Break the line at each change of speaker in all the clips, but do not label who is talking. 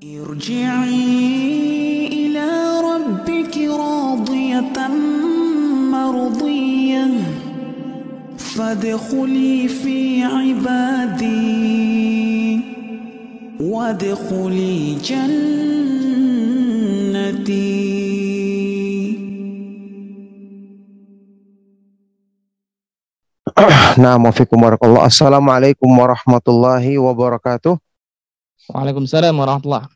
ارجعي إلى ربك راضية مرضية. فادخلي في عبادي. وادخلي جنتي.
نعم وفيكم بارك الله. السلام عليكم ورحمة الله وبركاته.
Waalaikumsalam warahmatullah.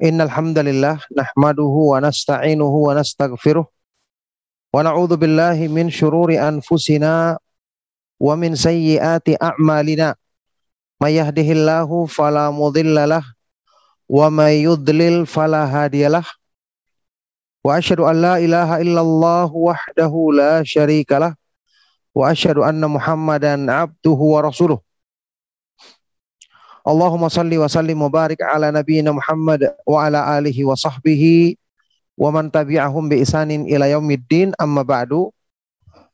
Innal hamdalillah nahmaduhu wa nasta'inuhu wa nastaghfiruh wa na'udzu min shururi anfusina wa min sayyiati a'malina. May yahdihillahu wa may yudlil. Wa asyhadu an la ilaha illallah wahdahu la syarikalah wa asyhadu anna Muhammadan abduhu wa rasuluh. Allahumma salli wa sallim wa barik ala nabiyyina Muhammad wa ala alihi wa sahbihi wa man tabi'ahum bi isanin ila yaumiddin amma ba'du.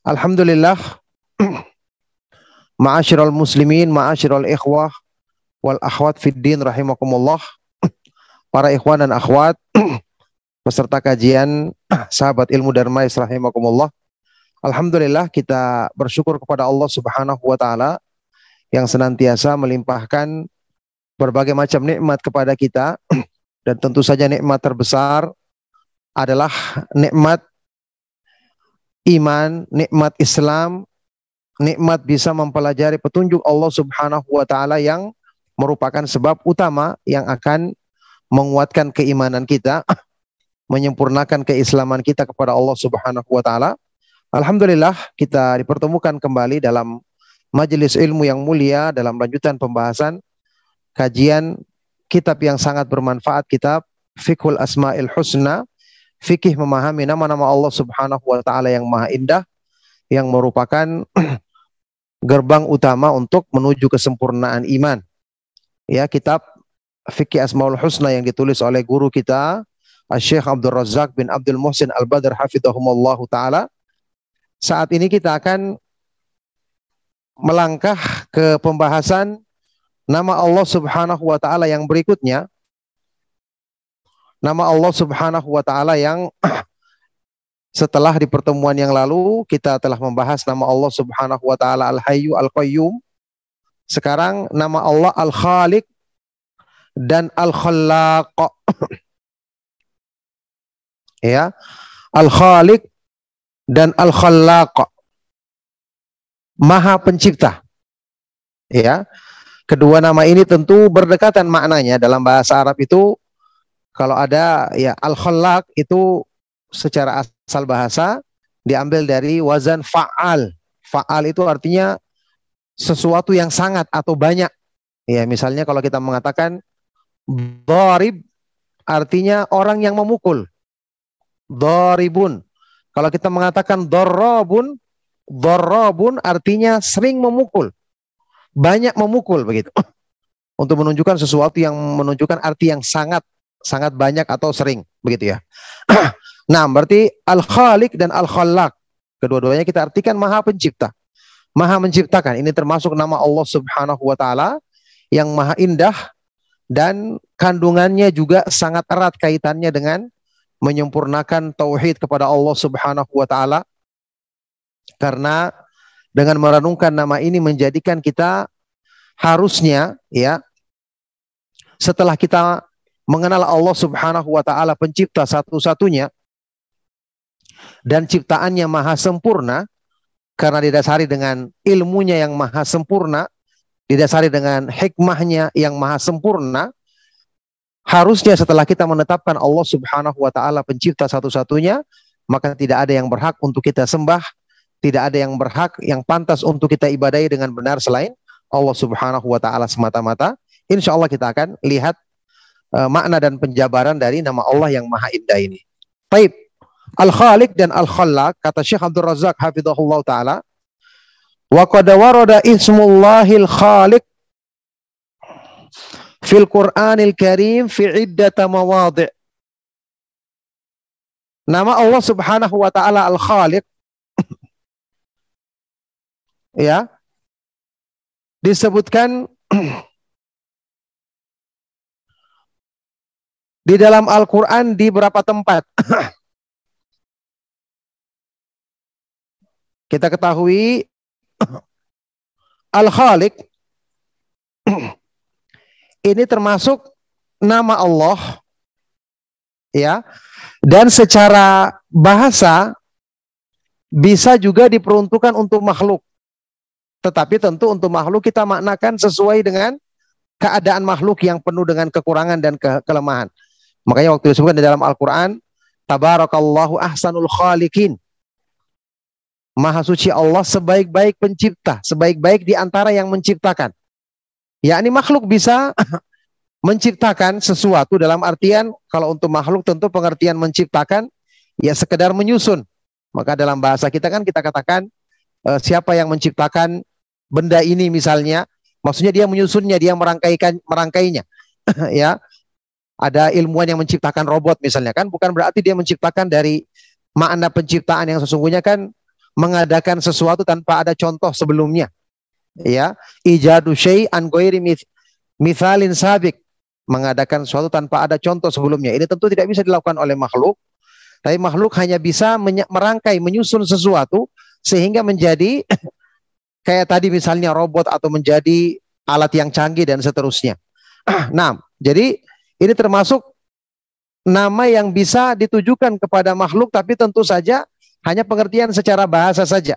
Alhamdulillah ma'asyiral muslimin, ma'asyiral ikhwah wal akhwat fid din rahimakumullah. Para ikhwan dan akhwat peserta kajian sahabat ilmu Darmais rahimakumullah. Alhamdulillah kita bersyukur kepada Allah Subhanahu wa taala yang senantiasa melimpahkan berbagai macam nikmat kepada kita dan tentu saja nikmat terbesar adalah nikmat iman, nikmat Islam, nikmat bisa mempelajari petunjuk Allah Subhanahu wa taala yang merupakan sebab utama yang akan menguatkan keimanan kita, menyempurnakan keislaman kita kepada Allah Subhanahu wa taala. Alhamdulillah kita dipertemukan kembali dalam majelis ilmu yang mulia dalam lanjutan pembahasan kajian kitab yang sangat bermanfaat kitab Fiqhul Asmaul Husna fikih memahami nama-nama Allah Subhanahu wa taala yang maha indah yang merupakan gerbang utama untuk menuju kesempurnaan iman. Ya, kitab Fikih Asmaul Husna yang ditulis oleh guru kita Syekh Abdul Razak bin Abdul Muhsin Al-Badr hafizahumullah taala. Saat ini kita akan melangkah ke pembahasan nama Allah Subhanahu wa taala yang berikutnya. Nama Allah Subhanahu wa taala yang setelah di pertemuan yang lalu kita telah membahas nama Allah Subhanahu wa taala Al-Hayyu Al-Qayyum. Sekarang nama Allah Al-Khaliq dan Al-Khallaq. ya. Al-Khaliq dan Al-Khallaq. Maha pencipta. Ya. Kedua nama ini tentu berdekatan maknanya dalam bahasa Arab itu kalau ada ya Al-Khallaq itu secara asal bahasa diambil dari wazan fa'al. Fa'al itu artinya sesuatu yang sangat atau banyak. Ya, misalnya kalau kita mengatakan dharib artinya orang yang memukul. Dharibun. Kalau kita mengatakan dorobun, dorobun artinya sering memukul. Banyak memukul begitu. Untuk menunjukkan sesuatu yang menunjukkan arti yang sangat sangat banyak atau sering begitu ya. nah, berarti al-khaliq dan al-khallaq. Kedua-duanya kita artikan maha pencipta. Maha menciptakan. Ini termasuk nama Allah Subhanahu wa taala yang maha indah dan kandungannya juga sangat erat kaitannya dengan menyempurnakan tauhid kepada Allah Subhanahu wa taala. Karena dengan merenungkan nama ini menjadikan kita harusnya ya setelah kita mengenal Allah Subhanahu wa taala pencipta satu-satunya dan ciptaannya maha sempurna karena didasari dengan ilmunya yang maha sempurna, didasari dengan hikmahnya yang maha sempurna, harusnya setelah kita menetapkan Allah Subhanahu wa taala pencipta satu-satunya, maka tidak ada yang berhak untuk kita sembah, tidak ada yang berhak yang pantas untuk kita ibadahi dengan benar selain Allah Subhanahu wa taala semata-mata. Insya Allah kita akan lihat uh, makna dan penjabaran dari nama Allah yang Maha Indah ini. Baik. Al-Khaliq dan Al-Khallaq kata Syekh Abdul Razak hafizahullah taala wa qad warada ismullahil khaliq fil Qur'anil Karim fi iddata mawadhi' Nama Allah Subhanahu wa taala Al-Khaliq ya disebutkan di dalam Al-Qur'an di beberapa tempat. Kita ketahui Al-Khaliq ini termasuk nama Allah ya. Dan secara bahasa bisa juga diperuntukkan untuk makhluk. Tetapi tentu untuk makhluk kita maknakan sesuai dengan keadaan makhluk yang penuh dengan kekurangan dan ke kelemahan. Makanya waktu disebutkan di dalam Al-Quran, Tabarakallahu ahsanul khaliqin. Maha suci Allah sebaik-baik pencipta, sebaik-baik di antara yang menciptakan. Yakni makhluk bisa menciptakan sesuatu dalam artian kalau untuk makhluk tentu pengertian menciptakan ya sekedar menyusun. Maka dalam bahasa kita kan kita katakan uh, siapa yang menciptakan benda ini misalnya, maksudnya dia menyusunnya, dia merangkaikan merangkainya. ya. Ada ilmuwan yang menciptakan robot misalnya kan bukan berarti dia menciptakan dari makna penciptaan yang sesungguhnya kan mengadakan sesuatu tanpa ada contoh sebelumnya. Ya, ijadu syai'an ghairi mithalin sabik, mengadakan sesuatu tanpa ada contoh sebelumnya. Ini tentu tidak bisa dilakukan oleh makhluk, tapi makhluk hanya bisa merangkai, menyusun sesuatu sehingga menjadi kayak tadi misalnya robot atau menjadi alat yang canggih dan seterusnya. Nah, jadi ini termasuk nama yang bisa ditujukan kepada makhluk tapi tentu saja hanya pengertian secara bahasa saja.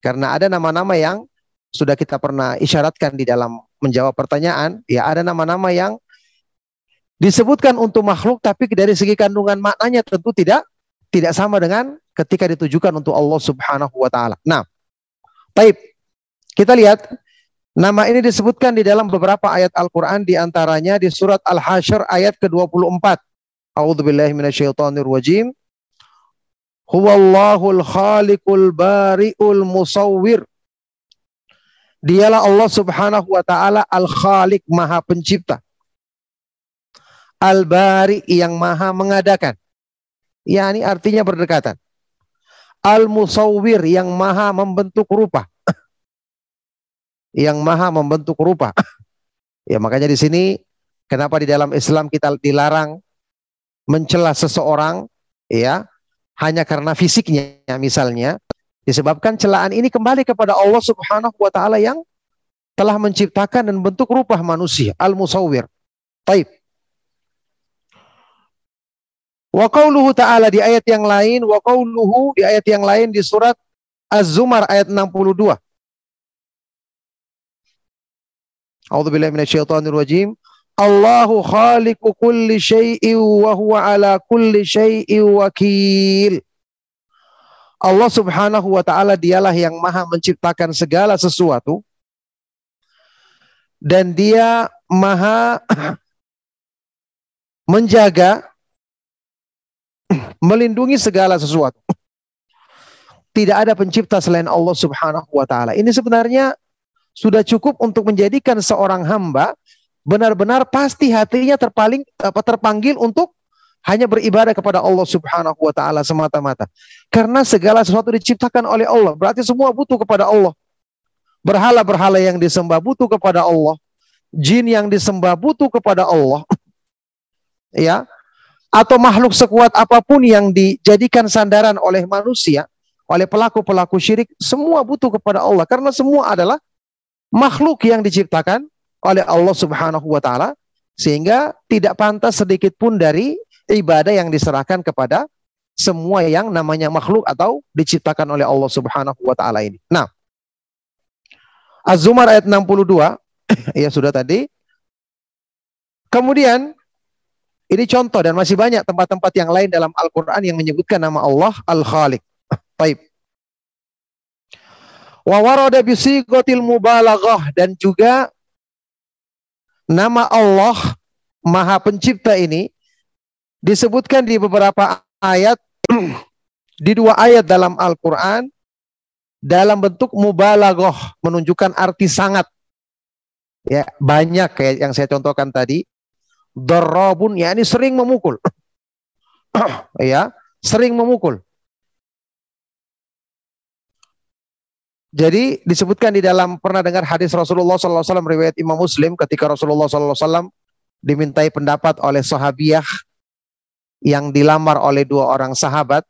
Karena ada nama-nama yang sudah kita pernah isyaratkan di dalam menjawab pertanyaan, ya ada nama-nama yang disebutkan untuk makhluk tapi dari segi kandungan maknanya tentu tidak tidak sama dengan ketika ditujukan untuk Allah Subhanahu wa taala. Nah, baik. Kita lihat nama ini disebutkan di dalam beberapa ayat Al-Qur'an di antaranya di surat Al-Hasyr ayat ke-24. A'udzubillahi minasyaitonirrajim. Huwallahul khaliqul bari'ul musawwir. Dialah Allah Subhanahu wa taala Al-Khaliq, Maha Pencipta. Al-Bari yang Maha mengadakan. Ya, ini artinya berdekatan. Al-Musawwir yang Maha membentuk rupa. Yang Maha membentuk rupa. ya, makanya di sini kenapa di dalam Islam kita dilarang mencela seseorang ya hanya karena fisiknya misalnya disebabkan celaan ini kembali kepada Allah Subhanahu wa taala yang telah menciptakan dan bentuk rupa manusia al-musawwir. Taib. Wa qauluhu ta'ala di ayat yang lain, wa qauluhu di ayat yang lain di surat Az-Zumar ayat 62. A'udzu billahi minasyaitonir rajim. Allahu khaliqu kulli syai'in wa huwa ala kulli syai'in wakil. Allah Subhanahu wa taala dialah yang maha menciptakan segala sesuatu dan dia maha menjaga melindungi segala sesuatu. Tidak ada pencipta selain Allah Subhanahu wa taala. Ini sebenarnya sudah cukup untuk menjadikan seorang hamba benar-benar pasti hatinya terpaling apa terpanggil untuk hanya beribadah kepada Allah Subhanahu wa taala semata-mata. Karena segala sesuatu diciptakan oleh Allah, berarti semua butuh kepada Allah. Berhala-berhala yang disembah butuh kepada Allah. Jin yang disembah butuh kepada Allah. ya. Atau makhluk sekuat apa pun yang dijadikan sandaran oleh manusia, oleh pelaku-pelaku syirik, semua butuh kepada Allah karena semua adalah makhluk yang diciptakan oleh Allah Subhanahu wa taala sehingga tidak pantas sedikit pun dari ibadah yang diserahkan kepada semua yang namanya makhluk atau diciptakan oleh Allah Subhanahu wa taala ini. Nah, Az-Zumar ayat 62 ya sudah tadi. Kemudian ini contoh dan masih banyak tempat-tempat yang lain dalam Al-Qur'an yang menyebutkan nama Allah Al-Khaliq. Baik. Wa warada bisiqatil mubalaghah. Dan juga nama Allah Maha Pencipta ini disebutkan di beberapa ayat di dua ayat dalam Al-Qur'an dalam bentuk mubalaghah menunjukkan arti sangat. Ya banyak kayak yang saya contohkan tadi. Darabun ya ini sering memukul. Ya sering memukul Jadi disebutkan di dalam pernah dengar hadis Rasulullah SAW riwayat Imam Muslim ketika Rasulullah SAW dimintai pendapat oleh sahabiah yang dilamar oleh dua orang sahabat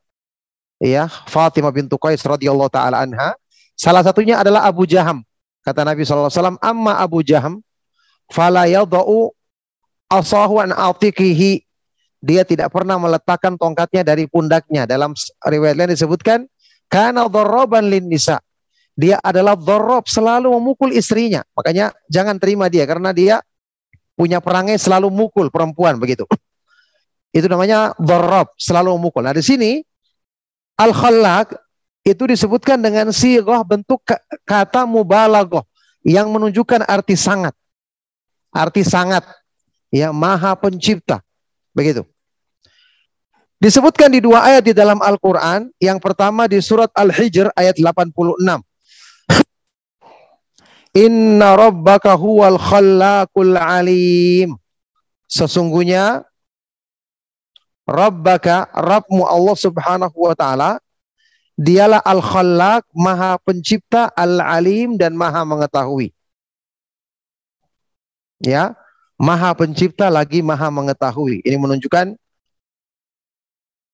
ya Fatimah bintu Qais radhiyallahu taala anha. Salah satunya adalah Abu Jaham. Kata Nabi wasallam amma Abu Jaham fala yadau asahu an atiqihi. Dia tidak pernah meletakkan tongkatnya dari pundaknya. Dalam riwayat lain disebutkan karena dharraban lin nisa dia adalah dharrab selalu memukul istrinya. Makanya jangan terima dia karena dia punya perangai selalu mukul perempuan begitu. Itu namanya dharrab selalu memukul. Nah di sini al khallaq itu disebutkan dengan sighah bentuk kata mubalaghah yang menunjukkan arti sangat. Arti sangat. Ya maha pencipta. Begitu. Disebutkan di dua ayat di dalam Al-Qur'an. Yang pertama di surat Al-Hijr ayat 86 Inna rabbaka huwal khallaqul alim. Sesungguhnya Rabbaka, Rabbmu Allah subhanahu wa ta'ala, dialah al-khallaq, maha pencipta, al-alim, dan maha mengetahui. Ya, maha pencipta lagi maha mengetahui. Ini menunjukkan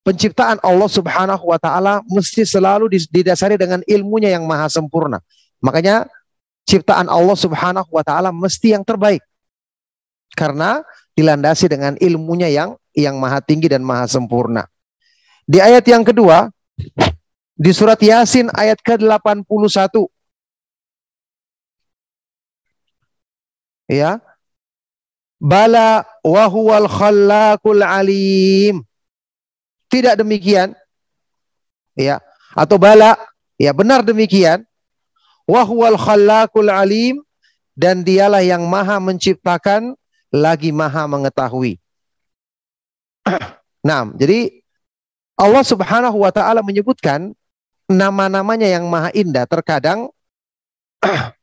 penciptaan Allah subhanahu wa ta'ala mesti selalu didasari dengan ilmunya yang maha sempurna. Makanya ciptaan Allah Subhanahu wa taala mesti yang terbaik. Karena dilandasi dengan ilmunya yang yang maha tinggi dan maha sempurna. Di ayat yang kedua di surat Yasin ayat ke-81. Ya. Bala wa huwal khallaqul alim. Tidak demikian. Ya. Atau bala. Ya benar demikian Wahwal khallaqul alim dan dialah yang maha menciptakan lagi maha mengetahui. nah, jadi Allah Subhanahu wa taala menyebutkan nama-namanya yang maha indah terkadang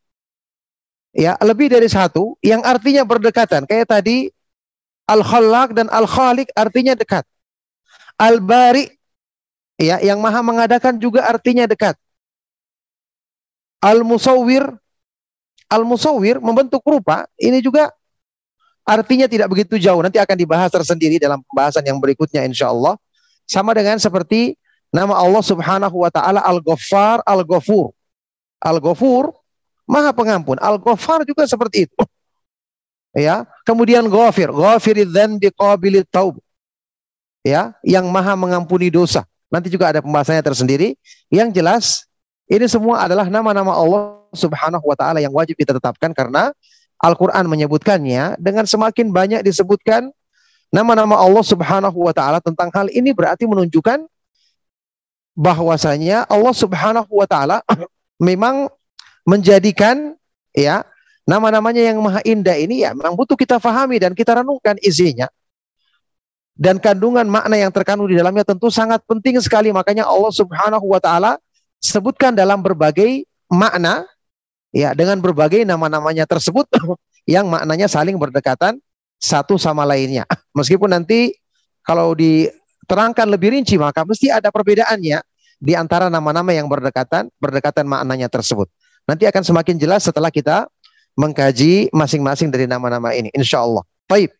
ya lebih dari satu yang artinya berdekatan. Kayak tadi Al-Khallaq dan Al-Khaliq artinya dekat. Al-Bari ya yang maha mengadakan juga artinya dekat. Al-musawwir Al-musawwir membentuk rupa ini juga artinya tidak begitu jauh. Nanti akan dibahas tersendiri dalam pembahasan yang berikutnya insya Allah. Sama dengan seperti nama Allah subhanahu wa ta'ala Al-Ghaffar, Al-Ghafur. Al-Ghafur, maha pengampun. Al-Ghaffar juga seperti itu. Ya, kemudian Ghafir, Ghafirid dzanbi qabilit taub. Ya, yang maha mengampuni dosa. Nanti juga ada pembahasannya tersendiri. Yang jelas ini semua adalah nama-nama Allah Subhanahu wa taala yang wajib kita tetapkan karena Al-Qur'an menyebutkannya. Dengan semakin banyak disebutkan nama-nama Allah Subhanahu wa taala tentang hal ini berarti menunjukkan bahwasanya Allah Subhanahu wa taala memang menjadikan ya nama-namanya yang maha indah ini ya memang butuh kita fahami dan kita renungkan isinya dan kandungan makna yang terkandung di dalamnya tentu sangat penting sekali. Makanya Allah Subhanahu wa taala sebutkan dalam berbagai makna ya dengan berbagai nama-namanya tersebut yang maknanya saling berdekatan satu sama lainnya. Meskipun nanti kalau diterangkan lebih rinci maka mesti ada perbedaannya di antara nama-nama yang berdekatan, berdekatan maknanya tersebut. Nanti akan semakin jelas setelah kita mengkaji masing-masing dari nama-nama ini, insya Allah. Baik.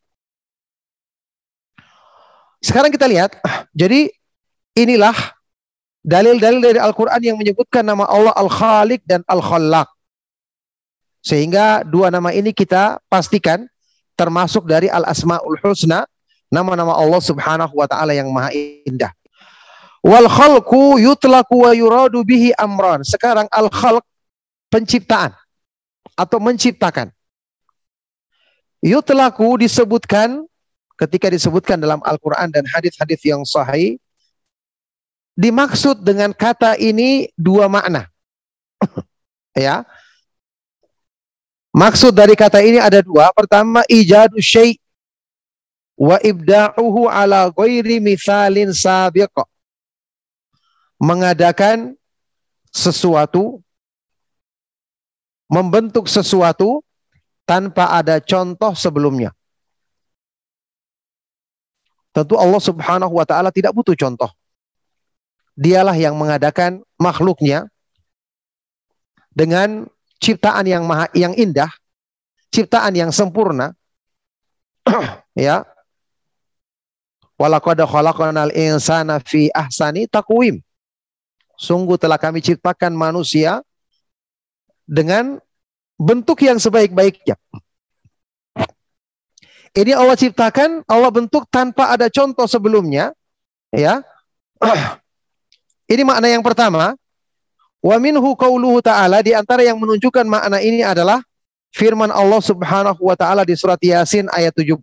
Sekarang kita lihat, jadi inilah dalil-dalil dari Al-Quran yang menyebutkan nama Allah Al-Khaliq dan Al-Khallaq. Sehingga dua nama ini kita pastikan termasuk dari Al-Asma'ul Husna, nama-nama Allah Subhanahu wa taala yang maha indah. Wal khalqu yutlaku wa yuradu bihi amran. Sekarang al khalq penciptaan atau menciptakan. Yutlaku disebutkan ketika disebutkan dalam Al-Qur'an dan hadis-hadis yang sahih dimaksud dengan kata ini dua makna. ya. Maksud dari kata ini ada dua. Pertama, ijadu syai' wa ibda'uhu ala ghairi mithalin sabiq. Mengadakan sesuatu, membentuk sesuatu tanpa ada contoh sebelumnya. Tentu Allah Subhanahu wa taala tidak butuh contoh dialah yang mengadakan makhluknya dengan ciptaan yang maha yang indah, ciptaan yang sempurna. ya. Walaqad khalaqnal insana fi ahsani taqwim. Sungguh telah kami ciptakan manusia dengan bentuk yang sebaik-baiknya. Ini Allah ciptakan Allah bentuk tanpa ada contoh sebelumnya. Ya ini makna yang pertama. Wa minhu qauluhu ta'ala di antara yang menunjukkan makna ini adalah firman Allah Subhanahu wa taala di surat Yasin ayat 71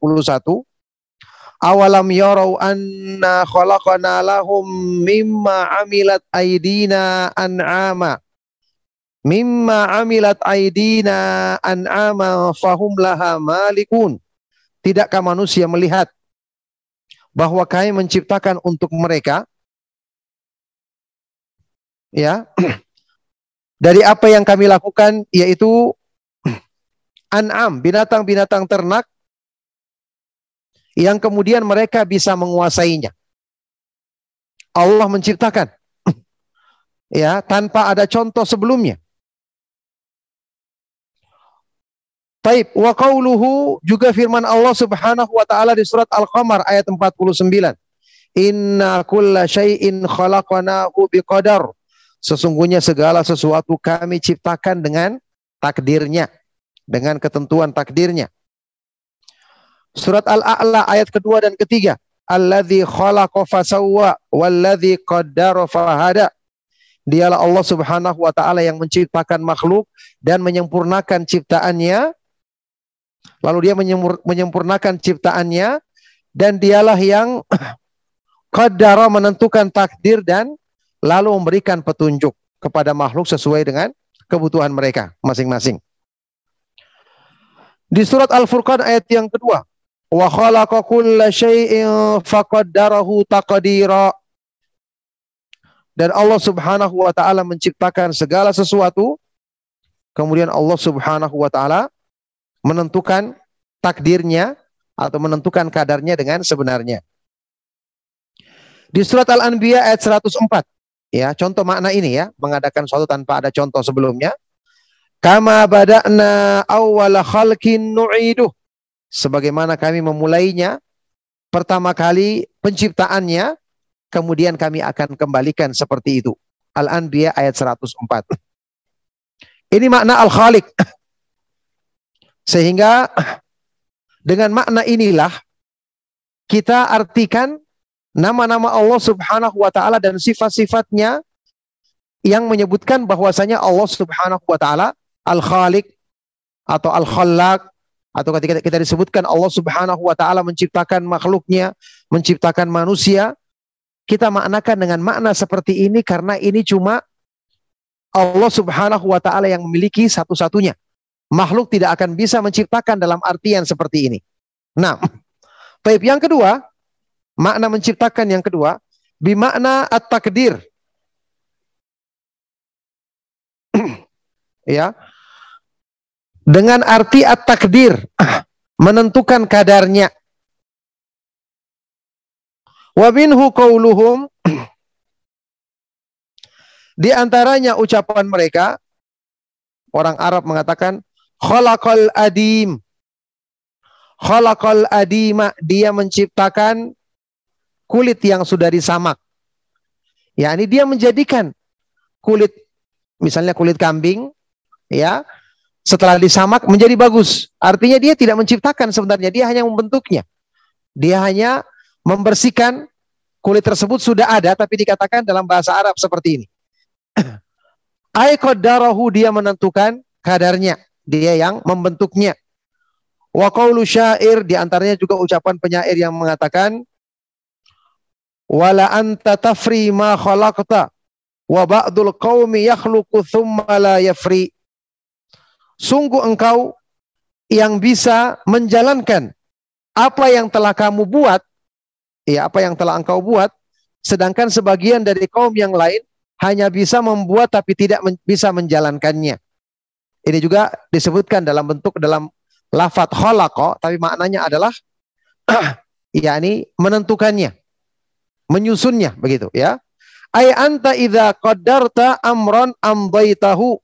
Awalam yarau anna khalaqana lahum mimma amilat aidina an'ama. Mimma amilat aidina an'ama fahum laha malikun. Tidakkah manusia melihat bahwa kami menciptakan untuk mereka ya dari apa yang kami lakukan yaitu an'am, binatang-binatang ternak yang kemudian mereka bisa menguasainya. Allah menciptakan ya tanpa ada contoh sebelumnya. Taib wa qauluhu juga firman Allah Subhanahu wa taala di surat Al-Qamar ayat 49. Inna kulla syai'in khalaqnahu biqadar. Sesungguhnya segala sesuatu kami ciptakan dengan takdirnya dengan ketentuan takdirnya. Surat Al-A'la ayat kedua dan ketiga. Alladzi khalaqa fasawwa walladzi qaddara fahada. Dialah Allah Subhanahu wa taala yang menciptakan makhluk dan menyempurnakan ciptaannya. Lalu dia menyempurnakan ciptaannya dan dialah yang qaddara menentukan takdir dan lalu memberikan petunjuk kepada makhluk sesuai dengan kebutuhan mereka masing-masing. Di surat Al-Furqan ayat yang kedua, wa khalaqa kulla syai'in faqaddarahu taqdira. Dan Allah Subhanahu wa taala menciptakan segala sesuatu kemudian Allah Subhanahu wa taala menentukan takdirnya atau menentukan kadarnya dengan sebenarnya. Di surat Al-Anbiya ayat 104 ya, contoh makna ini ya, mengadakan suatu tanpa ada contoh sebelumnya. Kama bada'na awwala khalqin nu'iduh. Sebagaimana kami memulainya pertama kali penciptaannya, kemudian kami akan kembalikan seperti itu. Al-Anbiya ayat 104. Ini makna al-khaliq. Sehingga dengan makna inilah kita artikan nama-nama Allah Subhanahu wa taala dan sifat-sifatnya yang menyebutkan bahwasanya Allah Subhanahu wa taala Al-Khaliq atau Al-Khallaq atau ketika kita disebutkan Allah Subhanahu wa taala menciptakan makhluknya, menciptakan manusia, kita maknakan dengan makna seperti ini karena ini cuma Allah Subhanahu wa taala yang memiliki satu-satunya. Makhluk tidak akan bisa menciptakan dalam artian seperti ini. Nah, baik yang kedua, makna menciptakan yang kedua, bimakna at-takdir. ya, dengan arti at-takdir, menentukan kadarnya. Wa minhu qauluhum di antaranya ucapan mereka orang Arab mengatakan khalaqal adim. Khalaqal adima, dia menciptakan kulit yang sudah disamak. Ya, ini dia menjadikan kulit misalnya kulit kambing ya setelah disamak menjadi bagus. Artinya dia tidak menciptakan sebenarnya, dia hanya membentuknya. Dia hanya membersihkan kulit tersebut sudah ada tapi dikatakan dalam bahasa Arab seperti ini. Aiqaddarahu dia menentukan kadarnya, dia yang membentuknya. Wa qaulu syair di antaranya juga ucapan penyair yang mengatakan wala anta tafri ma khalaqta. Wa ba'dul qaumi yakhluqu thumma la yafri. Sungguh engkau yang bisa menjalankan apa yang telah kamu buat, ya apa yang telah engkau buat, sedangkan sebagian dari kaum yang lain hanya bisa membuat tapi tidak men bisa menjalankannya. Ini juga disebutkan dalam bentuk dalam lafat khalaqa, tapi maknanya adalah yakni menentukannya, menyusunnya begitu ya. Ay anta idza qaddarta amran amdaitahu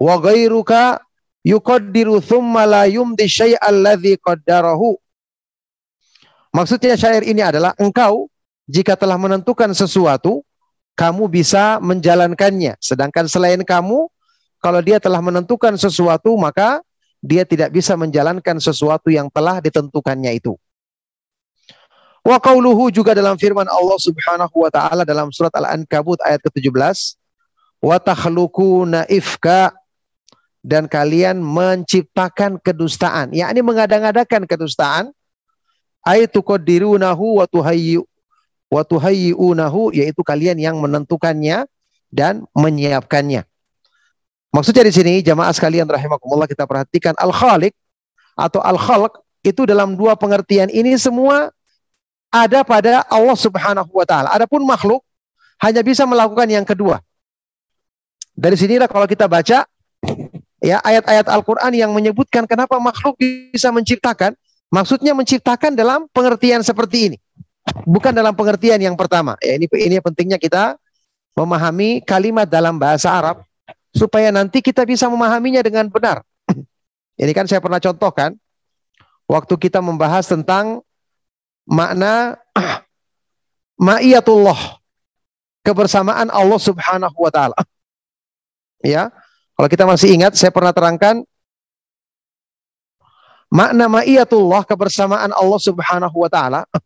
wa ghairuka yuqaddiru thumma la yumdi syai'al ladzi qaddarahu Maksudnya syair ini adalah engkau jika telah menentukan sesuatu, kamu bisa menjalankannya. Sedangkan selain kamu, kalau dia telah menentukan sesuatu, maka dia tidak bisa menjalankan sesuatu yang telah ditentukannya itu. Wa qauluhu juga dalam firman Allah Subhanahu wa taala dalam surat Al-Ankabut ayat ke-17, wa takhluquna ifka. Dan kalian menciptakan kedustaan, yakni mengada-ngadakan kedustaan, ayatu qaddirunahu wa tuhayyu wa tuhayyunahu. Yaitu kalian yang menentukannya dan menyiapkannya. Maksudnya di sini jamaah sekalian rahimakumullah kita perhatikan al-khaliq atau al-khalq itu dalam dua pengertian ini semua ada pada Allah Subhanahu wa taala. Adapun makhluk hanya bisa melakukan yang kedua. Dari sinilah kalau kita baca ya ayat-ayat Al-Qur'an yang menyebutkan kenapa makhluk bisa menciptakan, maksudnya menciptakan dalam pengertian seperti ini. Bukan dalam pengertian yang pertama. Ya, ini ini pentingnya kita memahami kalimat dalam bahasa Arab supaya nanti kita bisa memahaminya dengan benar. Ini kan saya pernah contohkan waktu kita membahas tentang makna ma'iyatullah kebersamaan Allah Subhanahu wa taala. Ya. Kalau kita masih ingat saya pernah terangkan makna ma'iyatullah kebersamaan Allah Subhanahu wa taala.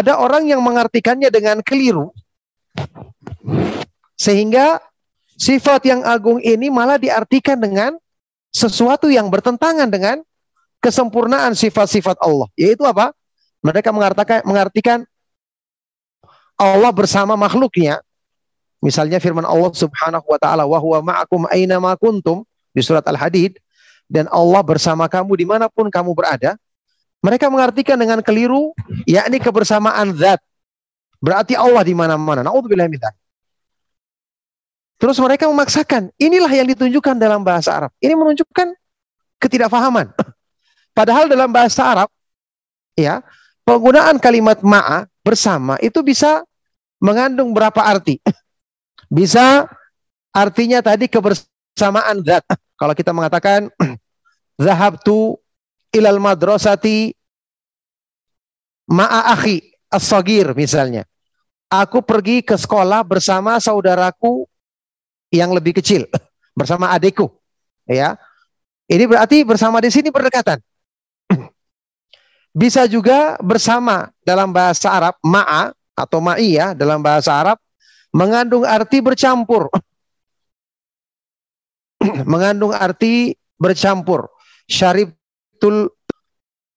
Ada orang yang mengartikannya dengan keliru. Sehingga sifat yang agung ini malah diartikan dengan sesuatu yang bertentangan dengan kesempurnaan sifat-sifat Allah. Yaitu apa? Mereka mengartikan, mengartikan Allah bersama makhluknya. Misalnya firman Allah Subhanahu wa taala wa huwa ma'akum aina ma kuntum di surat Al-Hadid dan Allah bersama kamu di mana pun kamu berada. Mereka mengartikan dengan keliru yakni kebersamaan zat. Berarti Allah di mana-mana. Nauzubillah Terus mereka memaksakan, inilah yang ditunjukkan dalam bahasa Arab. Ini menunjukkan ketidakfahaman. Padahal dalam bahasa Arab, ya, penggunaan kalimat ma'a bersama itu bisa mengandung berapa arti? Bisa artinya tadi kebersamaan zat. Kalau kita mengatakan zahabtu ilal madrasati ma'a akhi as-sagir misalnya. Aku pergi ke sekolah bersama saudaraku yang lebih kecil, bersama adikku. Ya. Ini berarti bersama di sini berdekatan. Bisa juga bersama dalam bahasa Arab ma'a atau ma'iyah dalam bahasa Arab mengandung arti bercampur. mengandung arti bercampur. Syaribtul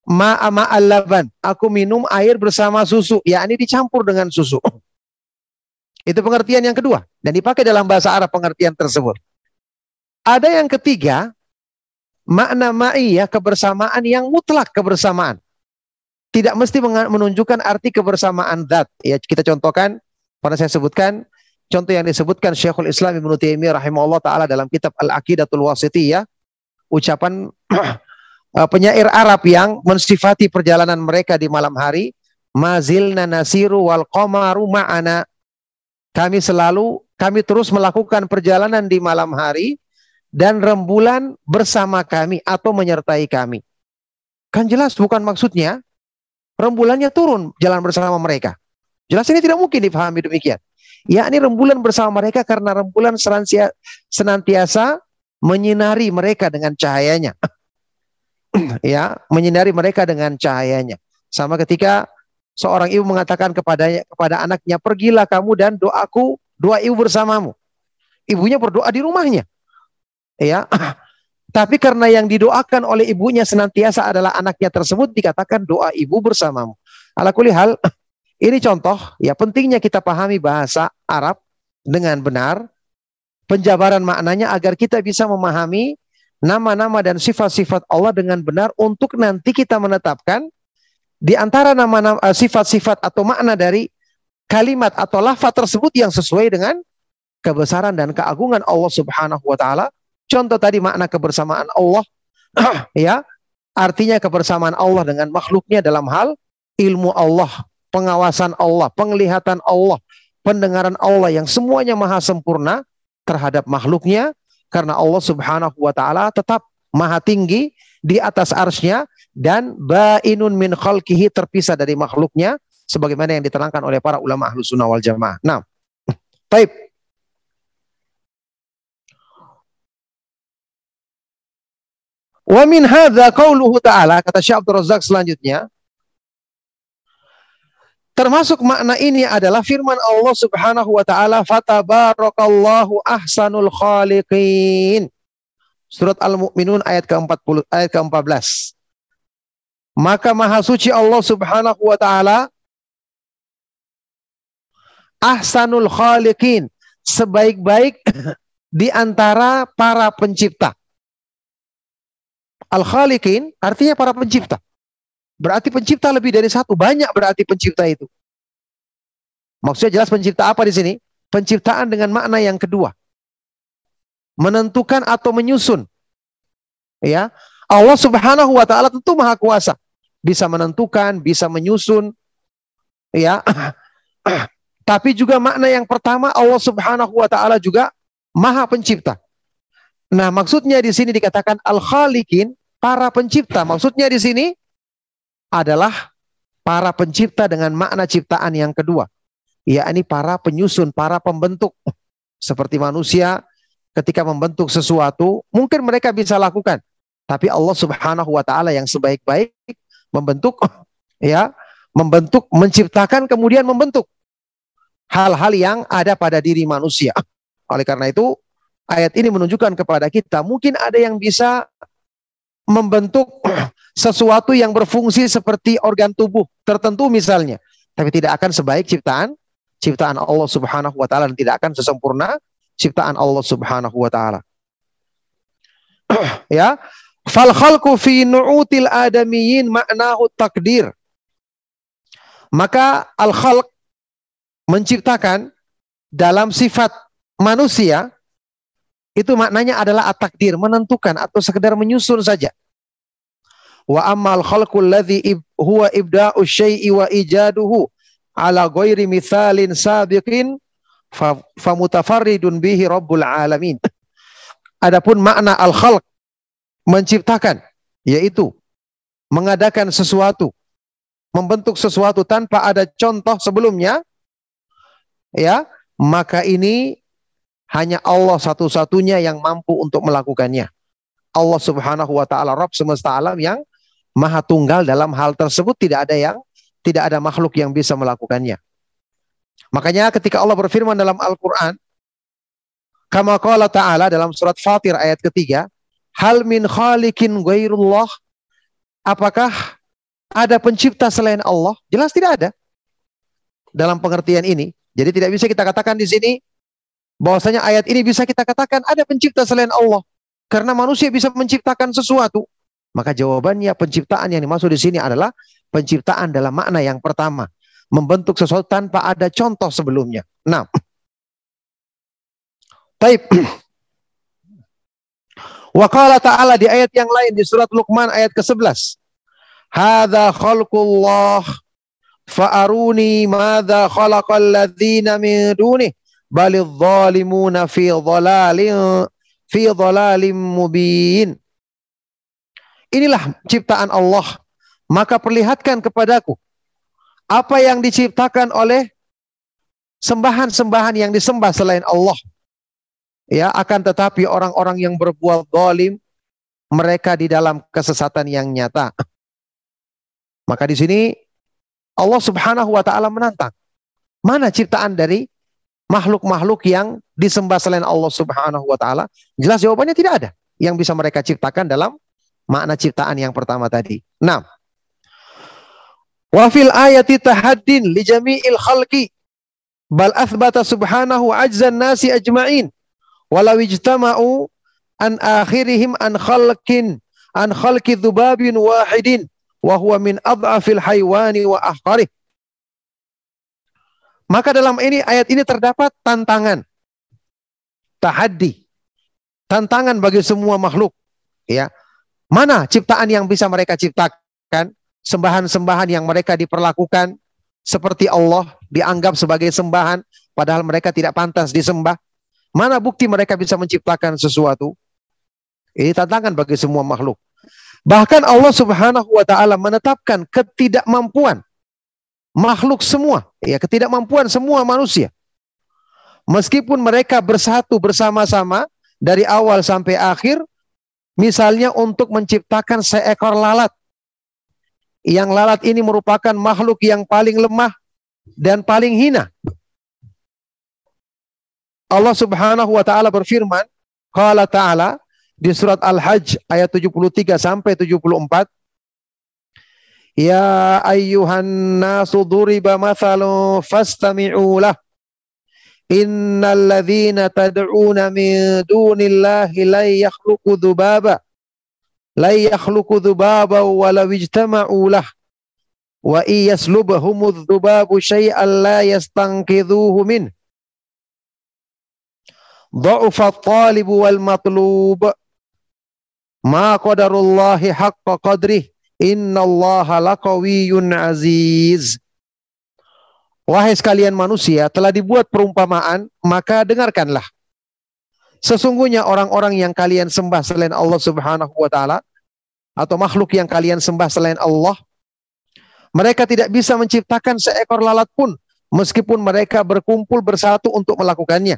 ma'a ma'al laban. Aku minum air bersama susu. Ya ini dicampur dengan susu. Itu pengertian yang kedua. Dan dipakai dalam bahasa Arab pengertian tersebut. Ada yang ketiga, makna ma'iyah kebersamaan yang mutlak kebersamaan tidak mesti menunjukkan arti kebersamaan zat. Ya, kita contohkan, pada saya sebutkan contoh yang disebutkan Syekhul Islam Ibnu Taimiyah rahimahullah taala dalam kitab Al-Aqidatul Wasithiyah, ucapan eh, penyair Arab yang mensifati perjalanan mereka di malam hari, mazilna nasiru wal qamaru ma'ana. Kami selalu kami terus melakukan perjalanan di malam hari dan rembulan bersama kami atau menyertai kami. Kan jelas bukan maksudnya rembulannya turun jalan bersama mereka. Jelas ini tidak mungkin dipahami demikian. Ya, ini rembulan bersama mereka karena rembulan senantiasa menyinari mereka dengan cahayanya. ya, menyinari mereka dengan cahayanya. Sama ketika seorang ibu mengatakan kepadanya kepada anaknya, "Pergilah kamu dan doaku, doa ibu bersamamu." Ibunya berdoa di rumahnya. Ya. Tapi karena yang didoakan oleh ibunya senantiasa adalah anaknya tersebut dikatakan doa ibu bersamamu. Ala hal, ini contoh ya pentingnya kita pahami bahasa Arab dengan benar. Penjabaran maknanya agar kita bisa memahami nama-nama dan sifat-sifat Allah dengan benar untuk nanti kita menetapkan di antara nama-nama eh, sifat-sifat atau makna dari kalimat atau lafaz tersebut yang sesuai dengan kebesaran dan keagungan Allah Subhanahu wa taala Contoh tadi makna kebersamaan Allah ya, artinya kebersamaan Allah dengan makhluknya dalam hal ilmu Allah, pengawasan Allah, penglihatan Allah, pendengaran Allah yang semuanya maha sempurna terhadap makhluknya karena Allah Subhanahu wa taala tetap maha tinggi di atas arsnya dan bainun min khalqihi terpisah dari makhluknya sebagaimana yang diterangkan oleh para ulama ahlu sunnah wal jamaah. Nah, baik. Wa min hadza qauluhu ta'ala kata Syekh Abdul Razak selanjutnya Termasuk makna ini adalah firman Allah Subhanahu wa taala fatabarakallahu ahsanul khaliqin. Surat Al-Mu'minun ayat ke-40 ayat ke-14. Maka maha suci Allah Subhanahu wa taala ahsanul khaliqin, sebaik-baik di antara para pencipta. Al-khaliqin artinya para pencipta. Berarti pencipta lebih dari satu. Banyak berarti pencipta itu. Maksudnya jelas pencipta apa di sini? Penciptaan dengan makna yang kedua. Menentukan atau menyusun. Ya. Allah Subhanahu wa taala tentu maha kuasa. Bisa menentukan, bisa menyusun. Ya. Tapi juga makna yang pertama Allah Subhanahu wa taala juga maha pencipta. Nah, maksudnya di sini dikatakan al-khaliqin, para pencipta. Maksudnya di sini adalah para pencipta dengan makna ciptaan yang kedua, yakni para penyusun, para pembentuk. Seperti manusia ketika membentuk sesuatu, mungkin mereka bisa lakukan, tapi Allah Subhanahu wa taala yang sebaik-baik membentuk ya, membentuk, menciptakan kemudian membentuk hal-hal yang ada pada diri manusia. Oleh karena itu, ayat ini menunjukkan kepada kita mungkin ada yang bisa membentuk sesuatu yang berfungsi seperti organ tubuh tertentu misalnya, tapi tidak akan sebaik ciptaan ciptaan Allah Subhanahu wa taala dan tidak akan sesempurna ciptaan Allah Subhanahu wa taala. ya, fal khalqu fi nu'util adamiyyin maknahu takdir. Maka al khalq menciptakan dalam sifat manusia itu maknanya adalah at-takdir, menentukan atau sekedar menyusun saja. Wa ammal khalqul ladzi huwa ibda'u syai'i wa ijaduhu ala ghairi mithalin sabiqin fa mutafarridun bihi rabbul alamin. Adapun makna al-khalq menciptakan yaitu mengadakan sesuatu, membentuk sesuatu tanpa ada contoh sebelumnya ya, maka ini hanya Allah satu-satunya yang mampu untuk melakukannya. Allah Subhanahu wa taala Rabb semesta alam yang maha tunggal dalam hal tersebut tidak ada yang tidak ada makhluk yang bisa melakukannya. Makanya ketika Allah berfirman dalam Al-Qur'an kama qala ta'ala dalam surat Fatir ayat ketiga, hal min khalikin ghairullah? Apakah ada pencipta selain Allah? Jelas tidak ada. Dalam pengertian ini, jadi tidak bisa kita katakan di sini bahwasanya ayat ini bisa kita katakan ada pencipta selain Allah karena manusia bisa menciptakan sesuatu. Maka jawabannya penciptaan yang dimaksud di sini adalah penciptaan dalam makna yang pertama, membentuk sesuatu tanpa ada contoh sebelumnya. Nah, Taib. Wa qala ta'ala di ayat yang lain di surat Luqman ayat ke-11. Hadza khalqullah fa'aruni madza khalaqal min dunih balidh zalimuna fi dhalalin fi dhalalim mubin. Inilah ciptaan Allah. Maka perlihatkan kepadaku apa yang diciptakan oleh sembahan-sembahan yang disembah selain Allah. Ya, akan tetapi orang-orang yang berbuat zalim mereka di dalam kesesatan yang nyata. Maka di sini Allah Subhanahu wa taala menantang. Mana ciptaan dari makhluk-makhluk yang disembah selain Allah Subhanahu wa taala? Jelas jawabannya tidak ada yang bisa mereka ciptakan dalam makna ciptaan yang pertama tadi. Nah, wa fil ayati tahaddin li jami'il khalqi bal athbata subhanahu ajzan nasi ajma'in walau ijtama'u an akhirihim an khalqin an khalqi dhubabin wahidin wa huwa min adhafil haywani wa ahqarih maka dalam ini ayat ini terdapat tantangan. Tahaddi. Tantangan bagi semua makhluk. Ya. Mana ciptaan yang bisa mereka ciptakan? Sembahan-sembahan yang mereka diperlakukan seperti Allah dianggap sebagai sembahan padahal mereka tidak pantas disembah. Mana bukti mereka bisa menciptakan sesuatu? Ini tantangan bagi semua makhluk. Bahkan Allah Subhanahu wa taala menetapkan ketidakmampuan makhluk semua, ya ketidakmampuan semua manusia. Meskipun mereka bersatu bersama-sama dari awal sampai akhir, misalnya untuk menciptakan seekor lalat. Yang lalat ini merupakan makhluk yang paling lemah dan paling hina. Allah Subhanahu wa taala berfirman, qala ta'ala di surat Al-Hajj ayat 73 sampai 74 Ya ayyuhan nasu duriba mathalu fastami'u lah Innal ladzina tad'una min dunillahi la yakhluqu dzubaba la yakhluqu dzubaba walau ijtama'u lah wa iyaslubhumudz dzubabu syai'an la yastanqidhuhu min Dha'ufa at-talibu wal matlub Ma qadarullahi haqqa qadrih. Innallaha laqawiyyun aziz. Wahai sekalian manusia, telah dibuat perumpamaan, maka dengarkanlah. Sesungguhnya orang-orang yang kalian sembah selain Allah Subhanahu wa taala atau makhluk yang kalian sembah selain Allah, mereka tidak bisa menciptakan seekor lalat pun meskipun mereka berkumpul bersatu untuk melakukannya.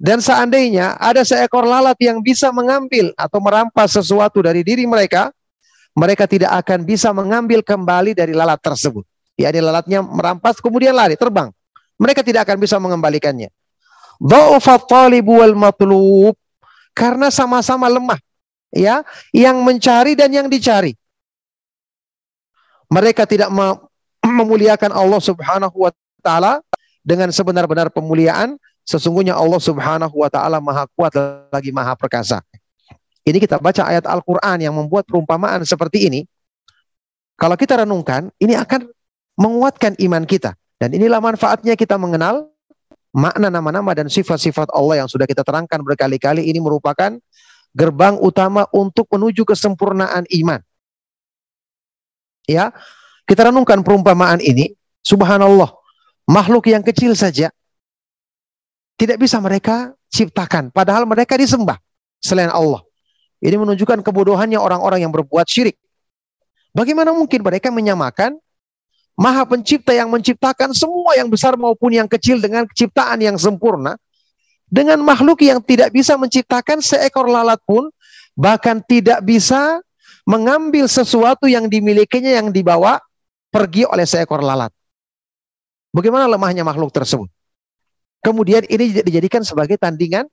Dan seandainya ada seekor lalat yang bisa mengambil atau merampas sesuatu dari diri mereka, mereka tidak akan bisa mengambil kembali dari lalat tersebut. Ya, di lalatnya merampas kemudian lari, terbang. Mereka tidak akan bisa mengembalikannya. karena sama-sama lemah. Ya, yang mencari dan yang dicari. Mereka tidak memuliakan Allah Subhanahu wa taala dengan sebenar-benar pemuliaan Sesungguhnya Allah Subhanahu wa taala Maha Kuat lagi Maha Perkasa. Ini kita baca ayat Al-Qur'an yang membuat perumpamaan seperti ini. Kalau kita renungkan, ini akan menguatkan iman kita. Dan inilah manfaatnya kita mengenal makna nama-nama dan sifat-sifat Allah yang sudah kita terangkan berkali-kali. Ini merupakan gerbang utama untuk menuju kesempurnaan iman. Ya, kita renungkan perumpamaan ini. Subhanallah, makhluk yang kecil saja tidak bisa mereka ciptakan. Padahal mereka disembah selain Allah. Ini menunjukkan kebodohannya orang-orang yang berbuat syirik. Bagaimana mungkin mereka menyamakan Maha Pencipta yang menciptakan semua yang besar maupun yang kecil dengan ciptaan yang sempurna dengan makhluk yang tidak bisa menciptakan seekor lalat pun bahkan tidak bisa mengambil sesuatu yang dimilikinya yang dibawa pergi oleh seekor lalat. Bagaimana lemahnya makhluk tersebut? Kemudian ini dijadikan sebagai tandingan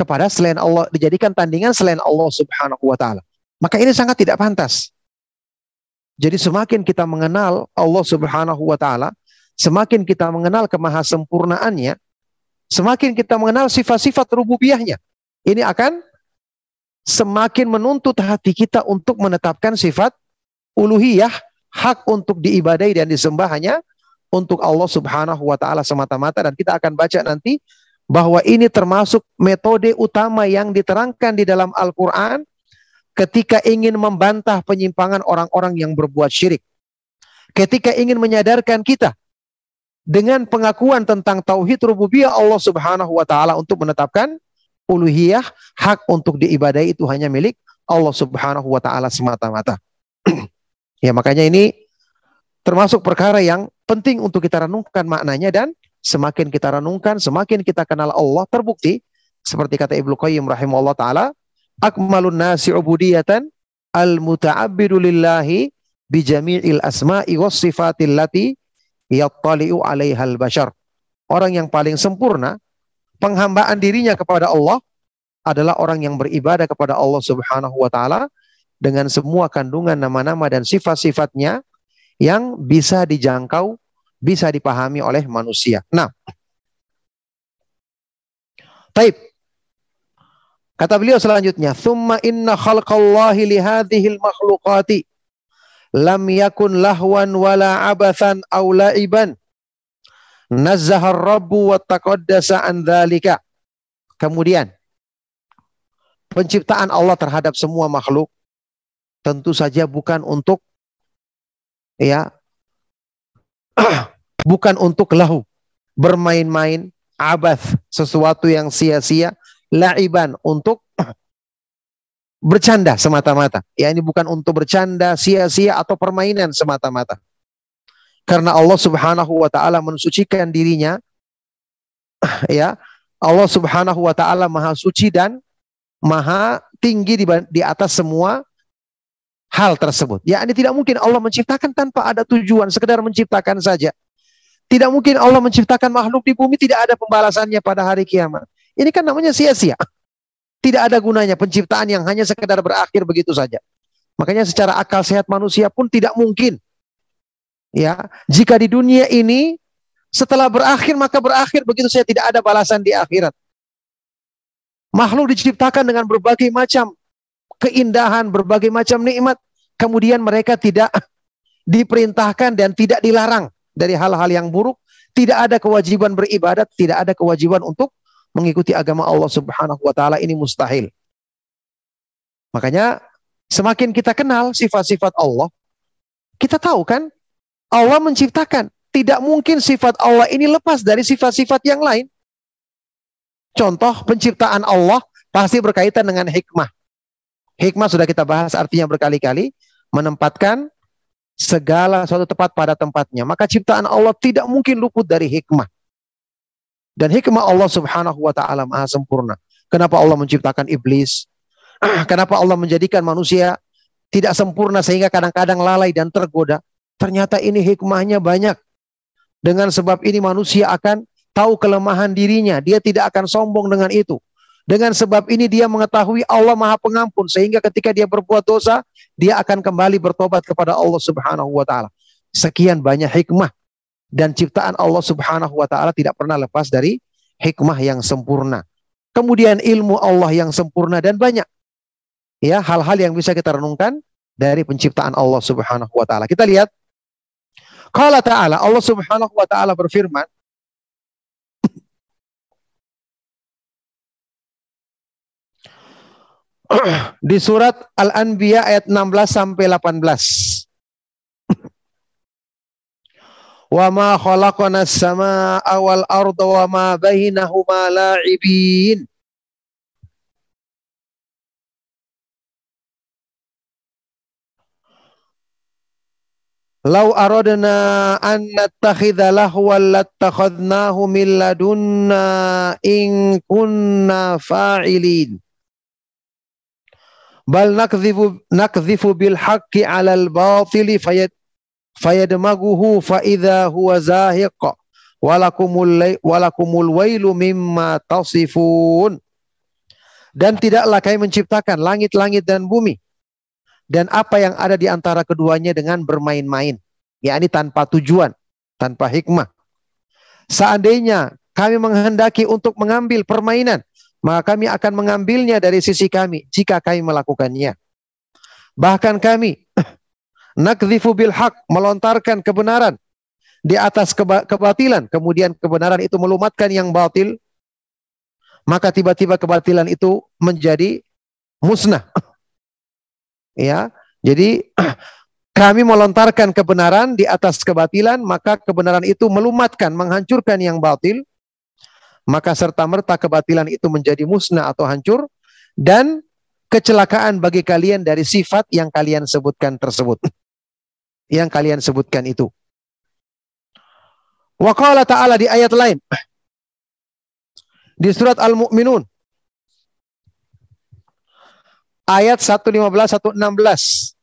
kepada selain Allah, dijadikan tandingan selain Allah Subhanahu wa taala. Maka ini sangat tidak pantas. Jadi semakin kita mengenal Allah Subhanahu wa taala, semakin kita mengenal kemahasempurnaannya, semakin kita mengenal sifat-sifat rububiyahnya. Ini akan semakin menuntut hati kita untuk menetapkan sifat uluhiyah, hak untuk diibadai dan disembah hanya untuk Allah Subhanahu wa taala semata-mata dan kita akan baca nanti bahwa ini termasuk metode utama yang diterangkan di dalam Al-Qur'an ketika ingin membantah penyimpangan orang-orang yang berbuat syirik. Ketika ingin menyadarkan kita dengan pengakuan tentang tauhid rububiyah Allah Subhanahu wa taala untuk menetapkan uluhiyah hak untuk diibadai itu hanya milik Allah Subhanahu wa taala semata-mata. ya makanya ini termasuk perkara yang penting untuk kita renungkan maknanya dan semakin kita renungkan, semakin kita kenal Allah terbukti seperti kata Ibnu Qayyim rahimahullah taala, akmalun nasi ubudiyatan al muta'abbidu lillahi bi jami'il asma'i was sifatil lati yattali'u 'alaiha al bashar. Orang yang paling sempurna penghambaan dirinya kepada Allah adalah orang yang beribadah kepada Allah Subhanahu wa taala dengan semua kandungan nama-nama dan sifat-sifatnya yang bisa dijangkau, bisa dipahami oleh manusia. Nah, Taib. Kata beliau selanjutnya, "Tsumma inna khalqallahi li hadhil makhluqati lam yakun lahwan wala abathan aw la'iban." Nazzaha ar-rabbu wa taqaddasa an dzalika. Kemudian penciptaan Allah terhadap semua makhluk tentu saja bukan untuk ya bukan untuk lahu bermain-main abath sesuatu yang sia-sia laiban untuk bercanda semata-mata. Ya ini bukan untuk bercanda, sia-sia atau permainan semata-mata. Karena Allah Subhanahu wa taala mensucikan dirinya ya. Allah Subhanahu wa taala Maha suci dan Maha tinggi di, di atas semua hal tersebut. Ya, ini tidak mungkin Allah menciptakan tanpa ada tujuan, sekedar menciptakan saja. Tidak mungkin Allah menciptakan makhluk di bumi tidak ada pembalasannya pada hari kiamat. Ini kan namanya sia-sia. Tidak ada gunanya penciptaan yang hanya sekedar berakhir begitu saja. Makanya secara akal sehat manusia pun tidak mungkin. Ya, jika di dunia ini setelah berakhir maka berakhir begitu saja tidak ada balasan di akhirat. Makhluk diciptakan dengan berbagai macam keindahan, berbagai macam nikmat. Kemudian mereka tidak diperintahkan dan tidak dilarang dari hal-hal yang buruk. Tidak ada kewajiban beribadat, tidak ada kewajiban untuk mengikuti agama Allah Subhanahu wa taala ini mustahil. Makanya semakin kita kenal sifat-sifat Allah, kita tahu kan Allah menciptakan. Tidak mungkin sifat Allah ini lepas dari sifat-sifat yang lain. Contoh penciptaan Allah pasti berkaitan dengan hikmah. Hikmah sudah kita bahas artinya berkali-kali menempatkan segala suatu tempat pada tempatnya. Maka ciptaan Allah tidak mungkin luput dari hikmah. Dan hikmah Allah subhanahu wa ta'ala maha sempurna. Kenapa Allah menciptakan iblis? Kenapa Allah menjadikan manusia tidak sempurna sehingga kadang-kadang lalai dan tergoda? Ternyata ini hikmahnya banyak. Dengan sebab ini manusia akan tahu kelemahan dirinya. Dia tidak akan sombong dengan itu. Dengan sebab ini dia mengetahui Allah maha pengampun. Sehingga ketika dia berbuat dosa, dia akan kembali bertobat kepada Allah subhanahu wa ta'ala. Sekian banyak hikmah dan ciptaan Allah Subhanahu wa taala tidak pernah lepas dari hikmah yang sempurna. Kemudian ilmu Allah yang sempurna dan banyak. Ya, hal-hal yang bisa kita renungkan dari penciptaan Allah Subhanahu wa taala. Kita lihat Qala ta'ala Allah Subhanahu wa taala berfirman di surat Al-Anbiya ayat 16 sampai 18. wa ma khalaqana as-samaa'a wal arda wa ma bainahuma la'ibin Lau aradna an nattakhidha lahwan lattakhadnahu min ladunna in kunna fa'ilin. Bal nakdhifu nakdhifu bil haqqi al batili fayad fayadmaguhu fa idza huwa zahiq. Walakumul walakumul wailu mimma tasifun. Dan tidaklah kami menciptakan langit-langit dan bumi dan apa yang ada di antara keduanya dengan bermain-main yakni tanpa tujuan tanpa hikmah. Seandainya kami menghendaki untuk mengambil permainan maka kami akan mengambilnya dari sisi kami jika kami melakukannya. Bahkan kami nakdzifu bil haq, melontarkan kebenaran di atas keba kebatilan, kemudian kebenaran itu melumatkan yang batil, maka tiba-tiba kebatilan itu menjadi musnah. ya, jadi kami melontarkan kebenaran di atas kebatilan, maka kebenaran itu melumatkan, menghancurkan yang batil, maka serta merta kebatilan itu menjadi musnah atau hancur dan kecelakaan bagi kalian dari sifat yang kalian sebutkan tersebut yang kalian sebutkan itu. Wa ta'ala di ayat lain. Di surat Al-Mu'minun. Ayat 115 116.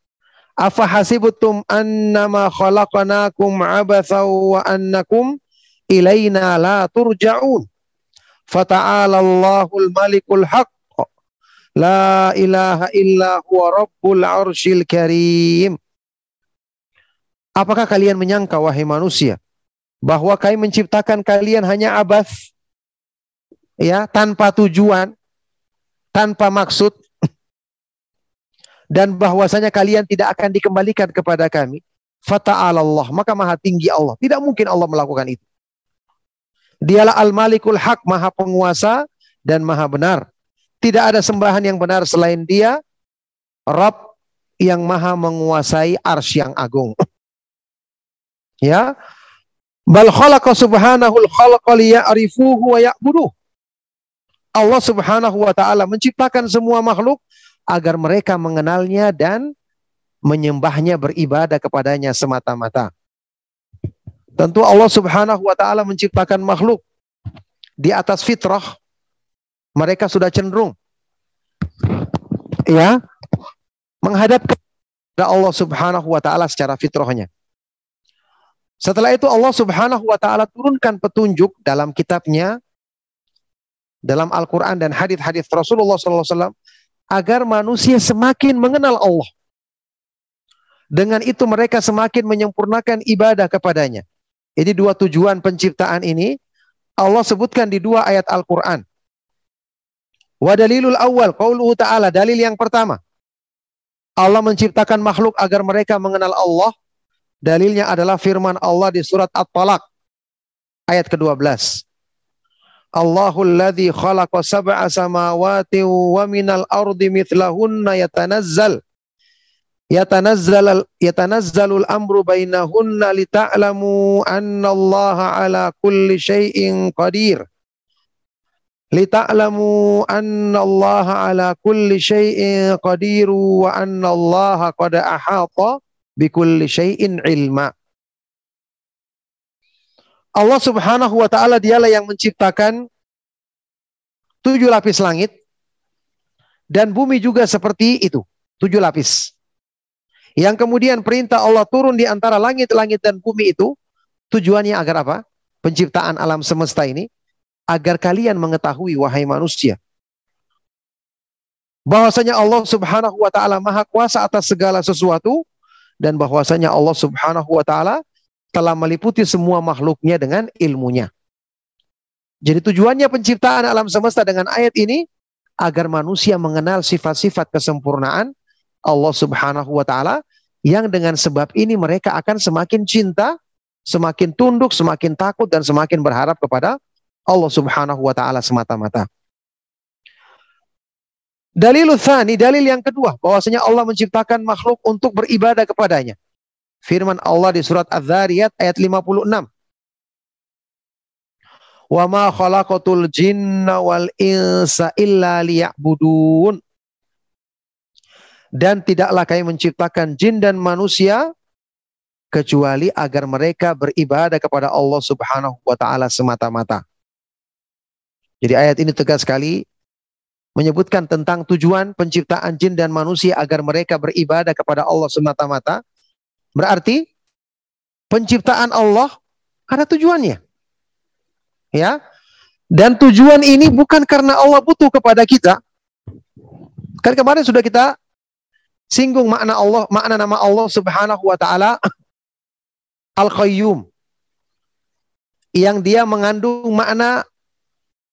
Afa hasibutum annama khalaqnakum abatha wa annakum ilaina la turja'un. Fata'ala Allahul malikul haqq. La ilaha illa huwa rabbul arshil karim. Apakah kalian menyangka wahai manusia bahwa kami menciptakan kalian hanya abas ya tanpa tujuan, tanpa maksud dan bahwasanya kalian tidak akan dikembalikan kepada kami. Fata'ala Allah, maka maha tinggi Allah. Tidak mungkin Allah melakukan itu. Dialah al-malikul haq, maha penguasa dan maha benar. Tidak ada sembahan yang benar selain dia. Rabb yang maha menguasai ars yang agung. Ya. Bal khalaqa subhanahu al-khalaqa liya'rifuhu wa ya'buduh. Allah Subhanahu wa taala menciptakan semua makhluk agar mereka mengenalnya dan menyembahnya beribadah kepadanya semata-mata. Tentu Allah Subhanahu wa taala menciptakan makhluk di atas fitrah. Mereka sudah cenderung ya menghadap kepada Allah Subhanahu wa taala secara fitrahnya. Setelah itu Allah Subhanahu wa taala turunkan petunjuk dalam kitabnya dalam Al-Qur'an dan hadis-hadis Rasulullah SAW agar manusia semakin mengenal Allah. Dengan itu mereka semakin menyempurnakan ibadah kepadanya. Ini dua tujuan penciptaan ini Allah sebutkan di dua ayat Al-Qur'an. Wa dalilul awal qauluhu ta'ala dalil yang pertama. Allah menciptakan makhluk agar mereka mengenal Allah Dalilnya adalah firman Allah di surat At-Talaq ayat ke-12. Allahul ladzi khalaqa sab'a samawati wa minal ardi mithlahunna yatanazzal yatanazzal yatanazzalul amru bainahunna lita'lamu anna Allah ala kulli syai'in qadir lita'lamu anna Allah ala kulli syai'in qadir wa anna Allah qad ahata bikulli syai'in ilma. Allah Subhanahu wa taala dialah yang menciptakan tujuh lapis langit dan bumi juga seperti itu, tujuh lapis. Yang kemudian perintah Allah turun di antara langit-langit dan bumi itu tujuannya agar apa? Penciptaan alam semesta ini agar kalian mengetahui wahai manusia bahwasanya Allah Subhanahu wa taala maha kuasa atas segala sesuatu dan bahwasanya Allah Subhanahu wa taala telah meliputi semua makhluknya dengan ilmunya. Jadi tujuannya penciptaan alam semesta dengan ayat ini agar manusia mengenal sifat-sifat kesempurnaan Allah Subhanahu wa taala yang dengan sebab ini mereka akan semakin cinta, semakin tunduk, semakin takut dan semakin berharap kepada Allah Subhanahu wa taala semata-mata. Dalil tsani, dalil yang kedua, bahwasanya Allah menciptakan makhluk untuk beribadah kepadanya. Firman Allah di surat Az-Zariyat ayat 56. Wa ma khalaqatul jinna wal insa illa liya'budun. Dan tidaklah kami menciptakan jin dan manusia kecuali agar mereka beribadah kepada Allah Subhanahu wa taala semata-mata. Jadi ayat ini tegas sekali menyebutkan tentang tujuan penciptaan jin dan manusia agar mereka beribadah kepada Allah semata-mata. Berarti penciptaan Allah ada tujuannya. Ya. Dan tujuan ini bukan karena Allah butuh kepada kita. Kan kemarin sudah kita singgung makna Allah, makna nama Allah Subhanahu wa taala Al-Qayyum. Yang dia mengandung makna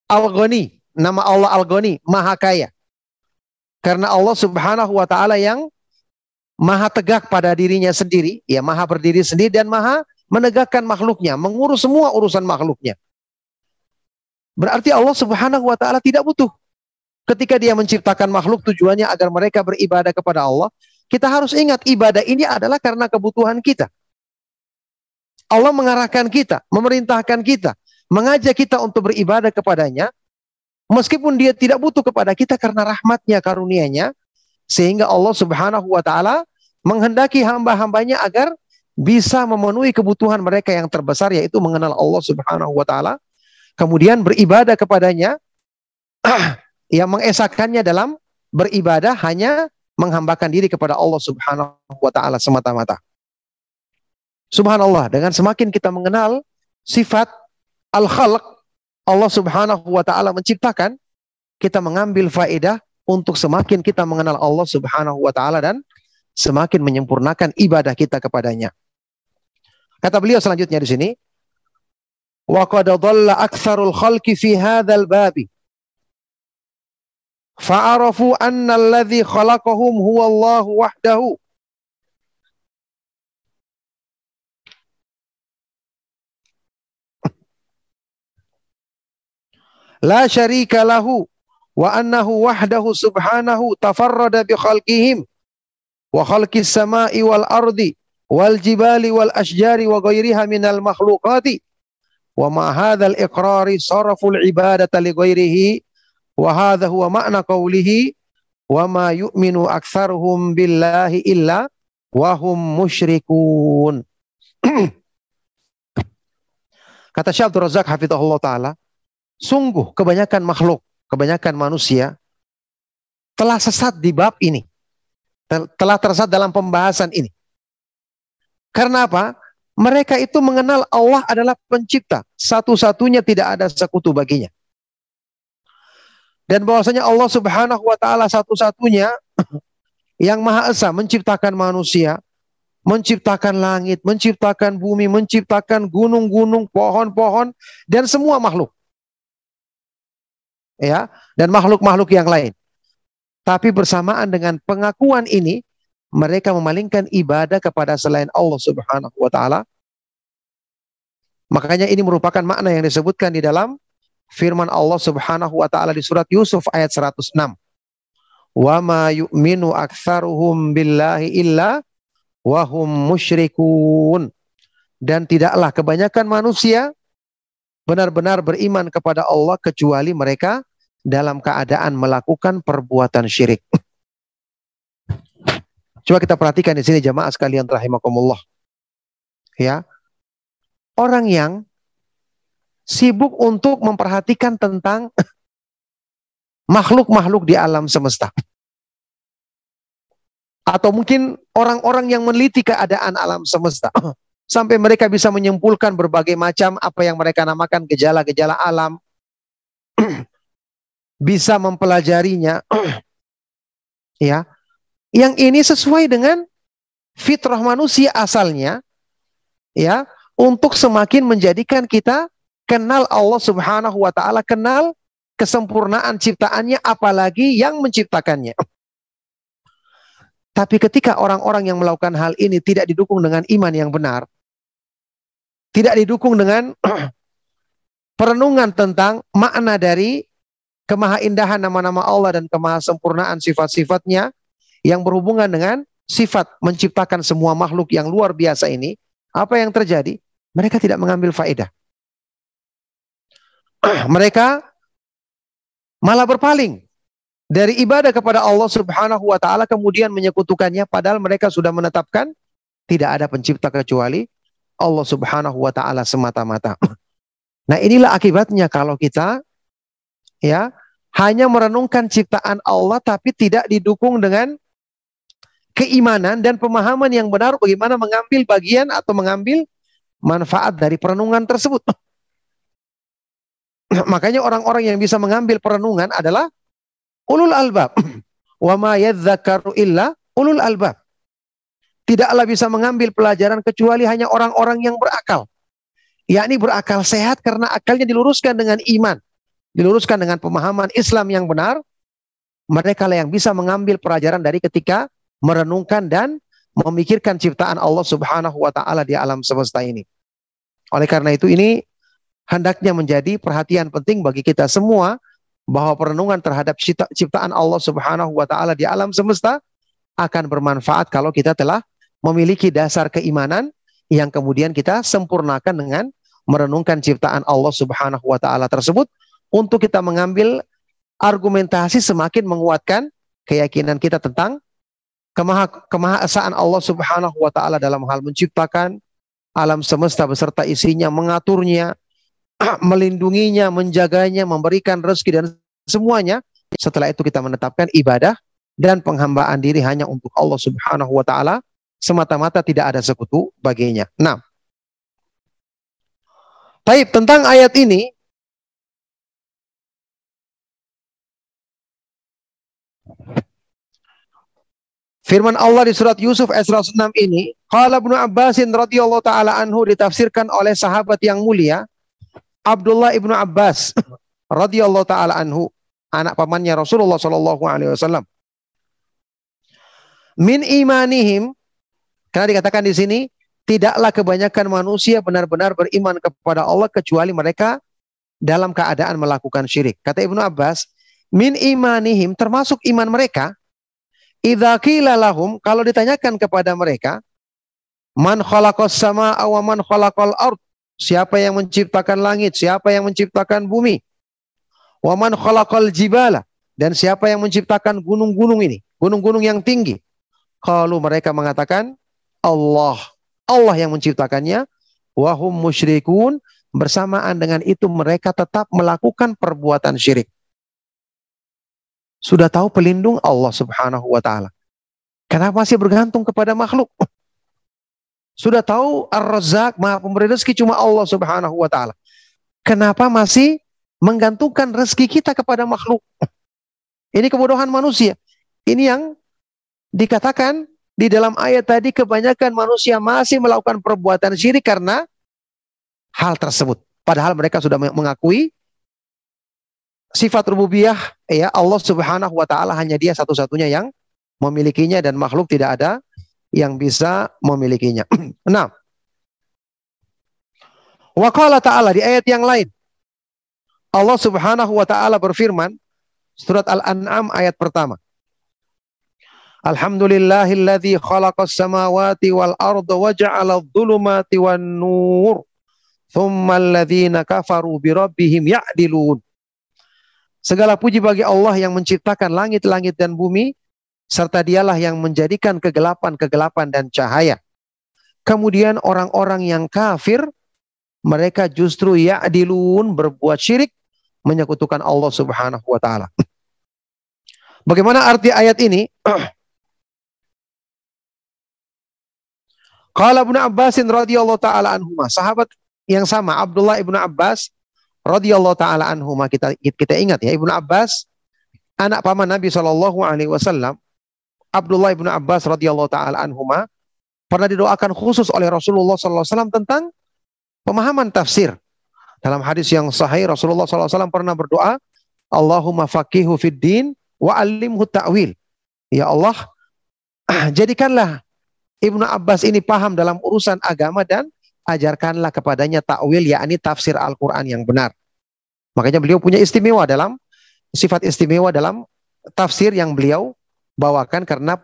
Al-Ghani, nama Allah Al-Ghani, Maha Kaya. Karena Allah Subhanahu wa taala yang maha tegak pada dirinya sendiri, ya maha berdiri sendiri dan maha menegakkan makhluknya, mengurus semua urusan makhluknya. Berarti Allah Subhanahu wa taala tidak butuh. Ketika dia menciptakan makhluk tujuannya agar mereka beribadah kepada Allah, kita harus ingat ibadah ini adalah karena kebutuhan kita. Allah mengarahkan kita, memerintahkan kita, mengajak kita untuk beribadah kepadanya Meskipun dia tidak butuh kepada kita karena rahmatnya, karunianya, sehingga Allah subhanahu wa ta'ala menghendaki hamba-hambanya agar bisa memenuhi kebutuhan mereka yang terbesar yaitu mengenal Allah subhanahu wa ta'ala. Kemudian beribadah kepadanya, yang mengesahkannya dalam beribadah hanya menghambakan diri kepada Allah subhanahu wa ta'ala semata-mata. Subhanallah, dengan semakin kita mengenal sifat al-khalq, Allah Subhanahu wa taala menciptakan, kita mengambil faedah untuk semakin kita mengenal Allah Subhanahu wa taala dan semakin menyempurnakan ibadah kita kepadanya. Kata beliau selanjutnya di sini, wa qad dhalla aktsarul khalqi fi hadzal babi. فعرفوا أن الذي خلقهم هو الله وحده. لا شريك له وأنه وحده سبحانه تفرد بخلقهم وخلق السماء والأرض والجبال والأشجار وغيرها من المخلوقات. ومع هذا الإقرار صرفوا العبادة لغيره wa huwa ma'na qawlihi wa ma yu'minu aktsaruhum billahi illa wa. Kata Syekh Abdul Razak hafizahullah taala, sungguh kebanyakan makhluk, kebanyakan manusia telah sesat di bab ini. Telah tersesat dalam pembahasan ini. Karena apa? Mereka itu mengenal Allah adalah pencipta. Satu-satunya tidak ada sekutu baginya. Dan bahwasanya Allah subhanahu wa ta'ala satu-satunya yang maha esa menciptakan manusia, menciptakan langit, menciptakan bumi, menciptakan gunung-gunung, pohon-pohon, dan semua makhluk. Ya, dan makhluk-makhluk yang lain. Tapi bersamaan dengan pengakuan ini, mereka memalingkan ibadah kepada selain Allah Subhanahu wa taala. Makanya ini merupakan makna yang disebutkan di dalam firman Allah Subhanahu wa taala di surat Yusuf ayat 106. Wa ma yu'minu aktsaruhum billahi illa wa hum musyrikun. Dan tidaklah kebanyakan manusia benar-benar beriman kepada Allah kecuali mereka dalam keadaan melakukan perbuatan syirik. Coba kita perhatikan di sini jamaah sekalian rahimakumullah. Ya. Orang yang sibuk untuk memperhatikan tentang makhluk-makhluk di alam semesta. Atau mungkin orang-orang yang meneliti keadaan alam semesta. Sampai mereka bisa menyimpulkan berbagai macam apa yang mereka namakan gejala-gejala alam. bisa mempelajarinya. ya yang ini sesuai dengan fitrah manusia asalnya ya untuk semakin menjadikan kita kenal Allah Subhanahu wa taala, kenal kesempurnaan ciptaannya apalagi yang menciptakannya. Tapi ketika orang-orang yang melakukan hal ini tidak didukung dengan iman yang benar, tidak didukung dengan perenungan tentang makna dari kemahaindahan nama-nama Allah dan kemahasempurnaan sifat-sifatnya, yang berhubungan dengan sifat menciptakan semua makhluk yang luar biasa ini, apa yang terjadi? Mereka tidak mengambil faedah. Mereka malah berpaling dari ibadah kepada Allah Subhanahu wa taala kemudian menyekutukannya padahal mereka sudah menetapkan tidak ada pencipta kecuali Allah Subhanahu wa taala semata-mata. Nah, inilah akibatnya kalau kita ya hanya merenungkan ciptaan Allah tapi tidak didukung dengan keimanan dan pemahaman yang benar bagaimana mengambil bagian atau mengambil manfaat dari perenungan tersebut. Makanya orang-orang yang bisa mengambil perenungan adalah ulul albab. Wa ma yadzakaru illa ulul albab. Tidaklah bisa mengambil pelajaran kecuali hanya orang-orang yang berakal. Yakni berakal sehat karena akalnya diluruskan dengan iman. Diluruskan dengan pemahaman Islam yang benar. Mereka lah yang bisa mengambil pelajaran dari ketika merenungkan dan memikirkan ciptaan Allah Subhanahu wa taala di alam semesta ini. Oleh karena itu ini hendaknya menjadi perhatian penting bagi kita semua bahwa perenungan terhadap ciptaan Allah Subhanahu wa taala di alam semesta akan bermanfaat kalau kita telah memiliki dasar keimanan yang kemudian kita sempurnakan dengan merenungkan ciptaan Allah Subhanahu wa taala tersebut untuk kita mengambil argumentasi semakin menguatkan keyakinan kita tentang kemaha, kemahasaan Allah Subhanahu wa taala dalam hal menciptakan alam semesta beserta isinya, mengaturnya, melindunginya, menjaganya, memberikan rezeki dan semuanya. Setelah itu kita menetapkan ibadah dan penghambaan diri hanya untuk Allah Subhanahu wa taala semata-mata tidak ada sekutu baginya. Nah, Taib tentang ayat ini Firman Allah di surat Yusuf ayat 106 ini, qala Ibnu Abbasin radhiyallahu taala anhu ditafsirkan oleh sahabat yang mulia Abdullah Ibnu Abbas radhiyallahu taala anhu, anak pamannya Rasulullah sallallahu alaihi wasallam. Min imanihim karena dikatakan di sini tidaklah kebanyakan manusia benar-benar beriman kepada Allah kecuali mereka dalam keadaan melakukan syirik. Kata Ibnu Abbas, min imanihim termasuk iman mereka Idza lahum kalau ditanyakan kepada mereka man khalaqas sama wa man khalaqal ard siapa yang menciptakan langit siapa yang menciptakan bumi wa man khalaqal jibala Dan siapa yang menciptakan gunung-gunung ini? Gunung-gunung yang tinggi. Kalau mereka mengatakan Allah. Allah yang menciptakannya. Wahum musyrikun. Bersamaan dengan itu mereka tetap melakukan perbuatan syirik. Sudah tahu pelindung Allah subhanahu wa ta'ala. Kenapa masih bergantung kepada makhluk? Sudah tahu Ar-Razzaq, maha pemberi rezeki cuma Allah subhanahu wa ta'ala. Kenapa masih menggantungkan rezeki kita kepada makhluk? Ini kebodohan manusia. Ini yang dikatakan di dalam ayat tadi kebanyakan manusia masih melakukan perbuatan syirik karena hal tersebut. Padahal mereka sudah mengakui sifat rububiyah ya Allah Subhanahu wa taala hanya dia satu-satunya yang memilikinya dan makhluk tidak ada yang bisa memilikinya. nah, Waqala ta'ala di ayat yang lain. Allah Subhanahu wa taala berfirman Surat Al-An'am ayat pertama. Alhamdulillahilladzi khalaqas samawati wal arda wa ja'ala dhulumati wan nur. Thumma alladhina kafaru bi rabbihim ya'dilun. Segala puji bagi Allah yang menciptakan langit-langit dan bumi serta dialah yang menjadikan kegelapan-kegelapan dan cahaya. Kemudian orang-orang yang kafir mereka justru ya'dilun berbuat syirik menyekutukan Allah Subhanahu wa taala. Bagaimana arti ayat ini? Qala Ibnu Abbas radhiyallahu taala anhuma, sahabat yang sama Abdullah Ibnu Abbas radhiyallahu taala anhuma kita kita ingat ya Ibnu Abbas anak paman Nabi sallallahu alaihi wasallam Abdullah Ibnu Abbas radhiyallahu taala anhuma pernah didoakan khusus oleh Rasulullah wasallam tentang pemahaman tafsir. Dalam hadis yang sahih Rasulullah SAW pernah berdoa, Allahumma faqihu fid din wa alimhu ta'wil. Ya Allah, jadikanlah Ibnu Abbas ini paham dalam urusan agama dan ajarkanlah kepadanya ta'wil yakni tafsir Al-Qur'an yang benar. Makanya beliau punya istimewa dalam sifat istimewa dalam tafsir yang beliau bawakan karena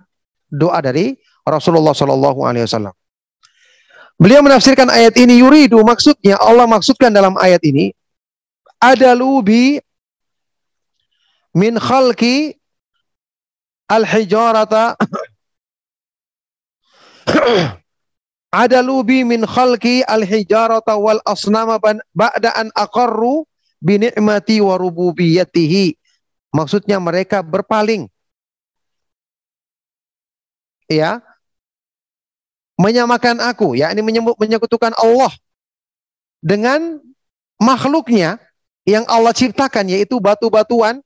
doa dari Rasulullah Shallallahu alaihi wasallam. Beliau menafsirkan ayat ini yuridu maksudnya Allah maksudkan dalam ayat ini ada lubi min khalqi al-hijarata ada lubi min khalqi al-hijarata wal asnama ba'da an aqarru bi ni'mati wa rububiyatihi maksudnya mereka berpaling ya menyamakan aku, yakni menyekutukan Allah dengan makhluknya yang Allah ciptakan yaitu batu-batuan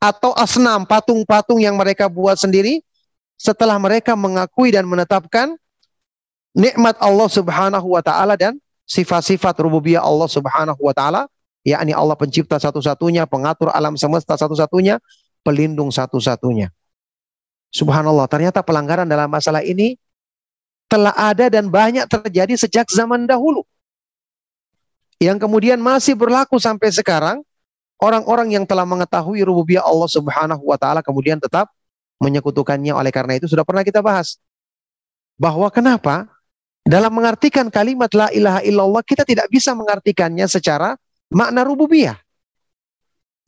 atau asnam, patung-patung yang mereka buat sendiri setelah mereka mengakui dan menetapkan nikmat Allah Subhanahu wa taala dan sifat-sifat rububiyah Allah Subhanahu wa taala yakni Allah pencipta satu-satunya, pengatur alam semesta satu-satunya, pelindung satu-satunya. Subhanallah, ternyata pelanggaran dalam masalah ini telah ada dan banyak terjadi sejak zaman dahulu. Yang kemudian masih berlaku sampai sekarang, orang-orang yang telah mengetahui rububiyah Allah Subhanahu wa taala kemudian tetap menyekutukannya. Oleh karena itu sudah pernah kita bahas bahwa kenapa dalam mengartikan kalimat la ilaha illallah kita tidak bisa mengartikannya secara makna rububiyah.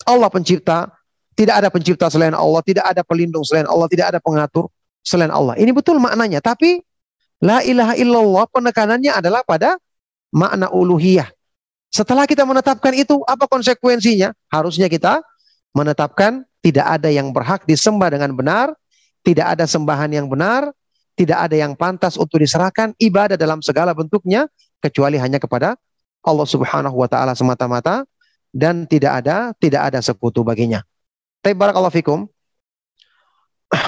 Allah pencipta, tidak ada pencipta selain Allah, tidak ada pelindung selain Allah, tidak ada pengatur selain Allah. Ini betul maknanya, tapi La ilaha illallah penekanannya adalah pada makna uluhiyah. Setelah kita menetapkan itu, apa konsekuensinya? Harusnya kita menetapkan tidak ada yang berhak disembah dengan benar, tidak ada sembahan yang benar, tidak ada yang pantas untuk diserahkan ibadah dalam segala bentuknya kecuali hanya kepada Allah Subhanahu wa taala semata-mata dan tidak ada tidak ada sekutu baginya. Taibarakallahu fikum.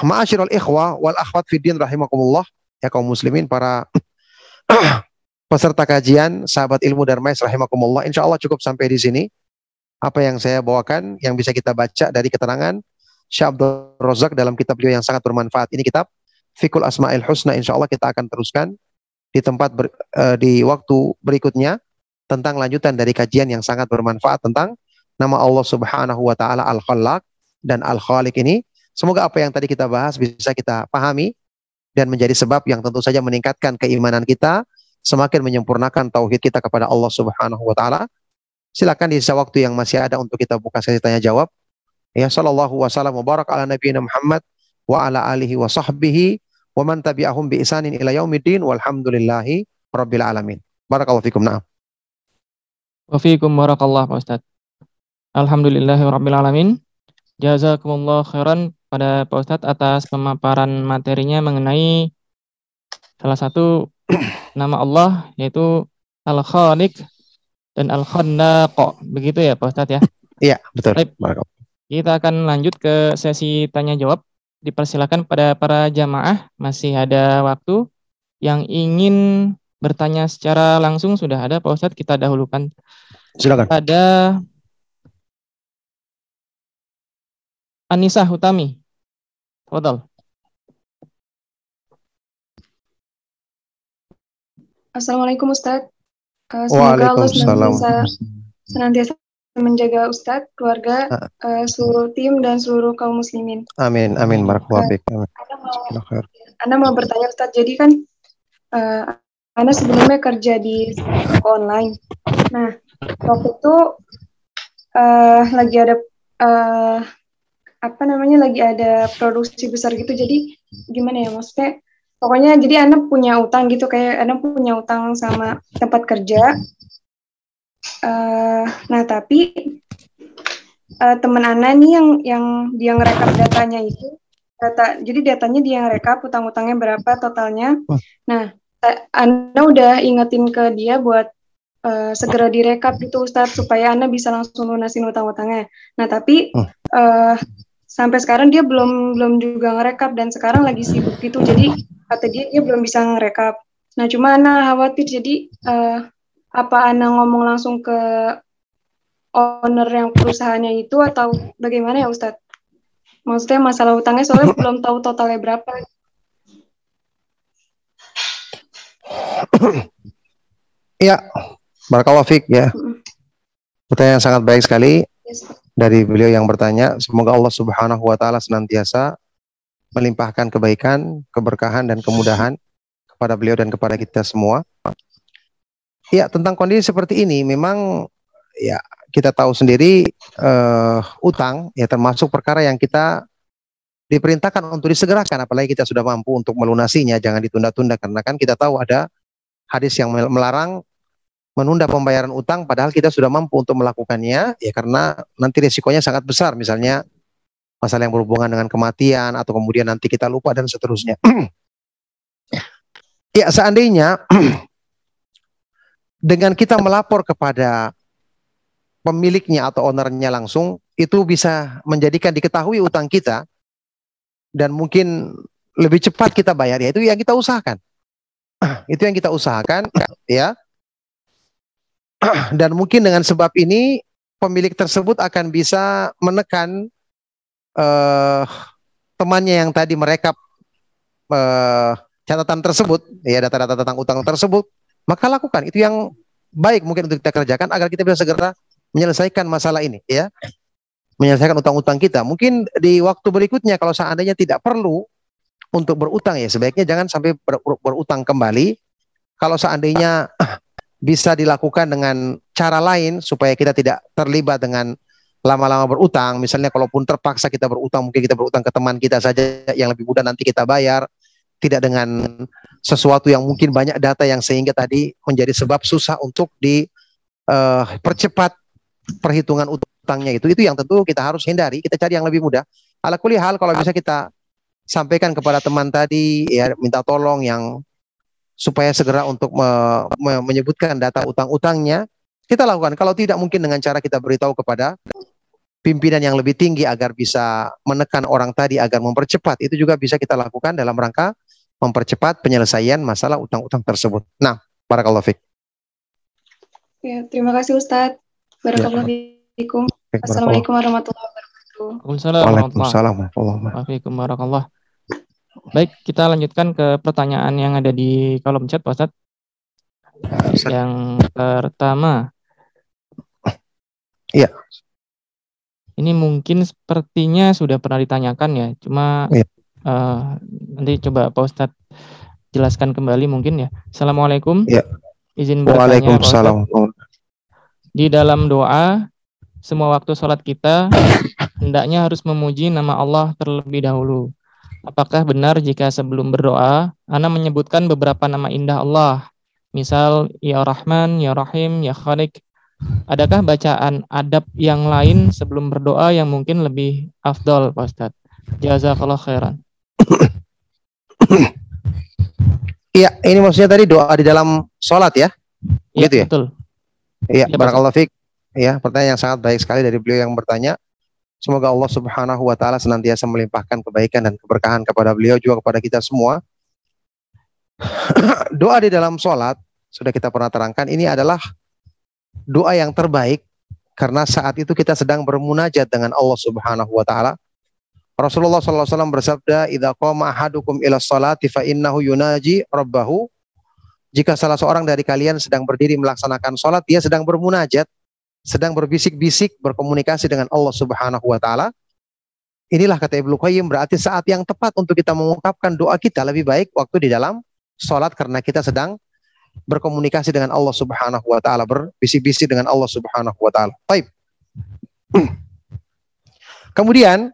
Ma'asyiral ikhwah wal akhwat fiddin rahimakumullah. Ya kaum muslimin para peserta kajian sahabat ilmu darmais rahimakumullah. Insya Allah cukup sampai di sini. Apa yang saya bawakan yang bisa kita baca dari keterangan Syekh Abdul Razak dalam kitab beliau yang sangat bermanfaat. Ini kitab Fikul Asma'il Husna insya Allah kita akan teruskan di tempat ber, uh, di waktu berikutnya tentang lanjutan dari kajian yang sangat bermanfaat tentang nama Allah Subhanahu wa taala Al-Khallaq dan Al-Khaliq ini. Semoga apa yang tadi kita bahas bisa kita pahami dan menjadi sebab yang tentu saja meningkatkan keimanan kita, semakin menyempurnakan tauhid kita kepada Allah Subhanahu wa taala. Silakan di sisa waktu yang masih ada untuk kita buka sesi tanya jawab. Ya sallallahu wasallam wa barak ala nabiyina Muhammad wa ala alihi wa sahbihi wa man tabi'ahum bi isanin ila yaumiddin walhamdulillahi rabbil alamin. Barakallahu fikum. Na'am.
Wafikum warakallah Pak Ustadz. Alhamdulillahi rabbil alamin. Jazakumullah khairan pada Pak Ustadz atas pemaparan materinya mengenai salah satu nama Allah yaitu Al-Khaliq dan Al-Khannaq. Begitu ya Pak Ustadz ya?
Iya, betul.
Baik. Kita akan lanjut ke sesi tanya jawab. Dipersilakan pada para jamaah masih ada waktu yang ingin bertanya secara langsung sudah ada Pak Ustadz kita dahulukan
Silakan.
ada Anissa Hutami. Fadal.
Assalamualaikum Ustadz. Eh, semoga Allah senantiasa, senantiasa menjaga Ustadz, keluarga, eh, seluruh tim, dan seluruh kaum muslimin.
Amin, amin. Barakallahu. Amin.
Anda mau. Anda mau bertanya Ustadz, jadi kan eh, Anda sebelumnya kerja di toko online. Nah, waktu itu eh, lagi ada eh, apa namanya lagi ada produksi besar gitu. Jadi gimana ya maksudnya? Pokoknya jadi Anda punya utang gitu kayak Anda punya utang sama tempat kerja. Eh, nah tapi eh, teman Ana nih yang yang dia ngerekap datanya itu data jadi datanya dia yang rekap utang-utangnya berapa totalnya.
Wah.
Nah eh, Anda udah ingetin ke dia buat eh, segera direkap gitu Ustadz supaya Anda bisa langsung lunasin utang-utangnya. Nah tapi eh, sampai sekarang dia belum belum juga ngerekap dan sekarang lagi sibuk gitu jadi kata dia dia belum bisa ngerekap. Nah cuma Ana khawatir jadi eh, apa Ana ngomong langsung ke owner yang perusahaannya itu atau bagaimana ya Ustadz? Maksudnya masalah utangnya soalnya belum tahu totalnya berapa.
Iya. Barakallahu fiik ya. Pertanyaan yang sangat baik sekali
Yes.
Dari beliau yang bertanya. Semoga Allah Subhanahu wa taala senantiasa melimpahkan kebaikan, keberkahan dan kemudahan kepada beliau dan kepada kita semua. Ya, tentang kondisi seperti ini memang ya kita tahu sendiri eh, utang ya termasuk perkara yang kita diperintahkan untuk disegerakan apalagi kita sudah mampu untuk melunasinya jangan ditunda-tunda karena kan kita tahu ada hadis yang mel- melarang menunda pembayaran utang padahal kita sudah mampu untuk melakukannya ya karena nanti risikonya sangat besar misalnya masalah yang berhubungan dengan kematian atau kemudian nanti kita lupa dan seterusnya. ya seandainya dengan kita melapor kepada pemiliknya atau ownernya langsung itu bisa menjadikan diketahui utang kita dan mungkin lebih cepat kita bayar ya itu yang kita usahakan. itu yang kita usahakan ya. dan mungkin dengan sebab ini pemilik tersebut akan bisa menekan eh, temannya yang tadi merekap eh, catatan tersebut, ya data-data tentang utang tersebut, maka lakukan itu yang baik mungkin untuk kita kerjakan agar kita bisa segera menyelesaikan masalah ini, ya, menyelesaikan utang-utang kita. Mungkin di waktu berikutnya kalau seandainya tidak perlu untuk berutang ya sebaiknya jangan sampai ber- berutang kembali. Kalau seandainya bisa dilakukan dengan cara lain supaya kita tidak terlibat dengan lama-lama berutang. Misalnya kalaupun terpaksa kita berutang, mungkin kita berutang ke teman kita saja yang lebih mudah nanti kita bayar. Tidak dengan sesuatu yang mungkin banyak data yang sehingga tadi menjadi sebab susah untuk dipercepat perhitungan utangnya itu. Itu yang tentu kita harus hindari. Kita cari yang lebih mudah. Ala hal kalau bisa kita sampaikan kepada teman tadi ya minta tolong yang supaya segera untuk me- me- menyebutkan data utang-utangnya kita lakukan. Kalau tidak mungkin dengan cara kita beritahu kepada pimpinan yang lebih tinggi agar bisa menekan orang tadi agar mempercepat. Itu juga bisa kita lakukan dalam rangka mempercepat penyelesaian masalah utang-utang tersebut. Nah, barakallahu fiik.
Ya, terima kasih Ustadz. Barakallahu
barakallahu.
Assalamualaikum warahmatullahi wabarakatuh.
Waalaikumsalam warahmatullahi
Waalaikumsalam warahmatullahi wabarakatuh.
Baik, kita lanjutkan ke pertanyaan yang ada di kolom chat, Pak Ustadz. Yang pertama.
Iya.
Ini mungkin sepertinya sudah pernah ditanyakan ya, cuma
Iya.
eh, nanti coba Pak Ustadz jelaskan kembali mungkin ya. Assalamualaikum.
Iya.
Izin bertanya.
Waalaikumsalam.
Di dalam doa, semua waktu sholat kita hendaknya harus memuji nama Allah terlebih dahulu. Apakah benar jika sebelum berdoa, Ana menyebutkan beberapa nama indah Allah? Misal, Ya Rahman, Ya Rahim, Ya Khalik. Adakah bacaan adab yang lain sebelum berdoa yang mungkin lebih afdol, Pak Ustadz? Jazakallah khairan.
Iya, ini maksudnya tadi doa di dalam sholat ya?
Ya,
Gitu ya?
Betul.
Iya,
Ya,
barakallahu fiik. Ya, pertanyaan yang sangat baik sekali dari beliau yang bertanya. Semoga Allah Subhanahu wa taala senantiasa melimpahkan kebaikan dan keberkahan kepada beliau juga kepada kita semua. doa di dalam sholat sudah kita pernah terangkan ini adalah doa yang terbaik karena saat itu kita sedang bermunajat dengan Allah Subhanahu wa taala. Rasulullah SAW bersabda, "Idza qama ahadukum ila sholati fa innahu yunaji rabbahu." Jika salah seorang dari kalian sedang berdiri melaksanakan sholat, dia sedang bermunajat, sedang berbisik-bisik, berkomunikasi dengan Allah Subhanahu wa taala. Inilah kata Ibnu Qayyim berarti saat yang tepat untuk kita mengungkapkan doa kita lebih baik waktu di dalam sholat karena kita sedang berkomunikasi dengan Allah Subhanahu wa taala, berbisik-bisik dengan Allah Subhanahu wa taala. Baik. Kemudian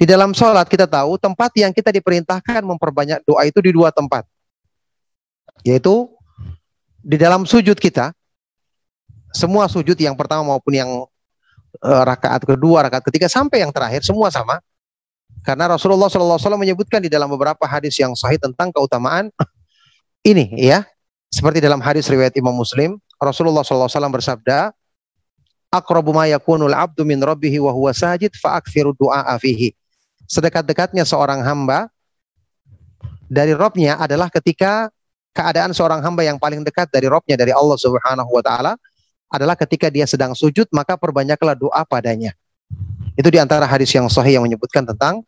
di dalam sholat kita tahu tempat yang kita diperintahkan memperbanyak doa itu di dua tempat. Yaitu di dalam sujud kita, semua sujud yang pertama maupun yang eh, rakaat kedua, rakaat ketiga sampai yang terakhir semua sama. Karena Rasulullah SAW menyebutkan di dalam beberapa hadis yang sahih tentang keutamaan ini ya. Seperti dalam hadis riwayat Imam Muslim, Rasulullah SAW bersabda, "Aqrabu ma yakunul 'abdu min rabbih wa huwa sajid fa akthiru du'a fihi." Sedekat-dekatnya seorang hamba dari Robnya adalah ketika keadaan seorang hamba yang paling dekat dari Robnya dari Allah Subhanahu wa taala adalah ketika dia sedang sujud maka perbanyaklah doa padanya. Itu di antara hadis yang sahih yang menyebutkan tentang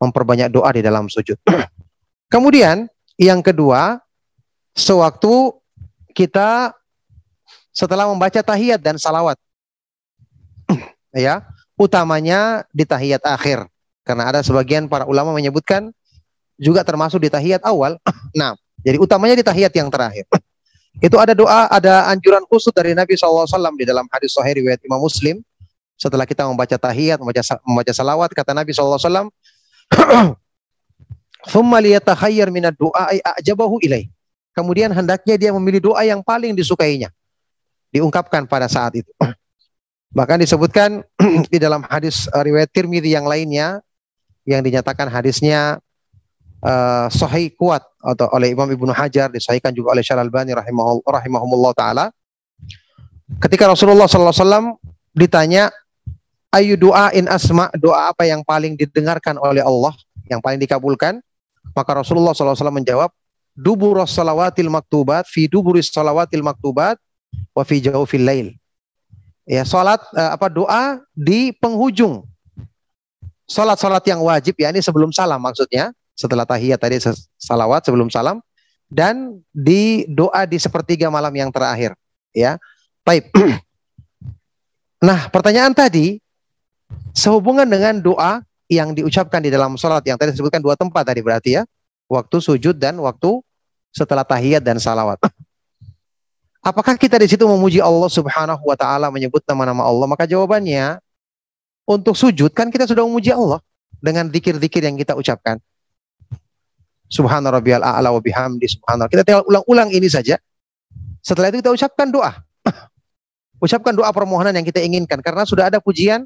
memperbanyak doa di dalam sujud. Kemudian yang kedua, sewaktu kita setelah membaca tahiyat dan salawat, ya, utamanya di tahiyat akhir. Karena ada sebagian para ulama menyebutkan juga termasuk di tahiyat awal. Nah, jadi utamanya di tahiyat yang terakhir. Itu ada doa, ada anjuran khusus dari Nabi SAW di dalam hadis Sahih riwayat Imam Muslim. Setelah kita membaca tahiyat, membaca, membaca salawat, kata Nabi SAW, ثُمَّ لِيَتَخَيَّرْ مِنَ الدُّعَاءِ أَعْجَبَهُ إِلَيْهِ Kemudian hendaknya dia memilih doa yang paling disukainya. Diungkapkan pada saat itu. Bahkan disebutkan di dalam hadis eh, riwayat Tirmidzi yang lainnya yang dinyatakan hadisnya uh, sahih kuat atau oleh Imam Ibnu Hajar disahihkan juga oleh Syarah Albani rahimahullah, rahimahumullah taala. Ketika Rasulullah sallallahu alaihi wasallam ditanya ayu doa in asma? Doa apa yang paling didengarkan oleh Allah yang paling dikabulkan? Maka Rasulullah sallallahu alaihi wasallam menjawab duburus salawatil maktubat fi duburis salawatil maktubat wa fi jawfil lail. Ya salat eh, apa doa di penghujung. Salat-salat yang wajib ya ini sebelum salam maksudnya setelah tahiyat tadi salawat sebelum salam dan di doa di sepertiga malam yang terakhir ya baik nah pertanyaan tadi sehubungan dengan doa yang diucapkan di dalam salat yang tadi disebutkan dua tempat tadi berarti ya waktu sujud dan waktu setelah tahiyat dan salawat Apakah kita di situ memuji Allah Subhanahu wa taala menyebut nama-nama Allah? Maka jawabannya untuk sujud kan kita sudah memuji Allah dengan zikir-zikir yang kita ucapkan. Subhana rabbiyal a'la wa bihamdi subhanallah. Kita tinggal ulang-ulang ini saja. Setelah itu kita ucapkan doa. ucapkan doa permohonan yang kita inginkan karena sudah ada pujian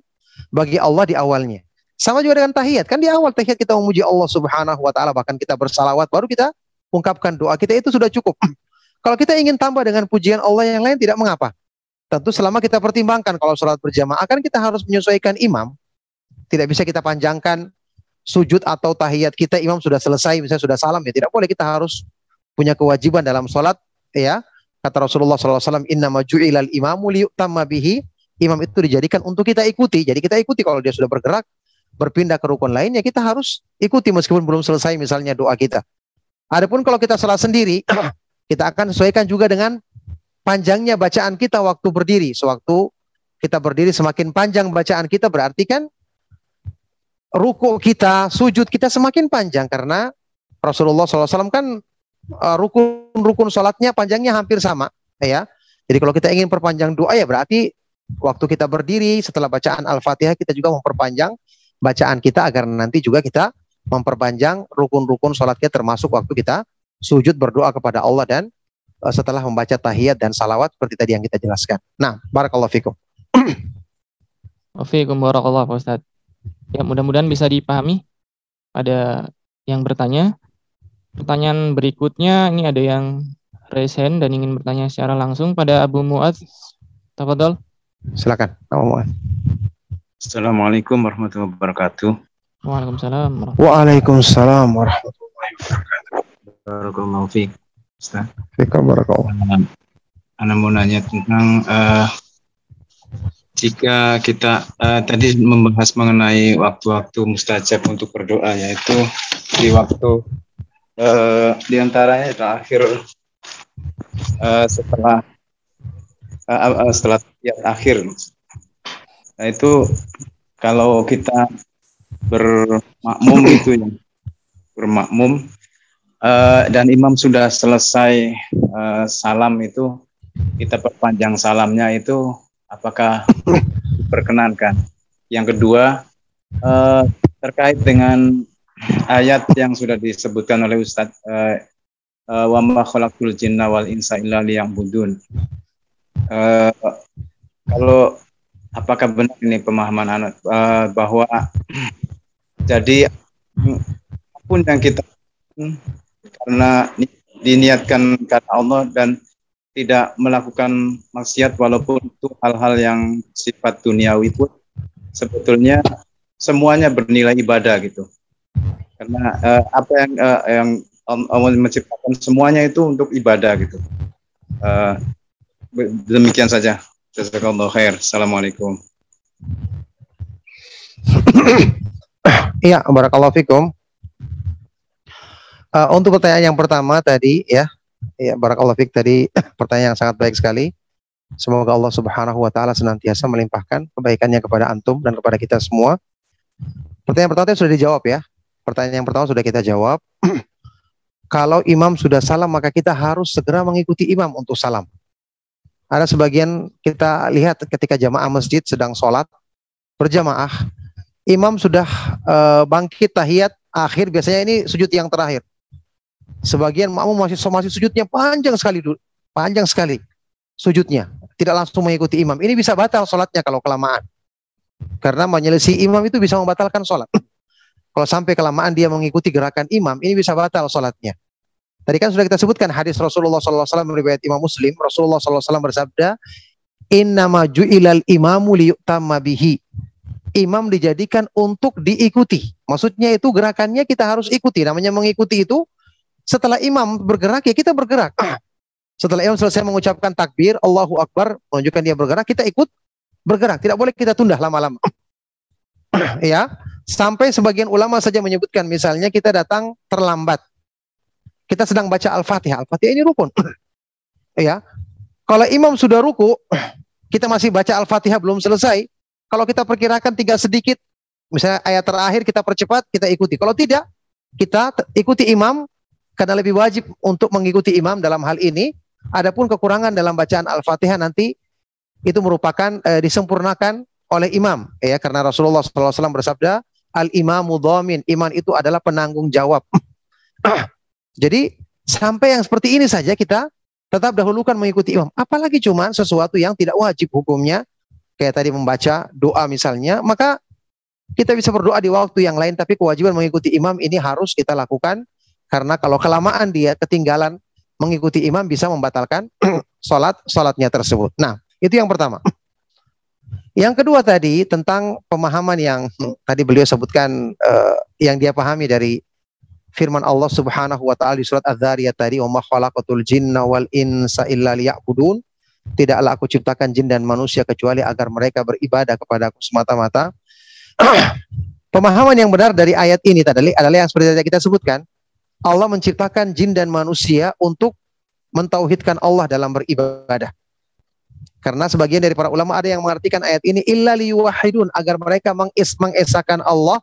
bagi Allah di awalnya. Sama juga dengan tahiyat. Kan di awal tahiyat kita memuji Allah Subhanahu wa taala bahkan kita bersalawat baru kita ungkapkan doa kita itu sudah cukup. Kalau kita ingin tambah dengan pujian Allah yang lain tidak mengapa. Tentu selama kita pertimbangkan kalau sholat berjamaah kan kita harus menyesuaikan imam. Tidak bisa kita panjangkan sujud atau tahiyat kita imam sudah selesai misalnya sudah salam ya tidak boleh. Kita harus punya kewajiban dalam sholat ya. Kata Rasulullah SAW inna maju'ilal imamu liyutamma bihi. Imam itu dijadikan untuk kita ikuti. Jadi kita ikuti kalau dia sudah bergerak berpindah ke rukun lainnya kita harus ikuti meskipun belum selesai misalnya doa kita. Adapun kalau kita sholat sendiri kita akan sesuaikan juga dengan panjangnya bacaan kita waktu berdiri. Sewaktu kita berdiri semakin panjang bacaan kita berarti kan ruku kita, sujud kita semakin panjang karena Rasulullah SAW kan uh, rukun-rukun sholatnya panjangnya hampir sama, ya. Jadi kalau kita ingin perpanjang doa ya berarti waktu kita berdiri setelah bacaan Al-Fatihah kita juga memperpanjang bacaan kita agar nanti juga kita memperpanjang rukun-rukun sholat termasuk waktu kita sujud berdoa kepada Allah dan uh, setelah membaca tahiyat dan salawat seperti tadi yang kita jelaskan. Nah, barakallahu fikum.
Wafikum warahmatullahi Pak Ustadz. Ya, mudah-mudahan bisa dipahami pada yang bertanya. Pertanyaan berikutnya, ini ada yang raise hand dan ingin bertanya secara langsung pada Abu Muad. Tafadol.
Silakan, Abu Muad.
Assalamualaikum warahmatullahi wabarakatuh.
Waalaikumsalam.
Waalaikumsalam warahmatullahi wabarakatuh.
Barakallahu fiik. Ustaz.
Barakallahu.
Anda mau nanya tentang eh, jika kita eh, tadi membahas mengenai waktu-waktu mustajab untuk berdoa yaitu di waktu eh, di antaranya terakhir eh, setelah eh, eh, setelah ya, akhir. Nah itu kalau kita bermakmum itu yang bermakmum eh, dan imam sudah selesai eh, salam itu kita perpanjang salamnya itu apakah diperkenankan? Yang kedua eh, terkait dengan ayat yang sudah disebutkan oleh Ustadz eh, eh, wa ma khalaqtul jinna wal insa illa liya'budun. Eh, kalau apakah benar ini pemahaman anak eh, bahwa jadi apa pun yang kita karena ni- diniatkan karena Allah dan tidak melakukan maksiat walaupun itu hal-hal yang sifat duniawi pun sebetulnya semuanya bernilai ibadah gitu. Karena eh, apa yang eh, yang Allah menciptakan semuanya itu untuk ibadah gitu. Be- demikian saja. Jazakallah khair. Assalamualaikum.
Iya, barakallahu fikum. Eh, untuk pertanyaan yang pertama tadi ya, ya barakallahu fik tadi pertanyaan yang sangat baik sekali. Semoga Allah Subhanahu wa taala senantiasa melimpahkan kebaikannya kepada antum dan kepada kita semua. Pertanyaan pertama sudah dijawab ya. Pertanyaan yang pertama sudah kita jawab. Kalau imam sudah salam maka kita harus segera mengikuti imam untuk salam. Ada sebagian kita lihat ketika jamaah masjid sedang sholat berjamaah, imam sudah eh, bangkit tahiyat akhir biasanya ini sujud yang terakhir. Sebagian makmum masih masih sujudnya panjang sekali panjang sekali sujudnya, tidak langsung mengikuti imam. Ini bisa batal sholatnya kalau kelamaan. Karena menyelisih imam itu bisa membatalkan sholat. kalau sampai kelamaan dia mengikuti gerakan imam, ini bisa batal sholatnya. Tadi kan sudah kita sebutkan hadis Rasulullah SAW riwayat Imam Muslim. Rasulullah SAW bersabda, Innama ju'ilal imamu liyu'tamma bihi imam dijadikan untuk diikuti. Maksudnya itu gerakannya kita harus ikuti. Namanya mengikuti itu setelah imam bergerak ya kita bergerak. Setelah imam selesai mengucapkan takbir, Allahu Akbar, menunjukkan dia bergerak, kita ikut bergerak. Tidak boleh kita tunda lama-lama. ya, sampai sebagian ulama saja menyebutkan misalnya kita datang terlambat. Kita sedang baca Al-Fatihah. Al-Fatihah ini rukun. ya. Kalau imam sudah ruku, kita masih baca Al-Fatihah belum selesai, kalau kita perkirakan tinggal sedikit, misalnya ayat terakhir kita percepat, kita ikuti. Kalau tidak, kita ikuti imam karena lebih wajib untuk mengikuti imam dalam hal ini. Adapun kekurangan dalam bacaan Al-Fatihah nanti itu merupakan eh, disempurnakan oleh imam. Ya karena Rasulullah SAW bersabda al imamu dhamin. Iman itu adalah penanggung jawab. Jadi sampai yang seperti ini saja kita tetap dahulukan mengikuti imam. Apalagi cuman sesuatu yang tidak wajib hukumnya. Kayak tadi membaca doa misalnya, maka kita bisa berdoa di waktu yang lain, tapi kewajiban mengikuti imam ini harus kita lakukan karena kalau kelamaan dia ketinggalan mengikuti imam bisa membatalkan sholat sholatnya tersebut. Nah, itu yang pertama. Yang kedua tadi tentang pemahaman yang tadi beliau sebutkan eh, yang dia pahami dari firman Allah Subhanahu wa taala di surat Az-Zariyat tadi, "Wa ma khalaqatul jinna wal insa illa liya'budun." Tidaklah aku ciptakan jin dan manusia kecuali agar mereka beribadah kepada aku semata-mata. Pemahaman yang benar dari ayat ini tadi adalah yang seperti yang kita sebutkan. Allah menciptakan jin dan manusia untuk mentauhidkan Allah dalam beribadah. Karena sebagian dari para ulama ada yang mengartikan ayat ini illa liyuwahidun agar mereka mengis, mengesahkan Allah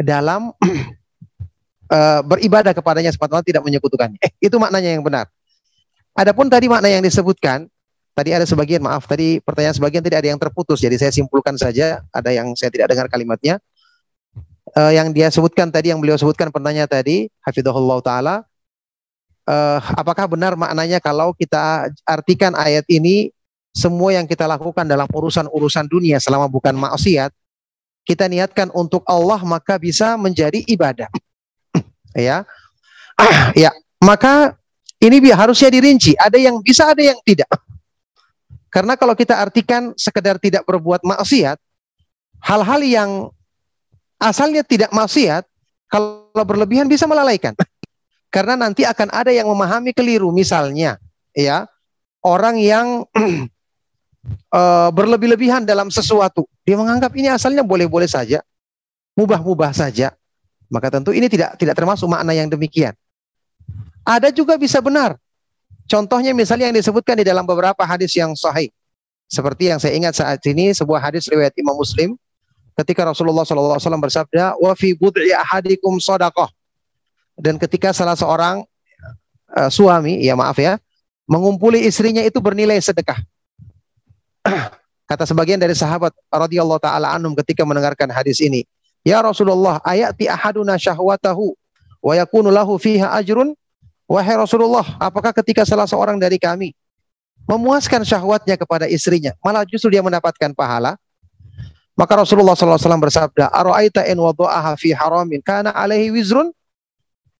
dalam eh, beribadah kepadanya semata-mata tidak menyekutukannya. Eh, itu maknanya yang benar. Adapun tadi makna yang disebutkan Tadi ada sebagian, maaf, tadi pertanyaan sebagian tadi ada yang terputus, jadi saya simpulkan saja, ada yang saya tidak dengar kalimatnya. Uh, yang dia sebutkan tadi, yang beliau sebutkan penanya tadi, Hafidhullah Ta'ala, uh, apakah benar maknanya kalau kita artikan ayat ini, semua yang kita lakukan dalam urusan-urusan dunia selama bukan maksiat, kita niatkan untuk Allah maka bisa menjadi ibadah. ya. ya, maka ini harusnya dirinci, ada yang bisa, ada yang tidak. Karena kalau kita artikan sekedar tidak berbuat maksiat, hal-hal yang asalnya tidak maksiat, kalau berlebihan bisa melalaikan. Karena nanti akan ada yang memahami keliru. Misalnya, ya orang yang uh, berlebih-lebihan dalam sesuatu, dia menganggap ini asalnya boleh-boleh saja, mubah-mubah saja. Maka tentu ini tidak tidak termasuk makna yang demikian. Ada juga bisa benar. Contohnya misalnya yang disebutkan di dalam beberapa hadis yang sahih. Seperti yang saya ingat saat ini sebuah hadis riwayat Imam Muslim ketika Rasulullah SAW bersabda wa fi bud'i ahadikum sadaqah. Dan ketika salah seorang uh, suami, ya maaf ya, mengumpuli istrinya itu bernilai sedekah. Kata sebagian dari sahabat radhiyallahu taala anhum ketika mendengarkan hadis ini, "Ya Rasulullah, ayati ahaduna syahwatahu wa yakunu lahu fiha ajrun?" Wahai Rasulullah, apakah ketika salah seorang dari kami memuaskan syahwatnya kepada istrinya, malah justru dia mendapatkan pahala? Maka Rasulullah SAW bersabda, "Ara'aita in wadu'aha fi haramin kana alaihi wizrun?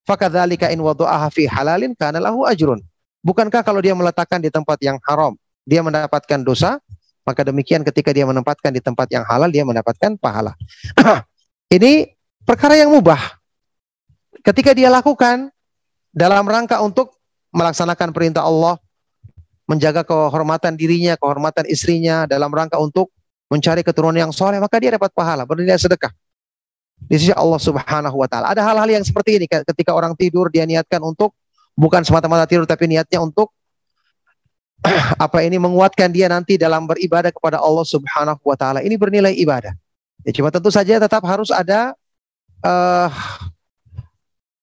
Fakadzalika in wadu'aha fi halalin kana lahu ajrun." Bukankah kalau dia meletakkan di tempat yang haram, dia mendapatkan dosa? Maka demikian ketika dia menempatkan di tempat yang halal, dia mendapatkan pahala. Ini perkara yang mubah. Ketika dia lakukan, dalam rangka untuk melaksanakan perintah Allah, menjaga kehormatan dirinya, kehormatan istrinya, dalam rangka untuk mencari keturunan yang soleh, maka dia dapat pahala, bernilai sedekah. Di sisi Allah Subhanahu wa taala. Ada hal-hal yang seperti ini ketika orang tidur dia niatkan untuk bukan semata-mata tidur tapi niatnya untuk apa ini menguatkan dia nanti dalam beribadah kepada Allah Subhanahu wa taala. Ini bernilai ibadah. Ya, cuma tentu saja tetap harus ada uh,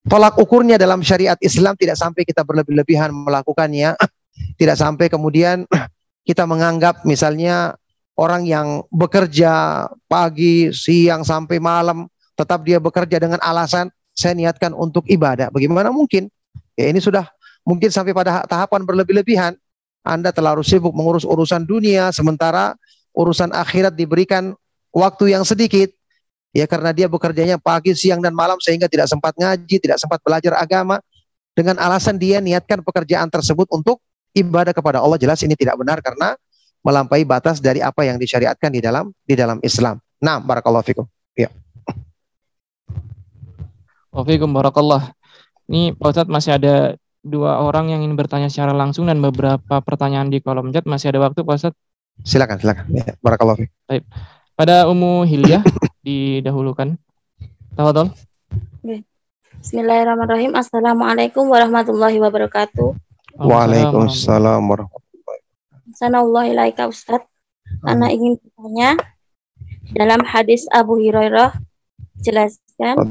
tolak ukurnya dalam syariat Islam tidak sampai kita berlebih-lebihan melakukannya, tidak sampai kemudian kita menganggap misalnya orang yang bekerja pagi, siang sampai malam, tetap dia bekerja dengan alasan saya niatkan untuk ibadah. Bagaimana mungkin? Ya ini sudah mungkin sampai pada tahapan berlebih-lebihan. Anda terlalu sibuk mengurus urusan dunia, sementara urusan akhirat diberikan waktu yang sedikit. Ya karena dia bekerjanya pagi, siang dan malam sehingga tidak sempat ngaji, tidak sempat belajar agama dengan alasan dia niatkan pekerjaan tersebut untuk ibadah kepada Allah jelas ini tidak benar karena melampaui batas dari apa yang disyariatkan di dalam di dalam Islam. Nah, barakallahu fikum. Ya.
Wafikum barakallah. Ini Pak Ustadz masih ada dua orang yang ingin bertanya secara langsung dan beberapa pertanyaan di kolom chat. Masih ada waktu Pak Ustadz?
Silakan, silakan. Ya, barakallahu fikum.
Baik. Pada Umu Hilyah didahulukan. Tafadhol.
Bismillahirrahmanirrahim. Assalamualaikum warahmatullahi wabarakatuh.
Waalaikumsalam warahmatullahi wabarakatuh.
Sanallahu ilaika Ustaz. Anak ingin bertanya dalam hadis Abu Hurairah jelaskan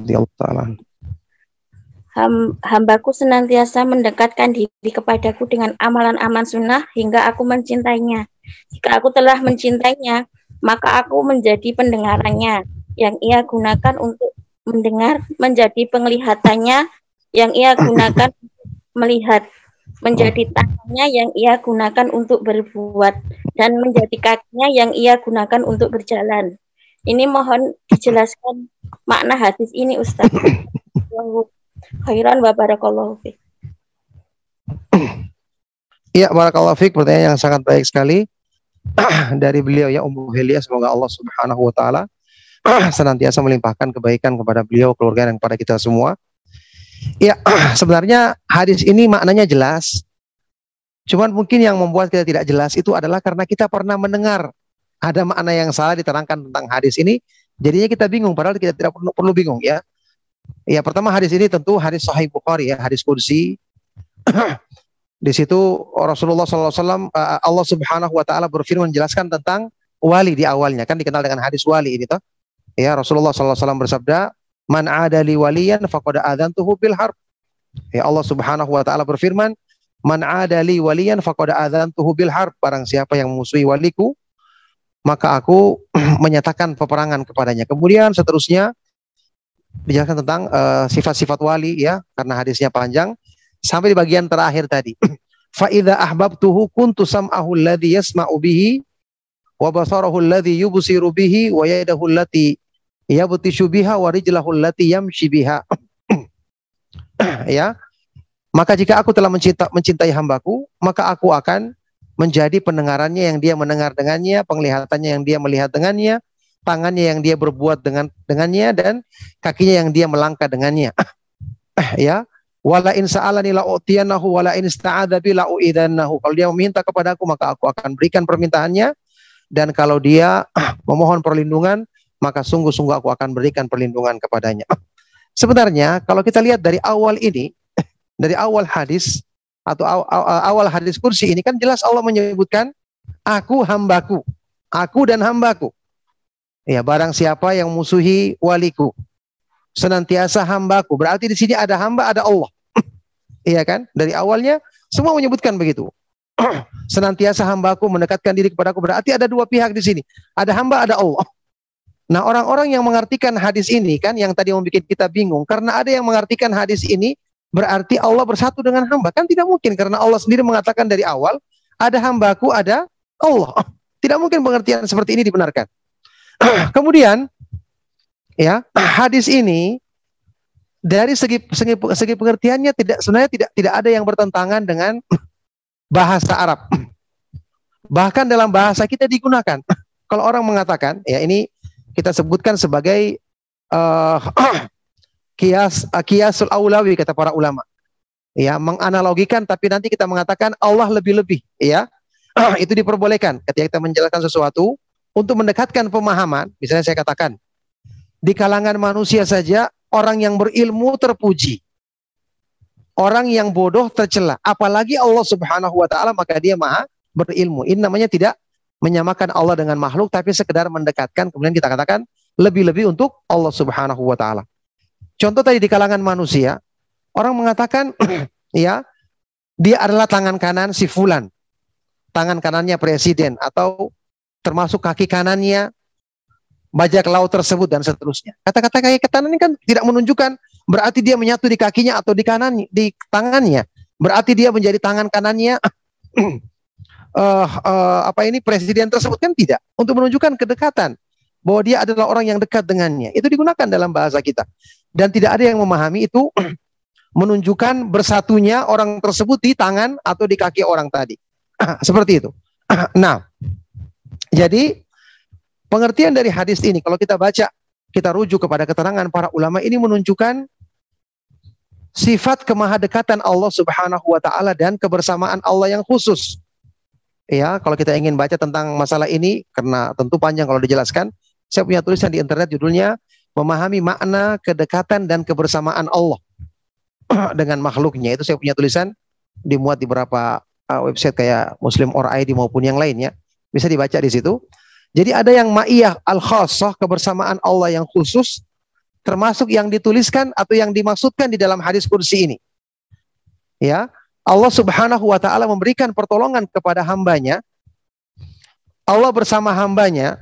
Ham, hambaku senantiasa mendekatkan diri kepadaku dengan amalan-amalan sunnah hingga aku mencintainya. Jika aku telah mencintainya, maka aku menjadi pendengarannya yang ia gunakan untuk mendengar, menjadi penglihatannya yang ia gunakan melihat, menjadi tangannya yang ia gunakan untuk berbuat, dan menjadi kakinya yang ia gunakan untuk berjalan. Ini mohon dijelaskan makna hadis ini Ustaz. Khairan wa barakallahu
Iya, barakallahu fiik. Pertanyaan yang sangat baik sekali. dari beliau ya Ummu Helia semoga Allah Subhanahu wa taala senantiasa melimpahkan kebaikan kepada beliau keluarga dan kepada kita semua. Ya, sebenarnya hadis ini maknanya jelas. Cuman mungkin yang membuat kita tidak jelas itu adalah karena kita pernah mendengar ada makna yang salah diterangkan tentang hadis ini, jadinya kita bingung padahal kita tidak perlu, perlu bingung ya. Ya, pertama hadis ini tentu hadis sahih Bukhari ya, hadis kursi Di situ Rasulullah SAW eh, Allah Subhanahu Wa Taala berfirman menjelaskan tentang wali di awalnya kan dikenal dengan hadis wali ini toh. Ya Rasulullah SAW bersabda, "Man adali waliyan faqad adzantuhu bil harb." Ya Allah Subhanahu Wa Taala berfirman, "Man adali waliyan faqad adzantuhu bil harb." Barang siapa yang memusuhi waliku, maka aku menyatakan peperangan kepadanya. Kemudian seterusnya dijelaskan tentang eh, sifat-sifat wali ya karena hadisnya panjang sampai di bagian terakhir tadi. Fa idza ahbabtuhu kuntu sam'ahu alladhi yasma'u bihi wa basarahu alladhi yubsiru bihi wa yadahu allati yabtishu biha wa rijlahu allati yamshi biha. ya. Maka jika aku telah mencinta, mencintai hambaku, maka aku akan menjadi pendengarannya yang dia mendengar dengannya, penglihatannya yang dia melihat dengannya, tangannya yang dia berbuat dengan dengannya dan kakinya yang dia melangkah dengannya. ya. Wala in sa'alani la utiyanahu wala in ista'adza bi la uidannahu. Kalau dia meminta kepadaku maka aku akan berikan permintaannya dan kalau dia memohon perlindungan maka sungguh-sungguh aku akan berikan perlindungan kepadanya. Sebenarnya kalau kita lihat dari awal ini dari awal hadis atau awal hadis kursi ini kan jelas Allah menyebutkan aku hambaku, aku dan hambaku. Ya, barang siapa yang musuhi waliku, senantiasa hambaku. Berarti di sini ada hamba, ada Allah. Iya kan? Dari awalnya semua menyebutkan begitu. senantiasa hambaku mendekatkan diri kepadaku. Berarti ada dua pihak di sini. Ada hamba, ada Allah. Nah, orang-orang yang mengartikan hadis ini kan yang tadi membuat kita bingung karena ada yang mengartikan hadis ini berarti Allah bersatu dengan hamba. Kan tidak mungkin karena Allah sendiri mengatakan dari awal ada hambaku, ada Allah. Tidak mungkin pengertian seperti ini dibenarkan. Kemudian ya, hadis ini dari segi, segi segi pengertiannya tidak sebenarnya tidak tidak ada yang bertentangan dengan bahasa Arab. Bahkan dalam bahasa kita digunakan. Kalau orang mengatakan, ya ini kita sebutkan sebagai uh, kias uh, kiasul aulawi kata para ulama. Ya, menganalogikan tapi nanti kita mengatakan Allah lebih-lebih, ya. itu diperbolehkan ketika kita menjelaskan sesuatu untuk mendekatkan pemahaman. Misalnya saya katakan di kalangan manusia saja orang yang berilmu terpuji. Orang yang bodoh tercela, apalagi Allah Subhanahu wa taala maka dia Maha berilmu. Ini namanya tidak menyamakan Allah dengan makhluk tapi sekedar mendekatkan kemudian kita katakan lebih-lebih untuk Allah Subhanahu wa taala. Contoh tadi di kalangan manusia, orang mengatakan ya, dia adalah tangan kanan si fulan. Tangan kanannya presiden atau termasuk kaki kanannya bajak laut tersebut dan seterusnya. Kata-kata kaki kanan ini kan tidak menunjukkan berarti dia menyatu di kakinya atau di kanan di tangannya. Berarti dia menjadi tangan kanannya uh, uh, apa ini presiden tersebut kan tidak untuk menunjukkan kedekatan bahwa dia adalah orang yang dekat dengannya. Itu digunakan dalam bahasa kita. Dan tidak ada yang memahami itu menunjukkan bersatunya orang tersebut di tangan atau di kaki orang tadi. Seperti itu. Nah, jadi pengertian dari hadis ini kalau kita baca, kita rujuk kepada keterangan para ulama ini menunjukkan sifat kemahadekatan Allah Subhanahu wa taala dan kebersamaan Allah yang khusus. Ya, kalau kita ingin baca tentang masalah ini karena tentu panjang kalau dijelaskan, saya punya tulisan di internet judulnya memahami makna kedekatan dan kebersamaan Allah dengan makhluknya. Itu saya punya tulisan dimuat di beberapa uh, website kayak Muslim or ID maupun yang lainnya. Bisa dibaca di situ. Jadi ada yang ma'iyah al-khassah kebersamaan Allah yang khusus termasuk yang dituliskan atau yang dimaksudkan di dalam hadis kursi ini. Ya, Allah Subhanahu wa taala memberikan pertolongan kepada hambanya. Allah bersama hambanya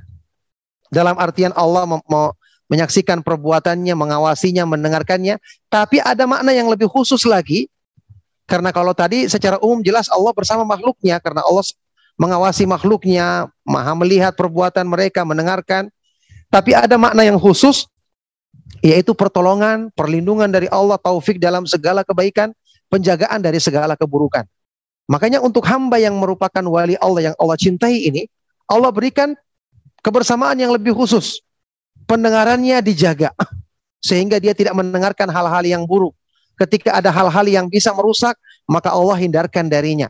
dalam artian Allah mau menyaksikan perbuatannya, mengawasinya, mendengarkannya. Tapi ada makna yang lebih khusus lagi. Karena kalau tadi secara umum jelas Allah bersama makhluknya. Karena Allah mengawasi makhluknya, maha melihat perbuatan mereka, mendengarkan. Tapi ada makna yang khusus, yaitu pertolongan, perlindungan dari Allah, taufik dalam segala kebaikan, penjagaan dari segala keburukan. Makanya untuk hamba yang merupakan wali Allah yang Allah cintai ini, Allah berikan kebersamaan yang lebih khusus. Pendengarannya dijaga sehingga dia tidak mendengarkan hal-hal yang buruk. Ketika ada hal-hal yang bisa merusak, maka Allah hindarkan darinya.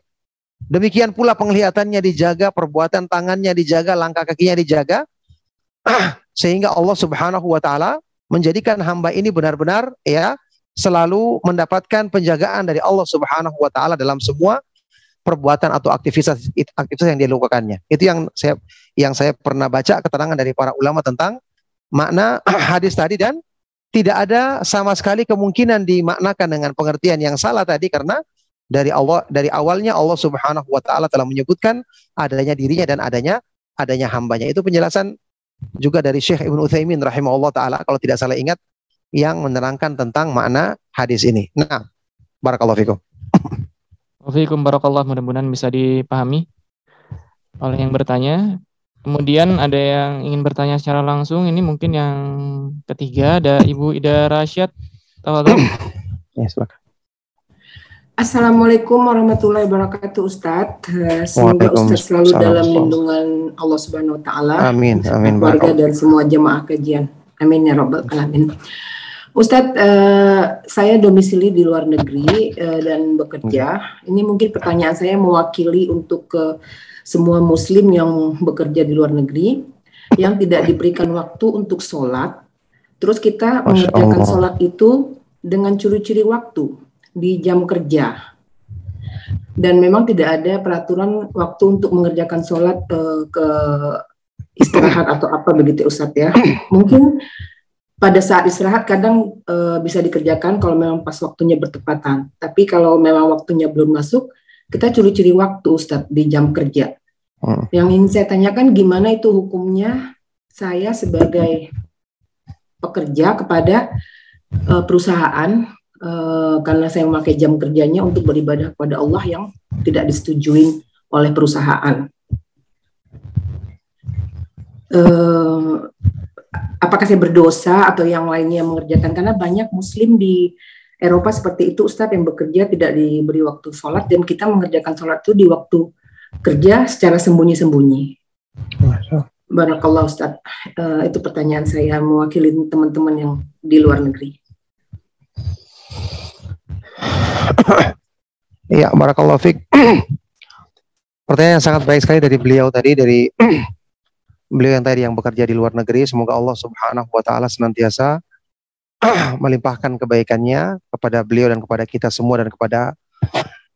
Demikian pula penglihatannya dijaga, perbuatan tangannya dijaga, langkah kakinya dijaga, sehingga Allah Subhanahu wa taala menjadikan hamba ini benar-benar ya selalu mendapatkan penjagaan dari Allah Subhanahu wa taala dalam semua perbuatan atau aktivitas aktivitas yang dia lakukannya. Itu yang saya yang saya pernah baca keterangan dari para ulama tentang makna hadis tadi dan tidak ada sama sekali kemungkinan dimaknakan dengan pengertian yang salah tadi karena dari Allah dari awalnya Allah Subhanahu wa taala telah menyebutkan adanya dirinya dan adanya adanya hambanya. Itu penjelasan juga dari Syekh Ibnu Utsaimin rahimahullah taala kalau tidak salah ingat yang menerangkan tentang makna hadis ini. Nah, barakallahu fikum.
Wafikum barakallah mudah-mudahan bisa dipahami oleh yang bertanya. Kemudian ada yang ingin bertanya secara langsung. Ini mungkin yang ketiga ada Ibu Ida Rasyad.
Ya, silakan.
Assalamualaikum warahmatullahi wabarakatuh Ustadz. Semoga Ustadz selalu dalam lindungan Allah Subhanahu wa taala.
Amin, amin,
keluarga dan semua jemaah kajian. Amin ya rabbal alamin. Ustadz, eh, saya domisili di luar negeri eh, dan bekerja. Ini mungkin pertanyaan saya mewakili untuk ke semua muslim yang bekerja di luar negeri yang tidak diberikan waktu untuk sholat. Terus kita
Masya
mengerjakan
Allah.
sholat itu dengan curi-curi waktu di jam kerja. Dan memang tidak ada peraturan waktu untuk mengerjakan sholat eh, ke istirahat atau apa begitu Ustadz ya. Mungkin pada saat istirahat kadang eh, bisa dikerjakan kalau memang pas waktunya bertepatan. Tapi kalau memang waktunya belum masuk, kita curi-curi waktu Ustadz di jam kerja.
Hmm.
Yang ingin saya tanyakan gimana itu hukumnya saya sebagai pekerja kepada eh, perusahaan eh, karena saya memakai jam kerjanya untuk beribadah kepada Allah yang tidak disetujui oleh perusahaan. Eh, apakah saya berdosa atau yang lainnya yang mengerjakan karena banyak muslim di Eropa seperti itu Ustadz yang bekerja tidak diberi waktu sholat dan kita mengerjakan sholat itu di waktu kerja secara sembunyi-sembunyi. Barakallah Ustadz. Eh, itu pertanyaan saya mewakili teman-teman yang di luar negeri.
Iya, barakallahu fiik. Pertanyaan yang sangat baik sekali dari beliau tadi dari beliau yang tadi yang bekerja di luar negeri. Semoga Allah Subhanahu wa taala senantiasa melimpahkan kebaikannya kepada beliau dan kepada kita semua dan kepada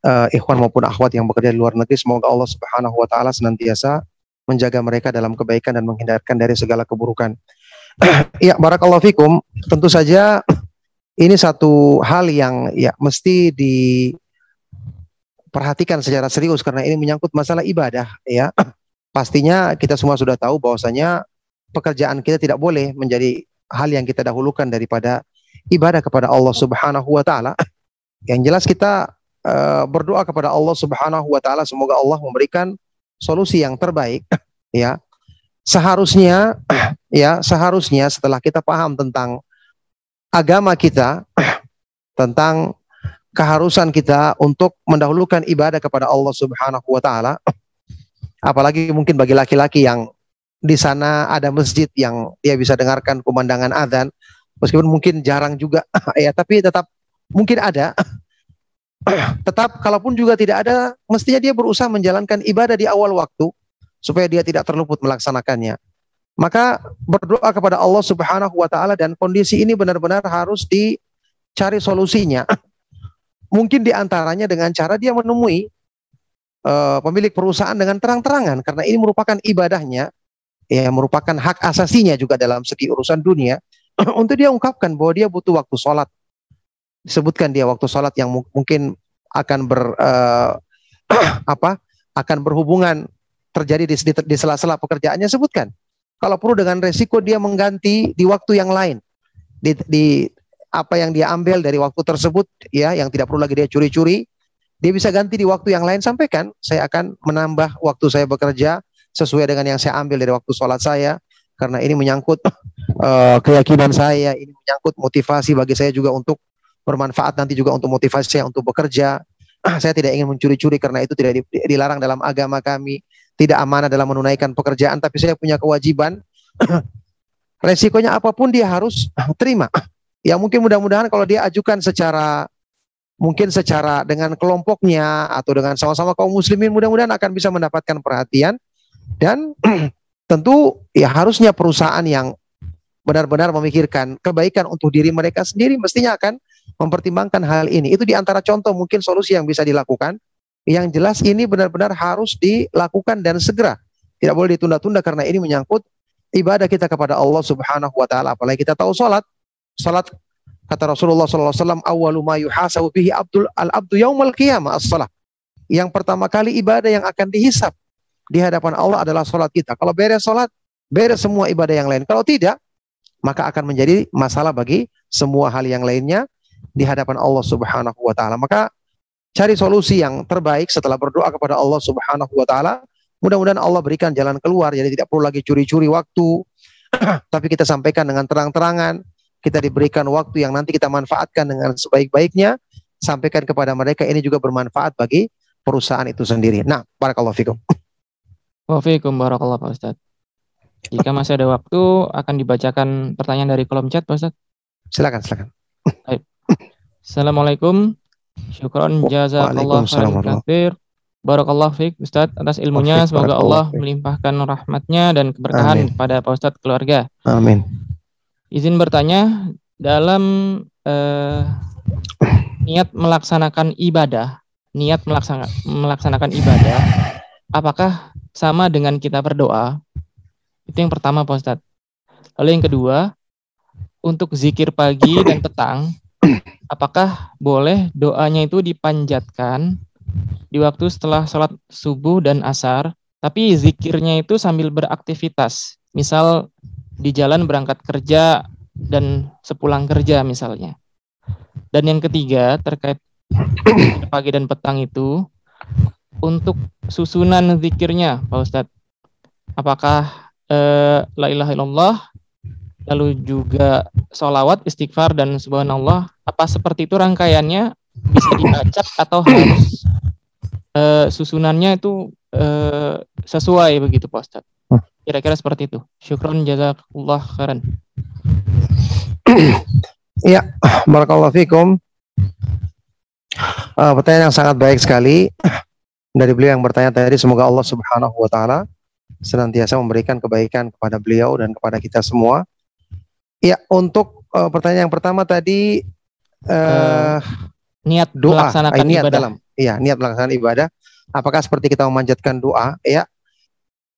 eh, ikhwan maupun akhwat yang bekerja di luar negeri. Semoga Allah Subhanahu wa taala senantiasa menjaga mereka dalam kebaikan dan menghindarkan dari segala keburukan. Iya, barakallahu fikum. Tentu saja ini satu hal yang ya mesti diperhatikan secara serius karena ini menyangkut masalah ibadah ya. Pastinya kita semua sudah tahu bahwasanya pekerjaan kita tidak boleh menjadi hal yang kita dahulukan daripada ibadah kepada Allah Subhanahu wa taala. Yang jelas kita eh, berdoa kepada Allah Subhanahu wa taala semoga Allah memberikan solusi yang terbaik ya. Seharusnya ya, seharusnya setelah kita paham tentang agama kita tentang keharusan kita untuk mendahulukan ibadah kepada Allah Subhanahu wa taala. Apalagi mungkin bagi laki-laki yang di sana ada masjid yang dia bisa dengarkan pemandangan azan meskipun mungkin jarang juga. Ya tapi tetap mungkin ada. Tetap kalaupun juga tidak ada mestinya dia berusaha menjalankan ibadah di awal waktu supaya dia tidak terluput melaksanakannya. Maka berdoa kepada Allah Subhanahu wa taala dan kondisi ini benar-benar harus dicari solusinya. Mungkin di antaranya dengan cara dia menemui eh, pemilik perusahaan dengan terang-terangan karena ini merupakan ibadahnya ya merupakan hak asasinya juga dalam segi urusan dunia untuk dia ungkapkan bahwa dia butuh waktu sholat. Disebutkan dia waktu sholat yang mu- mungkin akan ber eh, apa akan berhubungan terjadi di, di, di sela-sela pekerjaannya sebutkan. Kalau perlu dengan resiko dia mengganti di waktu yang lain di, di apa yang dia ambil dari waktu tersebut ya yang tidak perlu lagi dia curi-curi dia bisa ganti di waktu yang lain. Sampaikan saya akan menambah waktu saya bekerja sesuai dengan yang saya ambil dari waktu sholat saya. Karena ini menyangkut eh, keyakinan saya ini menyangkut motivasi bagi saya juga untuk bermanfaat nanti juga untuk motivasi saya untuk bekerja. Saya tidak ingin mencuri-curi karena itu tidak di- dilarang dalam agama kami. Tidak amanah dalam menunaikan pekerjaan. Tapi saya punya kewajiban resikonya apa pun dia harus terima. Ya mungkin mudah-mudahan kalau dia ajukan secara mungkin secara dengan kelompoknya atau dengan sama-sama kaum muslimin mudah-mudahan akan bisa mendapatkan perhatian dan tentu ya harusnya perusahaan yang benar-benar memikirkan kebaikan untuk diri mereka sendiri mestinya akan mempertimbangkan hal ini. Itu di antara contoh mungkin solusi yang bisa dilakukan. Yang jelas ini benar-benar harus dilakukan dan segera. Tidak boleh ditunda-tunda karena ini menyangkut ibadah kita kepada Allah Subhanahu wa taala. Apalagi kita tahu salat. Salat kata Rasulullah wasallam awwalu ma yuhasabu abdul al abdu yaumal qiyamah as-salah. Yang pertama kali ibadah yang akan dihisap di hadapan Allah adalah salat kita. Kalau beres salat, beres semua ibadah yang lain. Kalau tidak, maka akan menjadi masalah bagi semua hal yang lainnya di hadapan Allah Subhanahu wa taala. Maka cari solusi yang terbaik setelah berdoa kepada Allah Subhanahu wa taala. Mudah-mudahan Allah berikan jalan keluar jadi tidak perlu lagi curi-curi waktu. Tapi kita sampaikan dengan terang-terangan, kita diberikan waktu yang nanti kita manfaatkan dengan sebaik-baiknya, sampaikan kepada mereka ini juga bermanfaat bagi perusahaan itu sendiri. Nah, barakallahu fikum.
Waalaikumsalam barakallah Pak Ustadz. Jika masih ada waktu, akan dibacakan pertanyaan dari kolom chat Pak Ustadz.
Silakan, silakan.
Assalamualaikum. Syukron jazakallah khairan katsir. Barakallah fiik Ustadz atas ilmunya. Semoga Allah melimpahkan rahmatnya dan keberkahan
Amin.
kepada Pak Ustadz keluarga.
Amin.
Izin bertanya, dalam eh, niat melaksanakan ibadah, niat melaksana- melaksanakan ibadah, apakah sama dengan kita berdoa? Itu yang pertama, Pak Ustadz. Lalu yang kedua, untuk zikir pagi dan petang, apakah boleh doanya itu dipanjatkan di waktu setelah sholat subuh dan asar, tapi zikirnya itu sambil beraktivitas, misal di jalan berangkat kerja dan sepulang kerja misalnya. Dan yang ketiga terkait pagi dan petang itu untuk susunan zikirnya Pak Ustadz. Apakah eh, la ilaha illallah lalu juga sholawat, istighfar dan subhanallah apa seperti itu rangkaiannya bisa diacak atau harus eh, susunannya itu eh, sesuai begitu Pak Ustadz. Kira-kira seperti itu. Syukron jazakallah khairan.
Iya, barakallahu fikum. Eh, pertanyaan yang sangat baik sekali dari beliau yang bertanya tadi. Semoga Allah Subhanahu wa taala senantiasa memberikan kebaikan kepada beliau dan kepada kita semua. Ya, untuk eh, pertanyaan yang pertama tadi eh
Niat
doa,
melaksanakan
eh, niat
ibadah.
dalam iya, niat melaksanakan ibadah. Apakah seperti kita memanjatkan doa? Ya.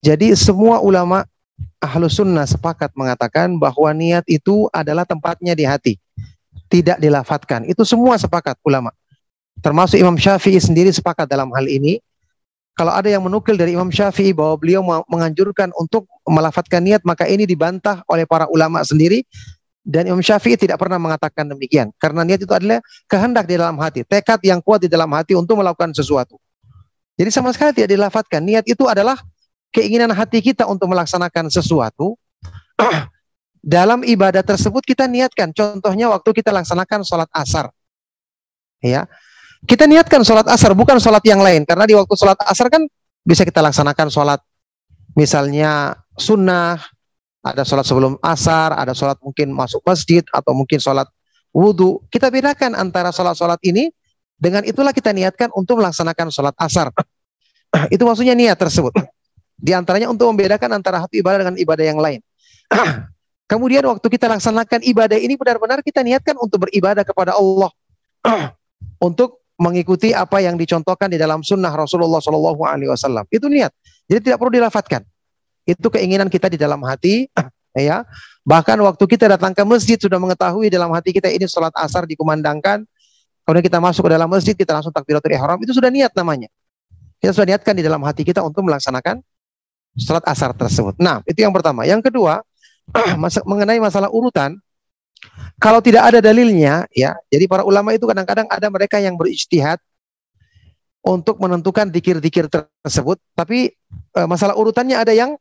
Jadi semua ulama ahlu sunnah sepakat mengatakan bahwa niat itu adalah tempatnya di hati, tidak dilafatkan. Itu semua sepakat ulama. Termasuk Imam Syafi'i sendiri sepakat dalam hal ini. Kalau ada yang menukil dari Imam Syafi'i bahwa beliau menganjurkan untuk melafatkan niat, maka ini dibantah oleh para ulama sendiri. Dan Imam Syafi'i tidak pernah mengatakan demikian. Karena niat itu adalah kehendak di dalam hati, tekad yang kuat di dalam hati untuk melakukan sesuatu. Jadi sama sekali tidak dilafatkan. Niat itu adalah keinginan hati kita untuk melaksanakan sesuatu. dalam ibadah tersebut kita niatkan. Contohnya waktu kita laksanakan sholat asar. Ya, kita niatkan sholat asar bukan sholat yang lain. Karena di waktu sholat asar kan bisa kita laksanakan sholat misalnya sunnah, ada sholat sebelum asar, ada sholat mungkin masuk masjid atau mungkin sholat wudhu. Kita bedakan antara sholat-sholat ini dengan itulah kita niatkan untuk melaksanakan sholat asar. Itu maksudnya niat tersebut. Di antaranya untuk membedakan antara satu ibadah dengan ibadah yang lain. Kemudian waktu kita laksanakan ibadah ini benar-benar kita niatkan untuk beribadah kepada Allah. untuk mengikuti apa yang dicontohkan di dalam sunnah Rasulullah Shallallahu Alaihi Wasallam. Itu niat. Jadi tidak perlu dilafatkan. Itu keinginan kita di dalam hati, ya. Bahkan waktu kita datang ke masjid sudah mengetahui dalam hati kita ini sholat asar dikumandangkan. Kemudian kita masuk ke dalam masjid, kita langsung takbiratul ihram. Itu sudah niat namanya. Kita sudah niatkan di dalam hati kita untuk melaksanakan sholat asar tersebut. Nah, itu yang pertama. Yang kedua, mengenai masalah urutan, kalau tidak ada dalilnya, ya, jadi para ulama itu kadang-kadang ada mereka yang berijtihad untuk menentukan dikir-dikir tersebut, tapi eh, masalah urutannya ada yang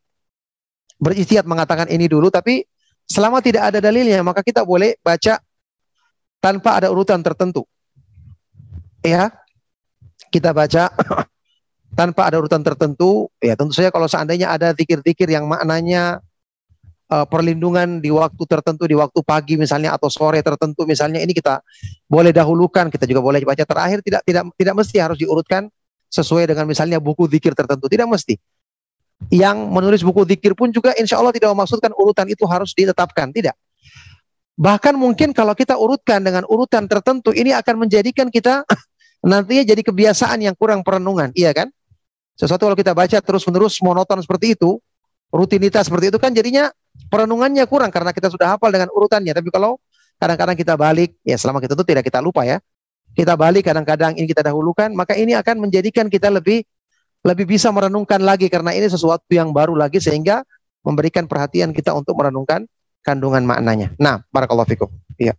berijtihad mengatakan ini dulu, tapi selama tidak ada dalilnya, maka kita boleh baca tanpa ada urutan tertentu. Ya, kita baca tanpa ada urutan tertentu, ya tentu saja kalau seandainya ada dikir-dikir yang maknanya eh, perlindungan di waktu tertentu, di waktu pagi misalnya atau sore tertentu misalnya ini kita boleh dahulukan, kita juga boleh baca terakhir, tidak tidak tidak mesti harus diurutkan sesuai dengan misalnya buku zikir tertentu, tidak mesti. Yang menulis buku zikir pun juga insya Allah tidak memaksudkan urutan itu harus ditetapkan, tidak. Bahkan mungkin kalau kita urutkan dengan urutan tertentu, ini akan menjadikan kita nantinya jadi kebiasaan yang kurang perenungan, iya kan? Sesuatu kalau kita baca terus-menerus monoton seperti itu, rutinitas seperti itu kan jadinya perenungannya kurang karena kita sudah hafal dengan urutannya. Tapi kalau kadang-kadang kita balik, ya selama kita itu tidak kita lupa ya. Kita balik kadang-kadang ini kita dahulukan, maka ini akan menjadikan kita lebih lebih bisa merenungkan lagi karena ini sesuatu yang baru lagi sehingga memberikan perhatian kita untuk merenungkan kandungan maknanya. Nah, barakallahu fikum. Iya.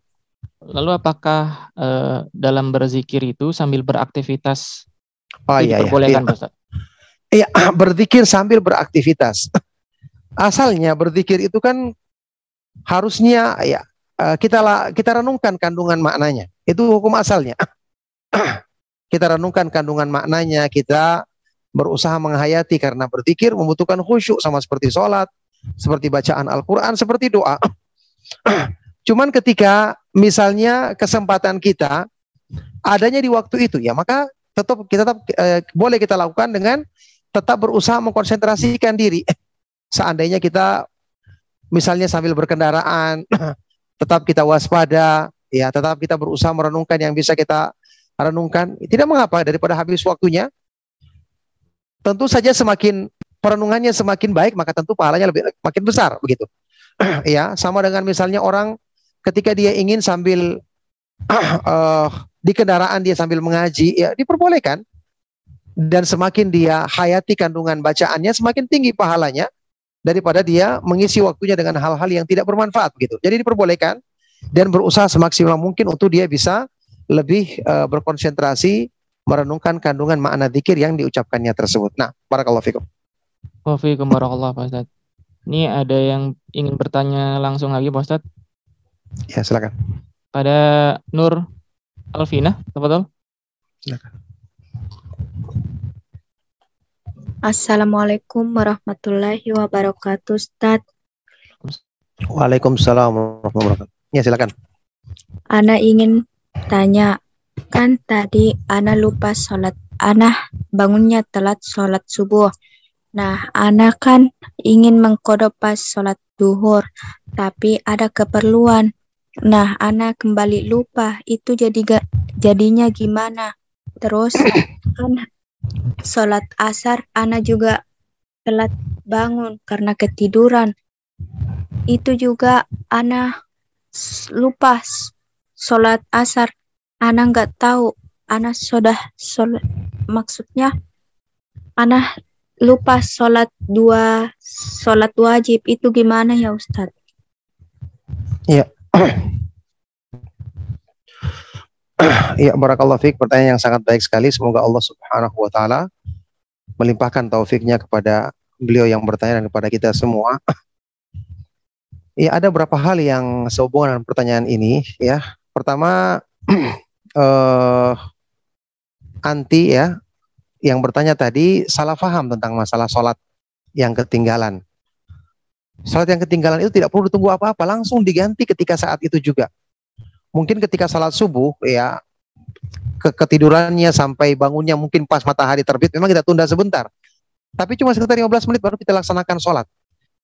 Lalu apakah eh, dalam berzikir itu sambil beraktivitas
Oh iya, iya,
diperbolehkan,
iya.
Ustaz?
Iya, berzikir sambil beraktivitas. Asalnya berzikir itu kan harusnya ya eh, kita kita renungkan kandungan maknanya. Itu hukum asalnya. kita renungkan kandungan maknanya, kita berusaha menghayati karena berzikir membutuhkan khusyuk sama seperti sholat, seperti bacaan Al-Quran, seperti doa. Cuman ketika misalnya kesempatan kita adanya di waktu itu, ya maka tetap kita tetap eh, boleh kita lakukan dengan tetap berusaha mengkonsentrasikan diri. Seandainya kita misalnya sambil berkendaraan, tetap kita waspada, ya tetap kita berusaha merenungkan yang bisa kita renungkan. Tidak mengapa daripada habis waktunya. Tentu saja semakin perenungannya semakin baik, maka tentu pahalanya lebih makin besar begitu. ya, sama dengan misalnya orang ketika dia ingin sambil eh, di kendaraan dia sambil mengaji, ya diperbolehkan. Dan semakin dia hayati kandungan bacaannya, semakin tinggi pahalanya daripada dia mengisi waktunya dengan hal-hal yang tidak bermanfaat gitu. Jadi diperbolehkan dan berusaha semaksimal mungkin untuk dia bisa lebih eh, berkonsentrasi merenungkan kandungan makna zikir yang diucapkannya tersebut. Nah, barakallahu fikum.
Barakallah Pak Ustaz. Ini ada yang ingin bertanya langsung lagi Pak Ustaz.
Ya, silakan.
Pada Nur Alvina, betul?
Assalamualaikum warahmatullahi wabarakatuh, Ustaz.
Waalaikumsalam warahmatullahi wabarakatuh. Ya, silakan.
Ana ingin tanya, kan tadi Ana lupa sholat. Ana bangunnya telat sholat subuh. Nah, Ana kan ingin mengkodok pas sholat duhur, tapi ada keperluan. Nah, Ana kembali lupa. Itu jadi ga, jadinya gimana? Terus kan sholat asar Ana juga telat bangun karena ketiduran. Itu juga Ana lupa sholat asar. Ana nggak tahu. Ana sudah sholat. Maksudnya Ana lupa sholat dua sholat wajib itu gimana ya Ustadz?
Ya, barakallahu fiik. Pertanyaan yang sangat baik sekali. Semoga Allah Subhanahu wa taala melimpahkan taufiknya kepada beliau yang bertanya dan kepada kita semua. Ya, ada beberapa hal yang sehubungan dengan pertanyaan ini ya. Pertama eh anti ya yang bertanya tadi salah paham tentang masalah sholat yang ketinggalan. Sholat yang ketinggalan itu tidak perlu ditunggu apa-apa, langsung diganti ketika saat itu juga. Mungkin ketika salat subuh ya ke ketidurannya sampai bangunnya mungkin pas matahari terbit memang kita tunda sebentar. Tapi cuma sekitar 15 menit baru kita laksanakan sholat.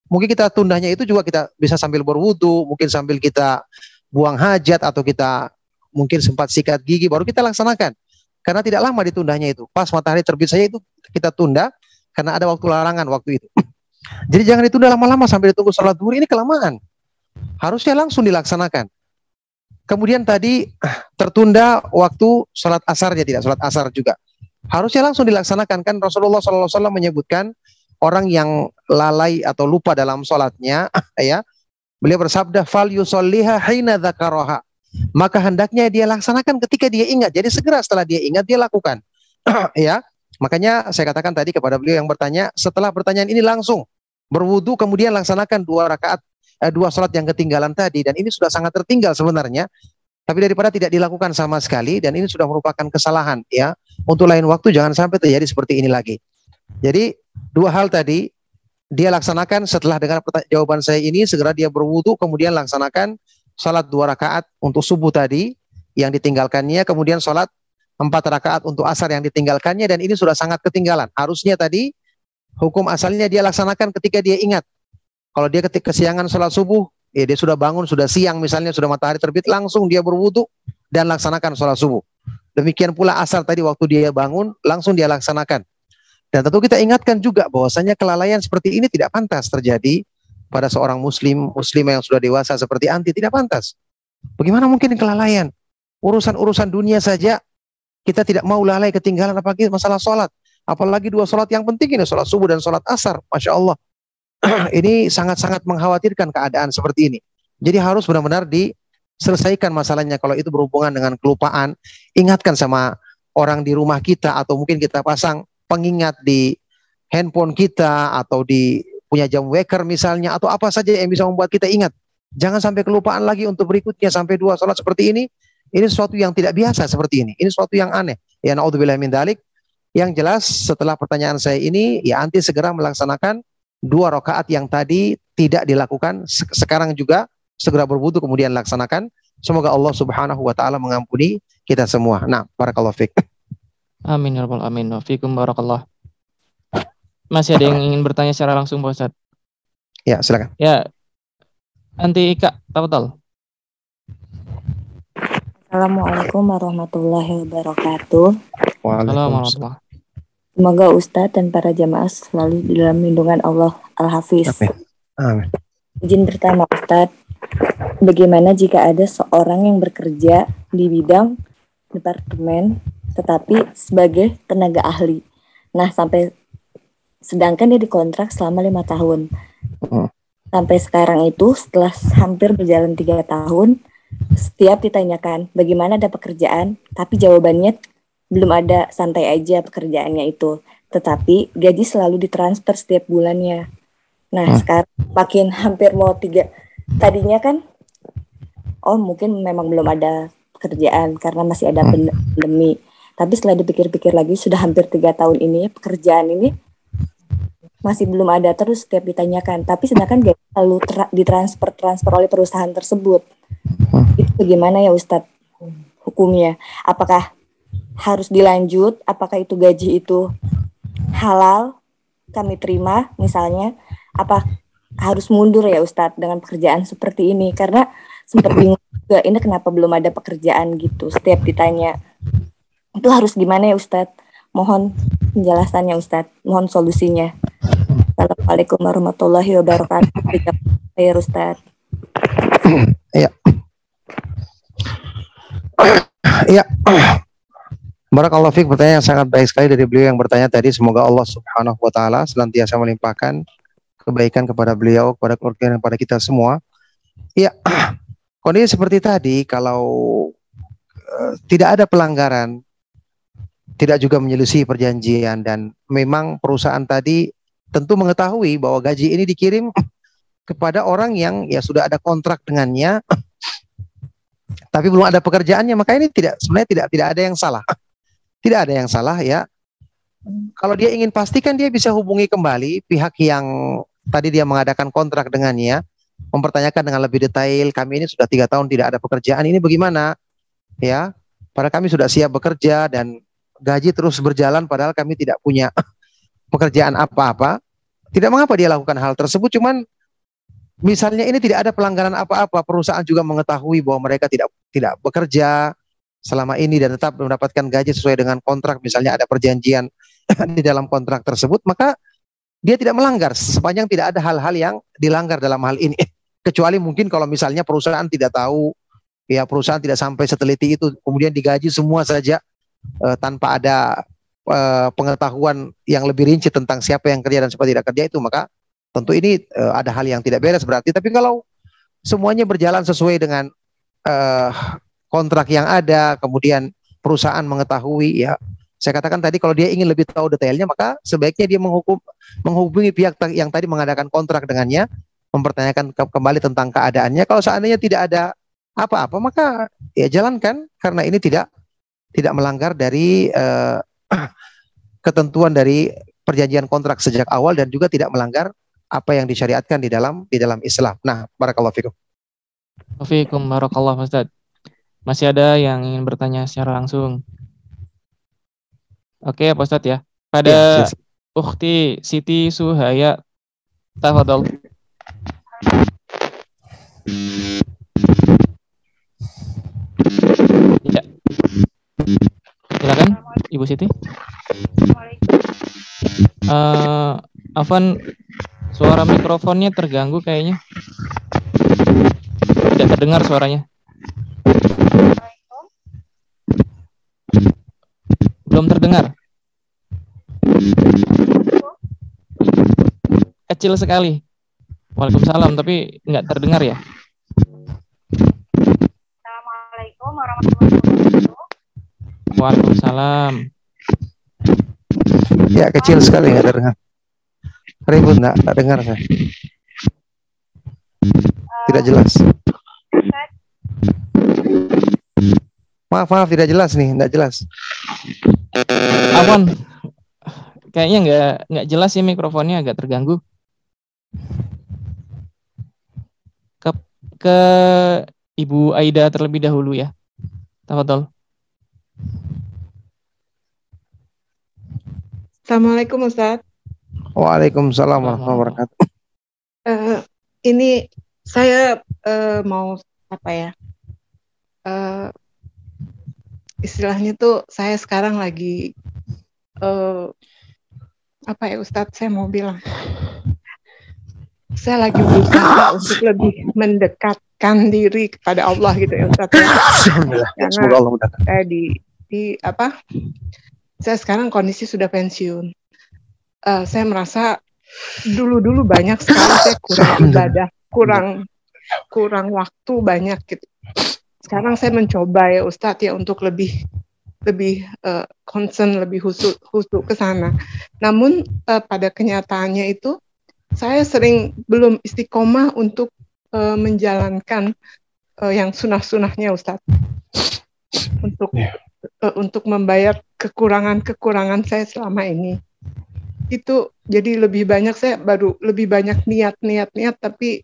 Mungkin kita tundanya itu juga kita bisa sambil berwudu, mungkin sambil kita buang hajat atau kita mungkin sempat sikat gigi baru kita laksanakan. Karena tidak lama ditundanya itu. Pas matahari terbit saja itu kita tunda karena ada waktu larangan waktu itu. Jadi jangan ditunda lama-lama sampai ditunggu sholat duhur ini kelamaan. Harusnya langsung dilaksanakan. Kemudian tadi tertunda waktu sholat asarnya tidak sholat asar juga. Harusnya langsung dilaksanakan kan Rasulullah SAW menyebutkan orang yang lalai atau lupa dalam sholatnya ya beliau bersabda fal yusolliha maka hendaknya dia laksanakan ketika dia ingat. Jadi segera setelah dia ingat dia lakukan. Ya makanya saya katakan tadi kepada beliau yang bertanya setelah pertanyaan ini langsung berwudu kemudian laksanakan dua rakaat eh, dua sholat yang ketinggalan tadi. Dan ini sudah sangat tertinggal sebenarnya. Tapi daripada tidak dilakukan sama sekali dan ini sudah merupakan kesalahan ya. Untuk lain waktu jangan sampai terjadi seperti ini lagi. Jadi dua hal tadi dia laksanakan setelah perta- jawaban saya ini segera dia berwudu kemudian laksanakan sholat dua rakaat untuk subuh tadi yang ditinggalkannya kemudian sholat empat rakaat untuk asar yang ditinggalkannya dan ini sudah sangat ketinggalan. Harusnya tadi hukum asalnya dia laksanakan ketika dia ingat kalau dia ketika kesiangan sholat subuh ya dia sudah bangun sudah siang misalnya sudah matahari terbit langsung dia berwudu dan laksanakan sholat subuh demikian pula asar tadi waktu dia bangun langsung dia laksanakan dan tentu kita ingatkan juga bahwasanya kelalaian seperti ini tidak pantas terjadi pada seorang muslim, muslimah yang sudah dewasa seperti anti tidak pantas. Bagaimana mungkin kelalaian? Urusan-urusan dunia saja kita tidak mau lalai ketinggalan apalagi masalah sholat. Apalagi dua sholat yang penting ini, sholat subuh dan sholat asar. Masya Allah. ini sangat-sangat mengkhawatirkan keadaan seperti ini. Jadi harus benar-benar di selesaikan masalahnya kalau itu berhubungan dengan kelupaan. Ingatkan sama orang di rumah kita atau mungkin kita pasang pengingat di handphone kita atau di punya jam waker misalnya atau apa saja yang bisa membuat kita ingat. Jangan sampai kelupaan lagi untuk berikutnya sampai dua sholat seperti ini. Ini sesuatu yang tidak biasa seperti ini. Ini sesuatu yang aneh. Ya naudzubillah min yang jelas setelah pertanyaan saya ini ya anti segera melaksanakan dua rakaat yang tadi tidak dilakukan sekarang juga segera berwudu kemudian laksanakan. Semoga Allah Subhanahu wa taala mengampuni kita semua. Nah, barakallahu fiik.
Amin ya rabbal amin. Wa barakallah. Masih ada yang ingin bertanya secara langsung Pak Ustaz?
Ya, silakan.
Ya. Anti Ika, tafadhal.
Assalamualaikum warahmatullahi wabarakatuh.
Waalaikumsalam.
Semoga Ustadz dan para jamaah selalu di dalam lindungan Allah Al-Hafiz.
Amin. Amin.
Izin pertama Ustadz, bagaimana jika ada seorang yang bekerja di bidang departemen tetapi sebagai tenaga ahli. Nah, sampai sedangkan dia dikontrak selama lima tahun.
Hmm.
Sampai sekarang itu setelah hampir berjalan tiga tahun, setiap ditanyakan bagaimana ada pekerjaan, tapi jawabannya belum ada santai aja pekerjaannya itu. Tetapi gaji selalu ditransfer setiap bulannya. Nah,
Hmm.
sekarang makin hampir mau tiga. Tadinya kan, oh mungkin memang belum ada pekerjaan karena masih ada
Hmm.
pandemi. Tapi setelah dipikir-pikir lagi, sudah hampir tiga tahun ini pekerjaan ini masih belum ada terus setiap ditanyakan. Tapi sedangkan gaji selalu tra- ditransfer transfer oleh perusahaan tersebut. Itu bagaimana ya Ustadz hukumnya? Apakah harus dilanjut? Apakah itu gaji itu halal kami terima misalnya? Apa harus mundur ya Ustadz dengan pekerjaan seperti ini? Karena sempat bingung juga ini kenapa belum ada pekerjaan gitu. Setiap ditanya itu harus gimana ya Ustadz? Mohon penjelasannya Ustadz. Mohon solusinya. Assalamualaikum warahmatullahi wabarakatuh. Ya Ustadz.
Iya. Iya. Barakallahu fiik pertanyaan yang sangat baik sekali dari beliau yang bertanya tadi. Semoga Allah Subhanahu wa taala senantiasa melimpahkan kebaikan kepada beliau, kepada keluarga dan kepada kita semua. Iya. Kondisi seperti tadi kalau eh, tidak ada pelanggaran, tidak juga menyelisih perjanjian dan memang perusahaan tadi tentu mengetahui bahwa gaji ini dikirim kepada orang yang ya sudah ada kontrak dengannya tapi belum ada pekerjaannya maka ini tidak sebenarnya tidak tidak ada yang salah tidak ada yang salah ya. Kalau dia ingin pastikan dia bisa hubungi kembali pihak yang tadi dia mengadakan kontrak dengannya mempertanyakan dengan lebih detail kami ini sudah tiga tahun tidak ada pekerjaan ini bagaimana? Ya padahal kami sudah siap bekerja dan gaji terus berjalan padahal kami tidak punya pekerjaan apa-apa. Tidak mengapa dia lakukan hal tersebut cuman misalnya ini tidak ada pelanggaran apa-apa, perusahaan juga mengetahui bahwa mereka tidak tidak bekerja selama ini dan tetap mendapatkan gaji sesuai dengan kontrak, misalnya ada perjanjian di dalam kontrak tersebut, maka dia tidak melanggar sepanjang tidak ada hal-hal yang dilanggar dalam hal ini. Kecuali mungkin kalau misalnya perusahaan tidak tahu, ya perusahaan tidak sampai seteliti itu, kemudian digaji semua saja eh, tanpa ada eh, pengetahuan yang lebih rinci tentang siapa yang kerja dan siapa tidak kerja itu, maka tentu ini eh, ada hal yang tidak beres berarti. Tapi kalau semuanya berjalan sesuai dengan eh, kontrak yang ada, kemudian perusahaan mengetahui ya, saya katakan tadi kalau dia ingin lebih tahu detailnya maka sebaiknya dia menghukum menghubungi pihak yang tadi mengadakan kontrak dengannya, mempertanyakan ke- kembali tentang keadaannya. Kalau seandainya tidak ada apa-apa maka ya jalankan karena ini tidak tidak melanggar dari eh, ketentuan dari perjanjian kontrak sejak awal dan juga tidak melanggar apa yang disyariatkan di dalam di dalam Islam. Nah, barakallahu fikum.
Wafikum barakallah Ustaz. Masih ada yang ingin bertanya secara langsung? Oke Pak Ustadz ya. Pada
Ya.
Ukhti Siti Suhaya Tafadol. Ya. Silakan Ibu Siti. Eh, Afan suara mikrofonnya terganggu kayaknya. Tidak terdengar suaranya. Belum terdengar. Kecil sekali. Waalaikumsalam, tapi nggak terdengar ya. Waalaikumsalam.
Ya kecil sekali nggak terdengar. Ribut nggak? Nggak dengar saya. Tidak jelas. Maaf maaf tidak jelas nih, nggak jelas.
Afwan. Kayaknya nggak nggak jelas sih mikrofonnya agak terganggu. Ke ke Ibu Aida terlebih dahulu ya. Tafadhol.
Assalamualaikum Ustaz.
Waalaikumsalam warahmatullahi wabarakatuh.
Eh, ini saya eh, mau apa ya? Eh, istilahnya tuh saya sekarang lagi eh, apa ya Ustadz? Saya mau bilang saya lagi berusaha untuk lebih mendekatkan diri kepada Allah gitu ya Ustadz. Karena
Semoga Allah
saya di di apa? Saya sekarang kondisi sudah pensiun. Eh, saya merasa dulu-dulu banyak sekali saya kurang ibadah, kurang kurang waktu banyak gitu. Sekarang saya mencoba ya Ustadz ya untuk lebih lebih eh, concern, lebih husuk husuk ke sana. Namun eh, pada kenyataannya itu saya sering belum istiqomah untuk eh, menjalankan eh, yang sunah-sunahnya Ustadz. Untuk eh, untuk membayar kekurangan-kekurangan saya selama ini. Itu jadi lebih banyak saya baru lebih banyak niat-niat niat tapi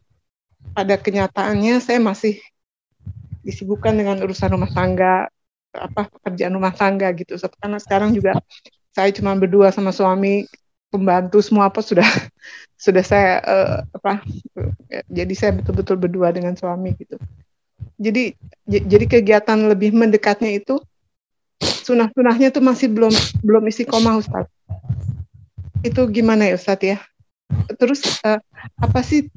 pada kenyataannya saya masih disibukkan dengan urusan rumah tangga apa pekerjaan rumah tangga gitu Ustaz. karena sekarang juga saya cuma berdua sama suami pembantu semua apa sudah sudah saya eh, apa eh, jadi saya betul-betul berdua dengan suami gitu jadi jadi kegiatan lebih mendekatnya itu sunah-sunahnya tuh masih belum belum isi koma Ustaz itu gimana ya Ustadz ya? Terus eh, apa sih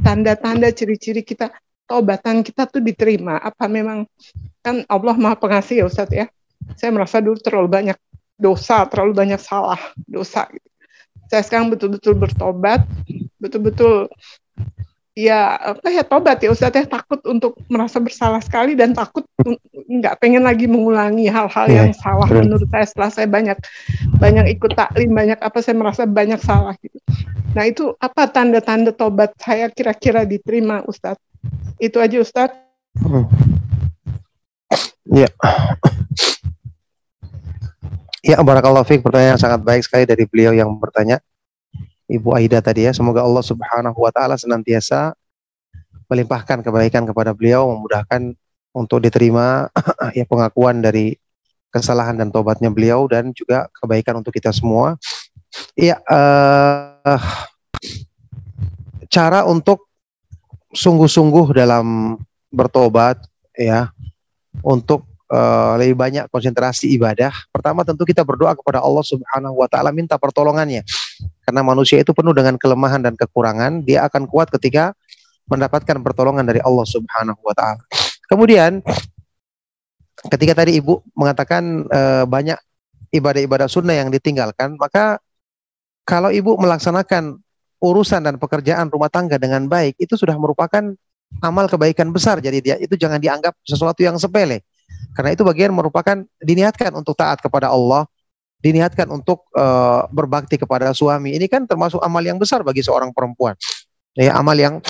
tanda-tanda ciri-ciri kita taubatan kita tuh diterima? Apa memang kan Allah Maha Pengasih ya Ustadz ya? Saya merasa dulu terlalu banyak dosa, terlalu banyak salah dosa. Gitu. Saya sekarang betul-betul bertobat, betul-betul ya apa ya tobat ya Ustadz ya takut untuk merasa bersalah sekali dan takut nggak pengen lagi mengulangi hal-hal
Iya,
yang salah
betul.
menurut saya setelah saya banyak banyak ikut taklim banyak apa saya merasa banyak salah gitu. Nah itu apa tanda-tanda tobat saya kira-kira diterima Ustadz? Itu aja Ustadz.
Hmm. Ya. Ya, barakallahu fiik. Pertanyaan sangat baik sekali dari beliau yang bertanya. Ibu Aida tadi ya. Semoga Allah Subhanahu wa taala senantiasa melimpahkan kebaikan kepada beliau, memudahkan untuk diterima ya pengakuan dari kesalahan dan tobatnya beliau dan juga kebaikan untuk kita semua. Iya, eh, cara untuk sungguh-sungguh dalam bertobat ya untuk eh, lebih banyak konsentrasi ibadah. Pertama tentu kita berdoa kepada Allah Subhanahu wa taala minta pertolongannya. Karena manusia itu penuh dengan kelemahan dan kekurangan, dia akan kuat ketika mendapatkan pertolongan dari Allah Subhanahu wa taala. Kemudian ketika tadi Ibu mengatakan eh, banyak ibadah-ibadah sunnah yang ditinggalkan, maka kalau Ibu melaksanakan urusan dan pekerjaan rumah tangga dengan baik, itu sudah merupakan amal kebaikan besar. Jadi dia itu jangan dianggap sesuatu yang sepele. Karena itu bagian merupakan diniatkan untuk taat kepada Allah, diniatkan untuk eh, berbakti kepada suami. Ini kan termasuk amal yang besar bagi seorang perempuan. Ya, amal yang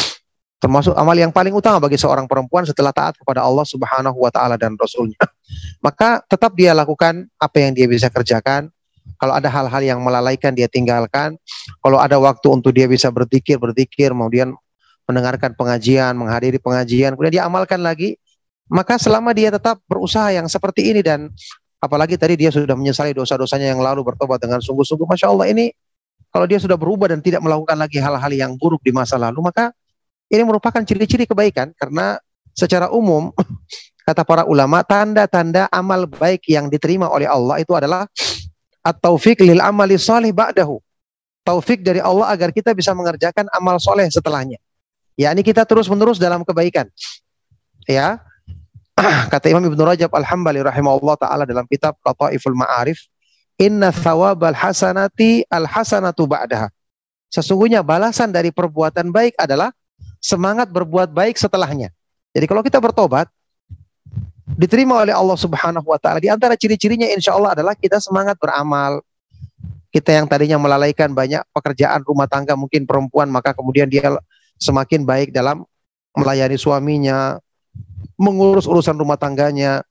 termasuk amal yang paling utama bagi seorang perempuan setelah taat kepada Allah Subhanahu wa taala dan rasulnya. Maka tetap dia lakukan apa yang dia bisa kerjakan. Kalau ada hal-hal yang melalaikan dia tinggalkan. Kalau ada waktu untuk dia bisa berzikir, berzikir, kemudian mendengarkan pengajian, menghadiri pengajian, kemudian dia amalkan lagi. Maka selama dia tetap berusaha yang seperti ini dan apalagi tadi dia sudah menyesali dosa-dosanya yang lalu bertobat dengan sungguh-sungguh, masya Allah ini kalau dia sudah berubah dan tidak melakukan lagi hal-hal yang buruk di masa lalu, maka ini merupakan ciri-ciri kebaikan karena secara umum kata para ulama tanda-tanda amal baik yang diterima oleh Allah itu adalah at-taufik lil amali salih ba'dahu. Taufik dari Allah agar kita bisa mengerjakan amal soleh setelahnya. yakni kita terus-menerus dalam kebaikan. Ya. Kata Imam Ibnu Rajab Al-Hambali rahimahullah taala dalam kitab Lataiful Ma'arif, "Inna thawabal hasanati al-hasanatu ba'daha." Sesungguhnya balasan dari perbuatan baik adalah semangat berbuat baik setelahnya. Jadi kalau kita bertobat, diterima oleh Allah Subhanahu wa taala. Di antara ciri-cirinya insya Allah adalah kita semangat beramal. Kita yang tadinya melalaikan banyak pekerjaan rumah tangga mungkin perempuan maka kemudian dia semakin baik dalam melayani suaminya, mengurus urusan rumah tangganya.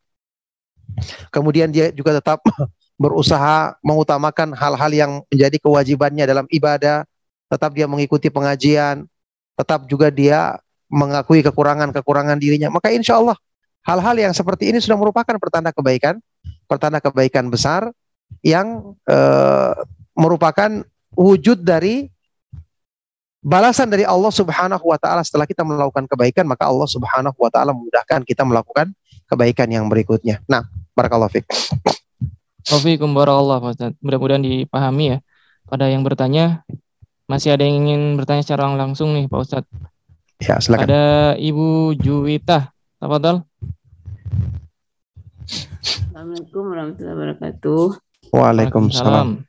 Kemudian dia juga tetap berusaha mengutamakan hal-hal yang menjadi kewajibannya dalam ibadah, tetap dia mengikuti pengajian, tetap juga dia mengakui kekurangan-kekurangan dirinya. Maka insya Allah hal-hal yang seperti ini sudah merupakan pertanda kebaikan, pertanda kebaikan besar yang eh, merupakan wujud dari balasan dari Allah Subhanahu wa taala setelah kita melakukan kebaikan maka Allah Subhanahu wa taala memudahkan kita melakukan kebaikan yang berikutnya. Nah, barakallahu fiik.
Warahmatullahi wabarakatuh. Mudah-mudahan dipahami ya. Pada yang bertanya, masih ada yang ingin bertanya secara langsung nih Pak Ustadz.
Ya, silakan.
Ada Ibu Juwita. Tafadhol.
Assalamualaikum warahmatullahi wabarakatuh.
Waalaikumsalam.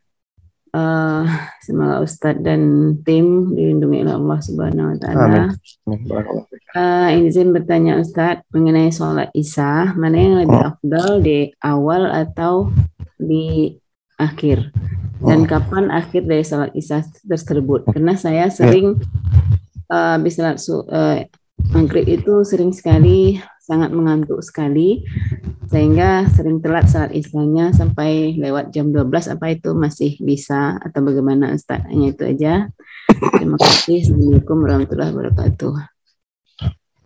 Uh, semoga Ustadz dan tim dilindungi oleh Allah Subhanahu Wa Taala. Uh, ini saya bertanya Ustadz mengenai sholat isya, mana yang lebih
Oh.
afdal di awal atau di akhir? Dan kapan akhir dari sholat isya tersebut? Karena saya sering uh, habis sholat su- uh, maghrib itu sering sekali sangat mengantuk sekali sehingga sering telat salat isyanya sampai lewat jam 12 apa itu masih bisa atau bagaimana Ustaz? Hanya itu aja. Terima kasih. Assalamualaikum warahmatullahi wabarakatuh.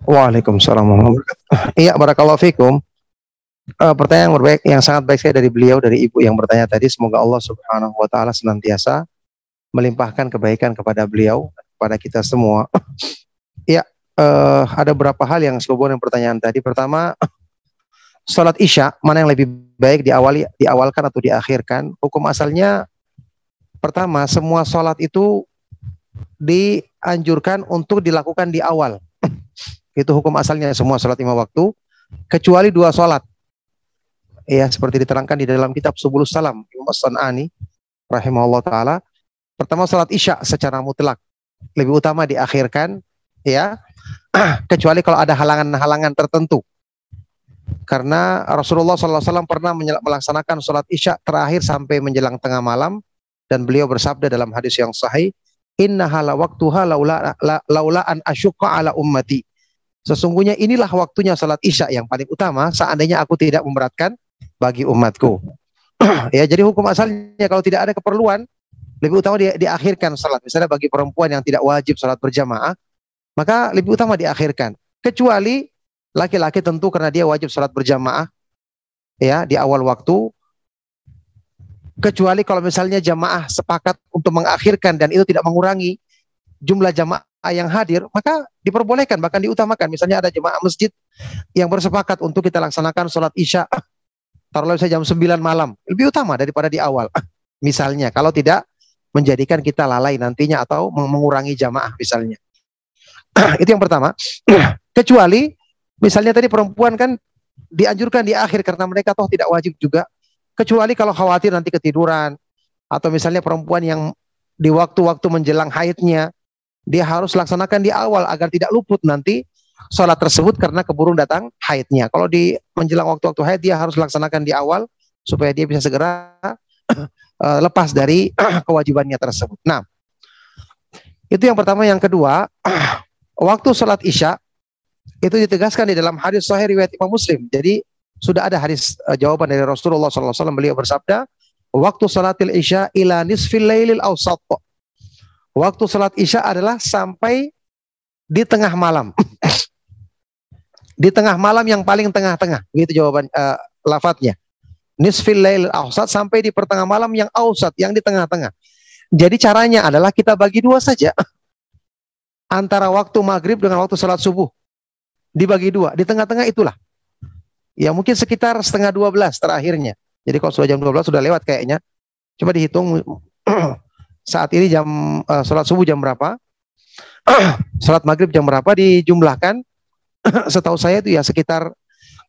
Waalaikumsalam warahmatullahi. Iya, barakallahu fikum. Eh, pertanyaan yang berbaik yang sangat baik saya dari beliau dari ibu yang bertanya tadi semoga Allah Subhanahu wa taala senantiasa melimpahkan kebaikan kepada beliau kepada kita semua. Iya, eh, ada beberapa hal yang sehubungan dengan pertanyaan tadi. Pertama, salat Isya mana yang lebih baik diawali diawalkan atau diakhirkan? Hukum asalnya pertama semua salat itu dianjurkan untuk dilakukan di awal. Itu hukum asalnya semua salat lima waktu kecuali dua salat. Ya, seperti diterangkan di dalam kitab Subul Salam Imam As-Sanani rahimahullah taala. Pertama salat Isya secara mutlak lebih utama diakhirkan ya. kecuali kalau ada halangan-halangan tertentu. Karena Rasulullah SAW pernah melaksanakan sholat isya terakhir sampai menjelang tengah malam dan beliau bersabda dalam hadis yang sahih, Inna hala waktuha laula, la- ala ummati. Sesungguhnya inilah waktunya sholat isya yang paling utama seandainya aku tidak memberatkan bagi umatku. ya jadi hukum asalnya kalau tidak ada keperluan lebih utama di, diakhirkan sholat. Misalnya bagi perempuan yang tidak wajib sholat berjamaah, maka lebih utama diakhirkan. Kecuali laki-laki tentu karena dia wajib sholat berjamaah ya di awal waktu. Kecuali kalau misalnya jamaah sepakat untuk mengakhirkan dan itu tidak mengurangi jumlah jamaah yang hadir, maka diperbolehkan bahkan diutamakan. Misalnya ada jemaah masjid yang bersepakat untuk kita laksanakan sholat isya taruhlah misalnya jam 9 malam, lebih utama daripada di awal. Misalnya kalau tidak menjadikan kita lalai nantinya atau meng- mengurangi jamaah misalnya. itu yang pertama. Kecuali misalnya tadi perempuan kan dianjurkan di akhir karena mereka toh tidak wajib juga. Kecuali kalau khawatir nanti ketiduran atau misalnya perempuan yang di waktu-waktu menjelang haidnya dia harus laksanakan di awal agar tidak luput nanti sholat tersebut karena keburu datang haidnya. Kalau di menjelang waktu-waktu haid dia harus laksanakan di awal supaya dia bisa segera eh, lepas dari kewajibannya tersebut. Nah, itu yang pertama. Yang kedua, waktu sholat isya itu ditegaskan di dalam hadis sahih riwayat Imam Muslim. Jadi sudah ada hadis eh, jawaban dari Rasulullah SAW. Beliau bersabda, waktu sholatil isya ila nisfil lailil awsat. Waktu sholat isya adalah sampai di tengah malam. di tengah malam yang paling tengah-tengah. Gitu jawaban eh, lafadznya. Nisfil lail awsat sampai di pertengah malam yang awsat, yang di tengah-tengah. Jadi caranya adalah kita bagi dua saja. Antara waktu maghrib dengan waktu sholat subuh. Dibagi dua. Di tengah-tengah itulah. Ya mungkin sekitar setengah dua belas terakhirnya. Jadi kalau sudah jam 12 sudah lewat kayaknya. Coba dihitung saat ini jam eh, sholat subuh jam berapa? sholat maghrib jam berapa dijumlahkan? Setahu saya itu ya sekitar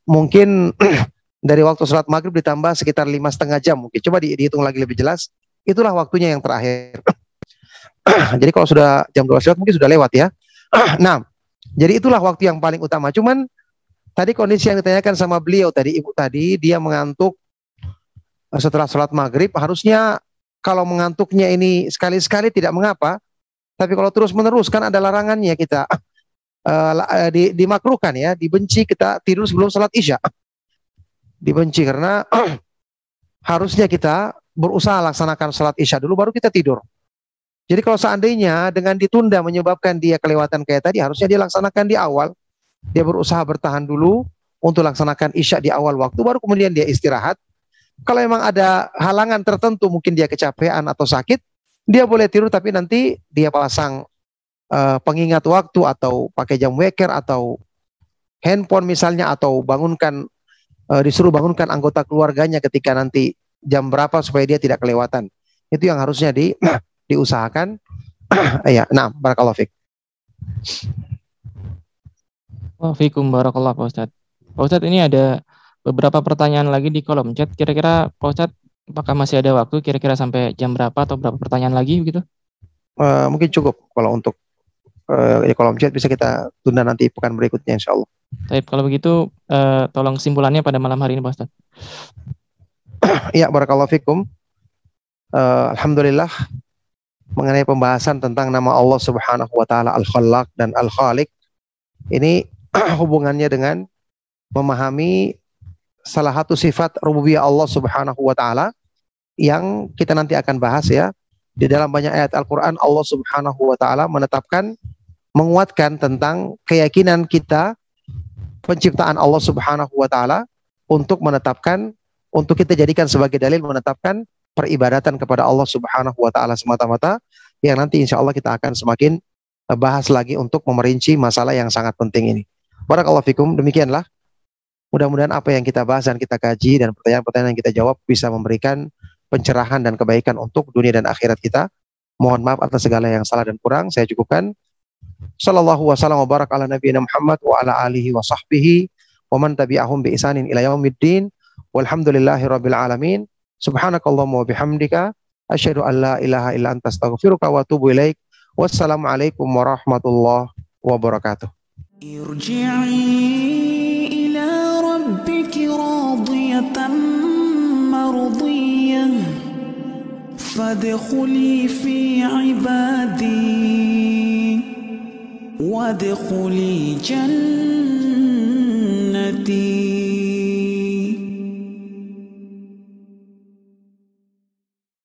mungkin dari waktu sholat maghrib ditambah sekitar lima setengah jam mungkin. Coba di- dihitung lagi lebih jelas. Itulah waktunya yang terakhir. jadi kalau sudah jam 12 lewat mungkin sudah lewat ya. nah, jadi itulah waktu yang paling utama. Cuman Tadi kondisi yang ditanyakan sama beliau tadi, ibu tadi, dia mengantuk eh, setelah sholat maghrib. Harusnya kalau mengantuknya ini sekali-sekali tidak mengapa. Tapi kalau terus-menerus kan ada larangannya kita uh, di, dimakruhkan ya, dibenci kita tidur sebelum sholat isya. Dibenci karena harusnya kita berusaha laksanakan sholat isya dulu baru kita tidur. Jadi kalau seandainya dengan ditunda menyebabkan dia kelewatan kayak tadi, harusnya dia laksanakan di awal. Dia berusaha bertahan dulu untuk laksanakan isya di awal waktu, baru kemudian dia istirahat. Kalau memang ada halangan tertentu, mungkin dia kecapean atau sakit, dia boleh tidur tapi nanti dia pasang uh, pengingat waktu atau pakai jam weker atau handphone misalnya atau bangunkan uh, disuruh bangunkan anggota keluarganya ketika nanti jam berapa supaya dia tidak kelewatan. Itu yang harusnya di diusahakan. ya, nah, barakallahu fiik.
Waalaikumsalam barakallah Pak Ustadz. Pak Ustadz ini ada beberapa pertanyaan lagi di kolom chat. Kira-kira Pak Ustadz Apakah masih ada waktu kira-kira sampai jam berapa atau berapa pertanyaan lagi gitu?
Uh, mungkin cukup kalau untuk uh, ya kolom chat bisa kita tunda nanti pekan berikutnya insya Allah.
Baik, kalau begitu uh, tolong kesimpulannya pada malam hari ini Pak Ustaz.
ya, barakallahu fikum. Uh, Alhamdulillah mengenai pembahasan tentang nama Allah Subhanahu wa taala Al-Khallaq dan Al-Khaliq ini hubungannya dengan memahami salah satu sifat rububiyah Allah Subhanahu wa taala yang kita nanti akan bahas ya. Di dalam banyak ayat Al-Qur'an Allah Subhanahu wa taala menetapkan menguatkan tentang keyakinan kita penciptaan Allah Subhanahu wa taala untuk menetapkan untuk kita jadikan sebagai dalil menetapkan peribadatan kepada Allah Subhanahu wa taala semata-mata yang nanti insya Allah kita akan semakin eh, bahas lagi untuk memerinci masalah yang sangat penting ini. Barakallahu fikum. Demikianlah mudah-mudahan apa yang kita bahas dan kita kaji dan pertanyaan-pertanyaan yang kita jawab bisa memberikan pencerahan dan kebaikan untuk dunia dan akhirat kita. Mohon maaf atas segala yang salah dan kurang. Saya cukupkan. Sallallahu wasallam wa barak ala nabiyina Muhammad wa ala alihi wa sahbihi wa man tabi'ahum bi isanin ila yaumiddin. Walhamdulillahi rabbil alamin. Subhanakallahumma wa bihamdika asyhadu an la ilaha illa anta astaghfiruka wa atubu ilaik. Wassalamualaikum warahmatullahi wabarakatuh.
ارجعي إلى ربك راضية مرضية فادخلي في عبادي وادخلي جنتي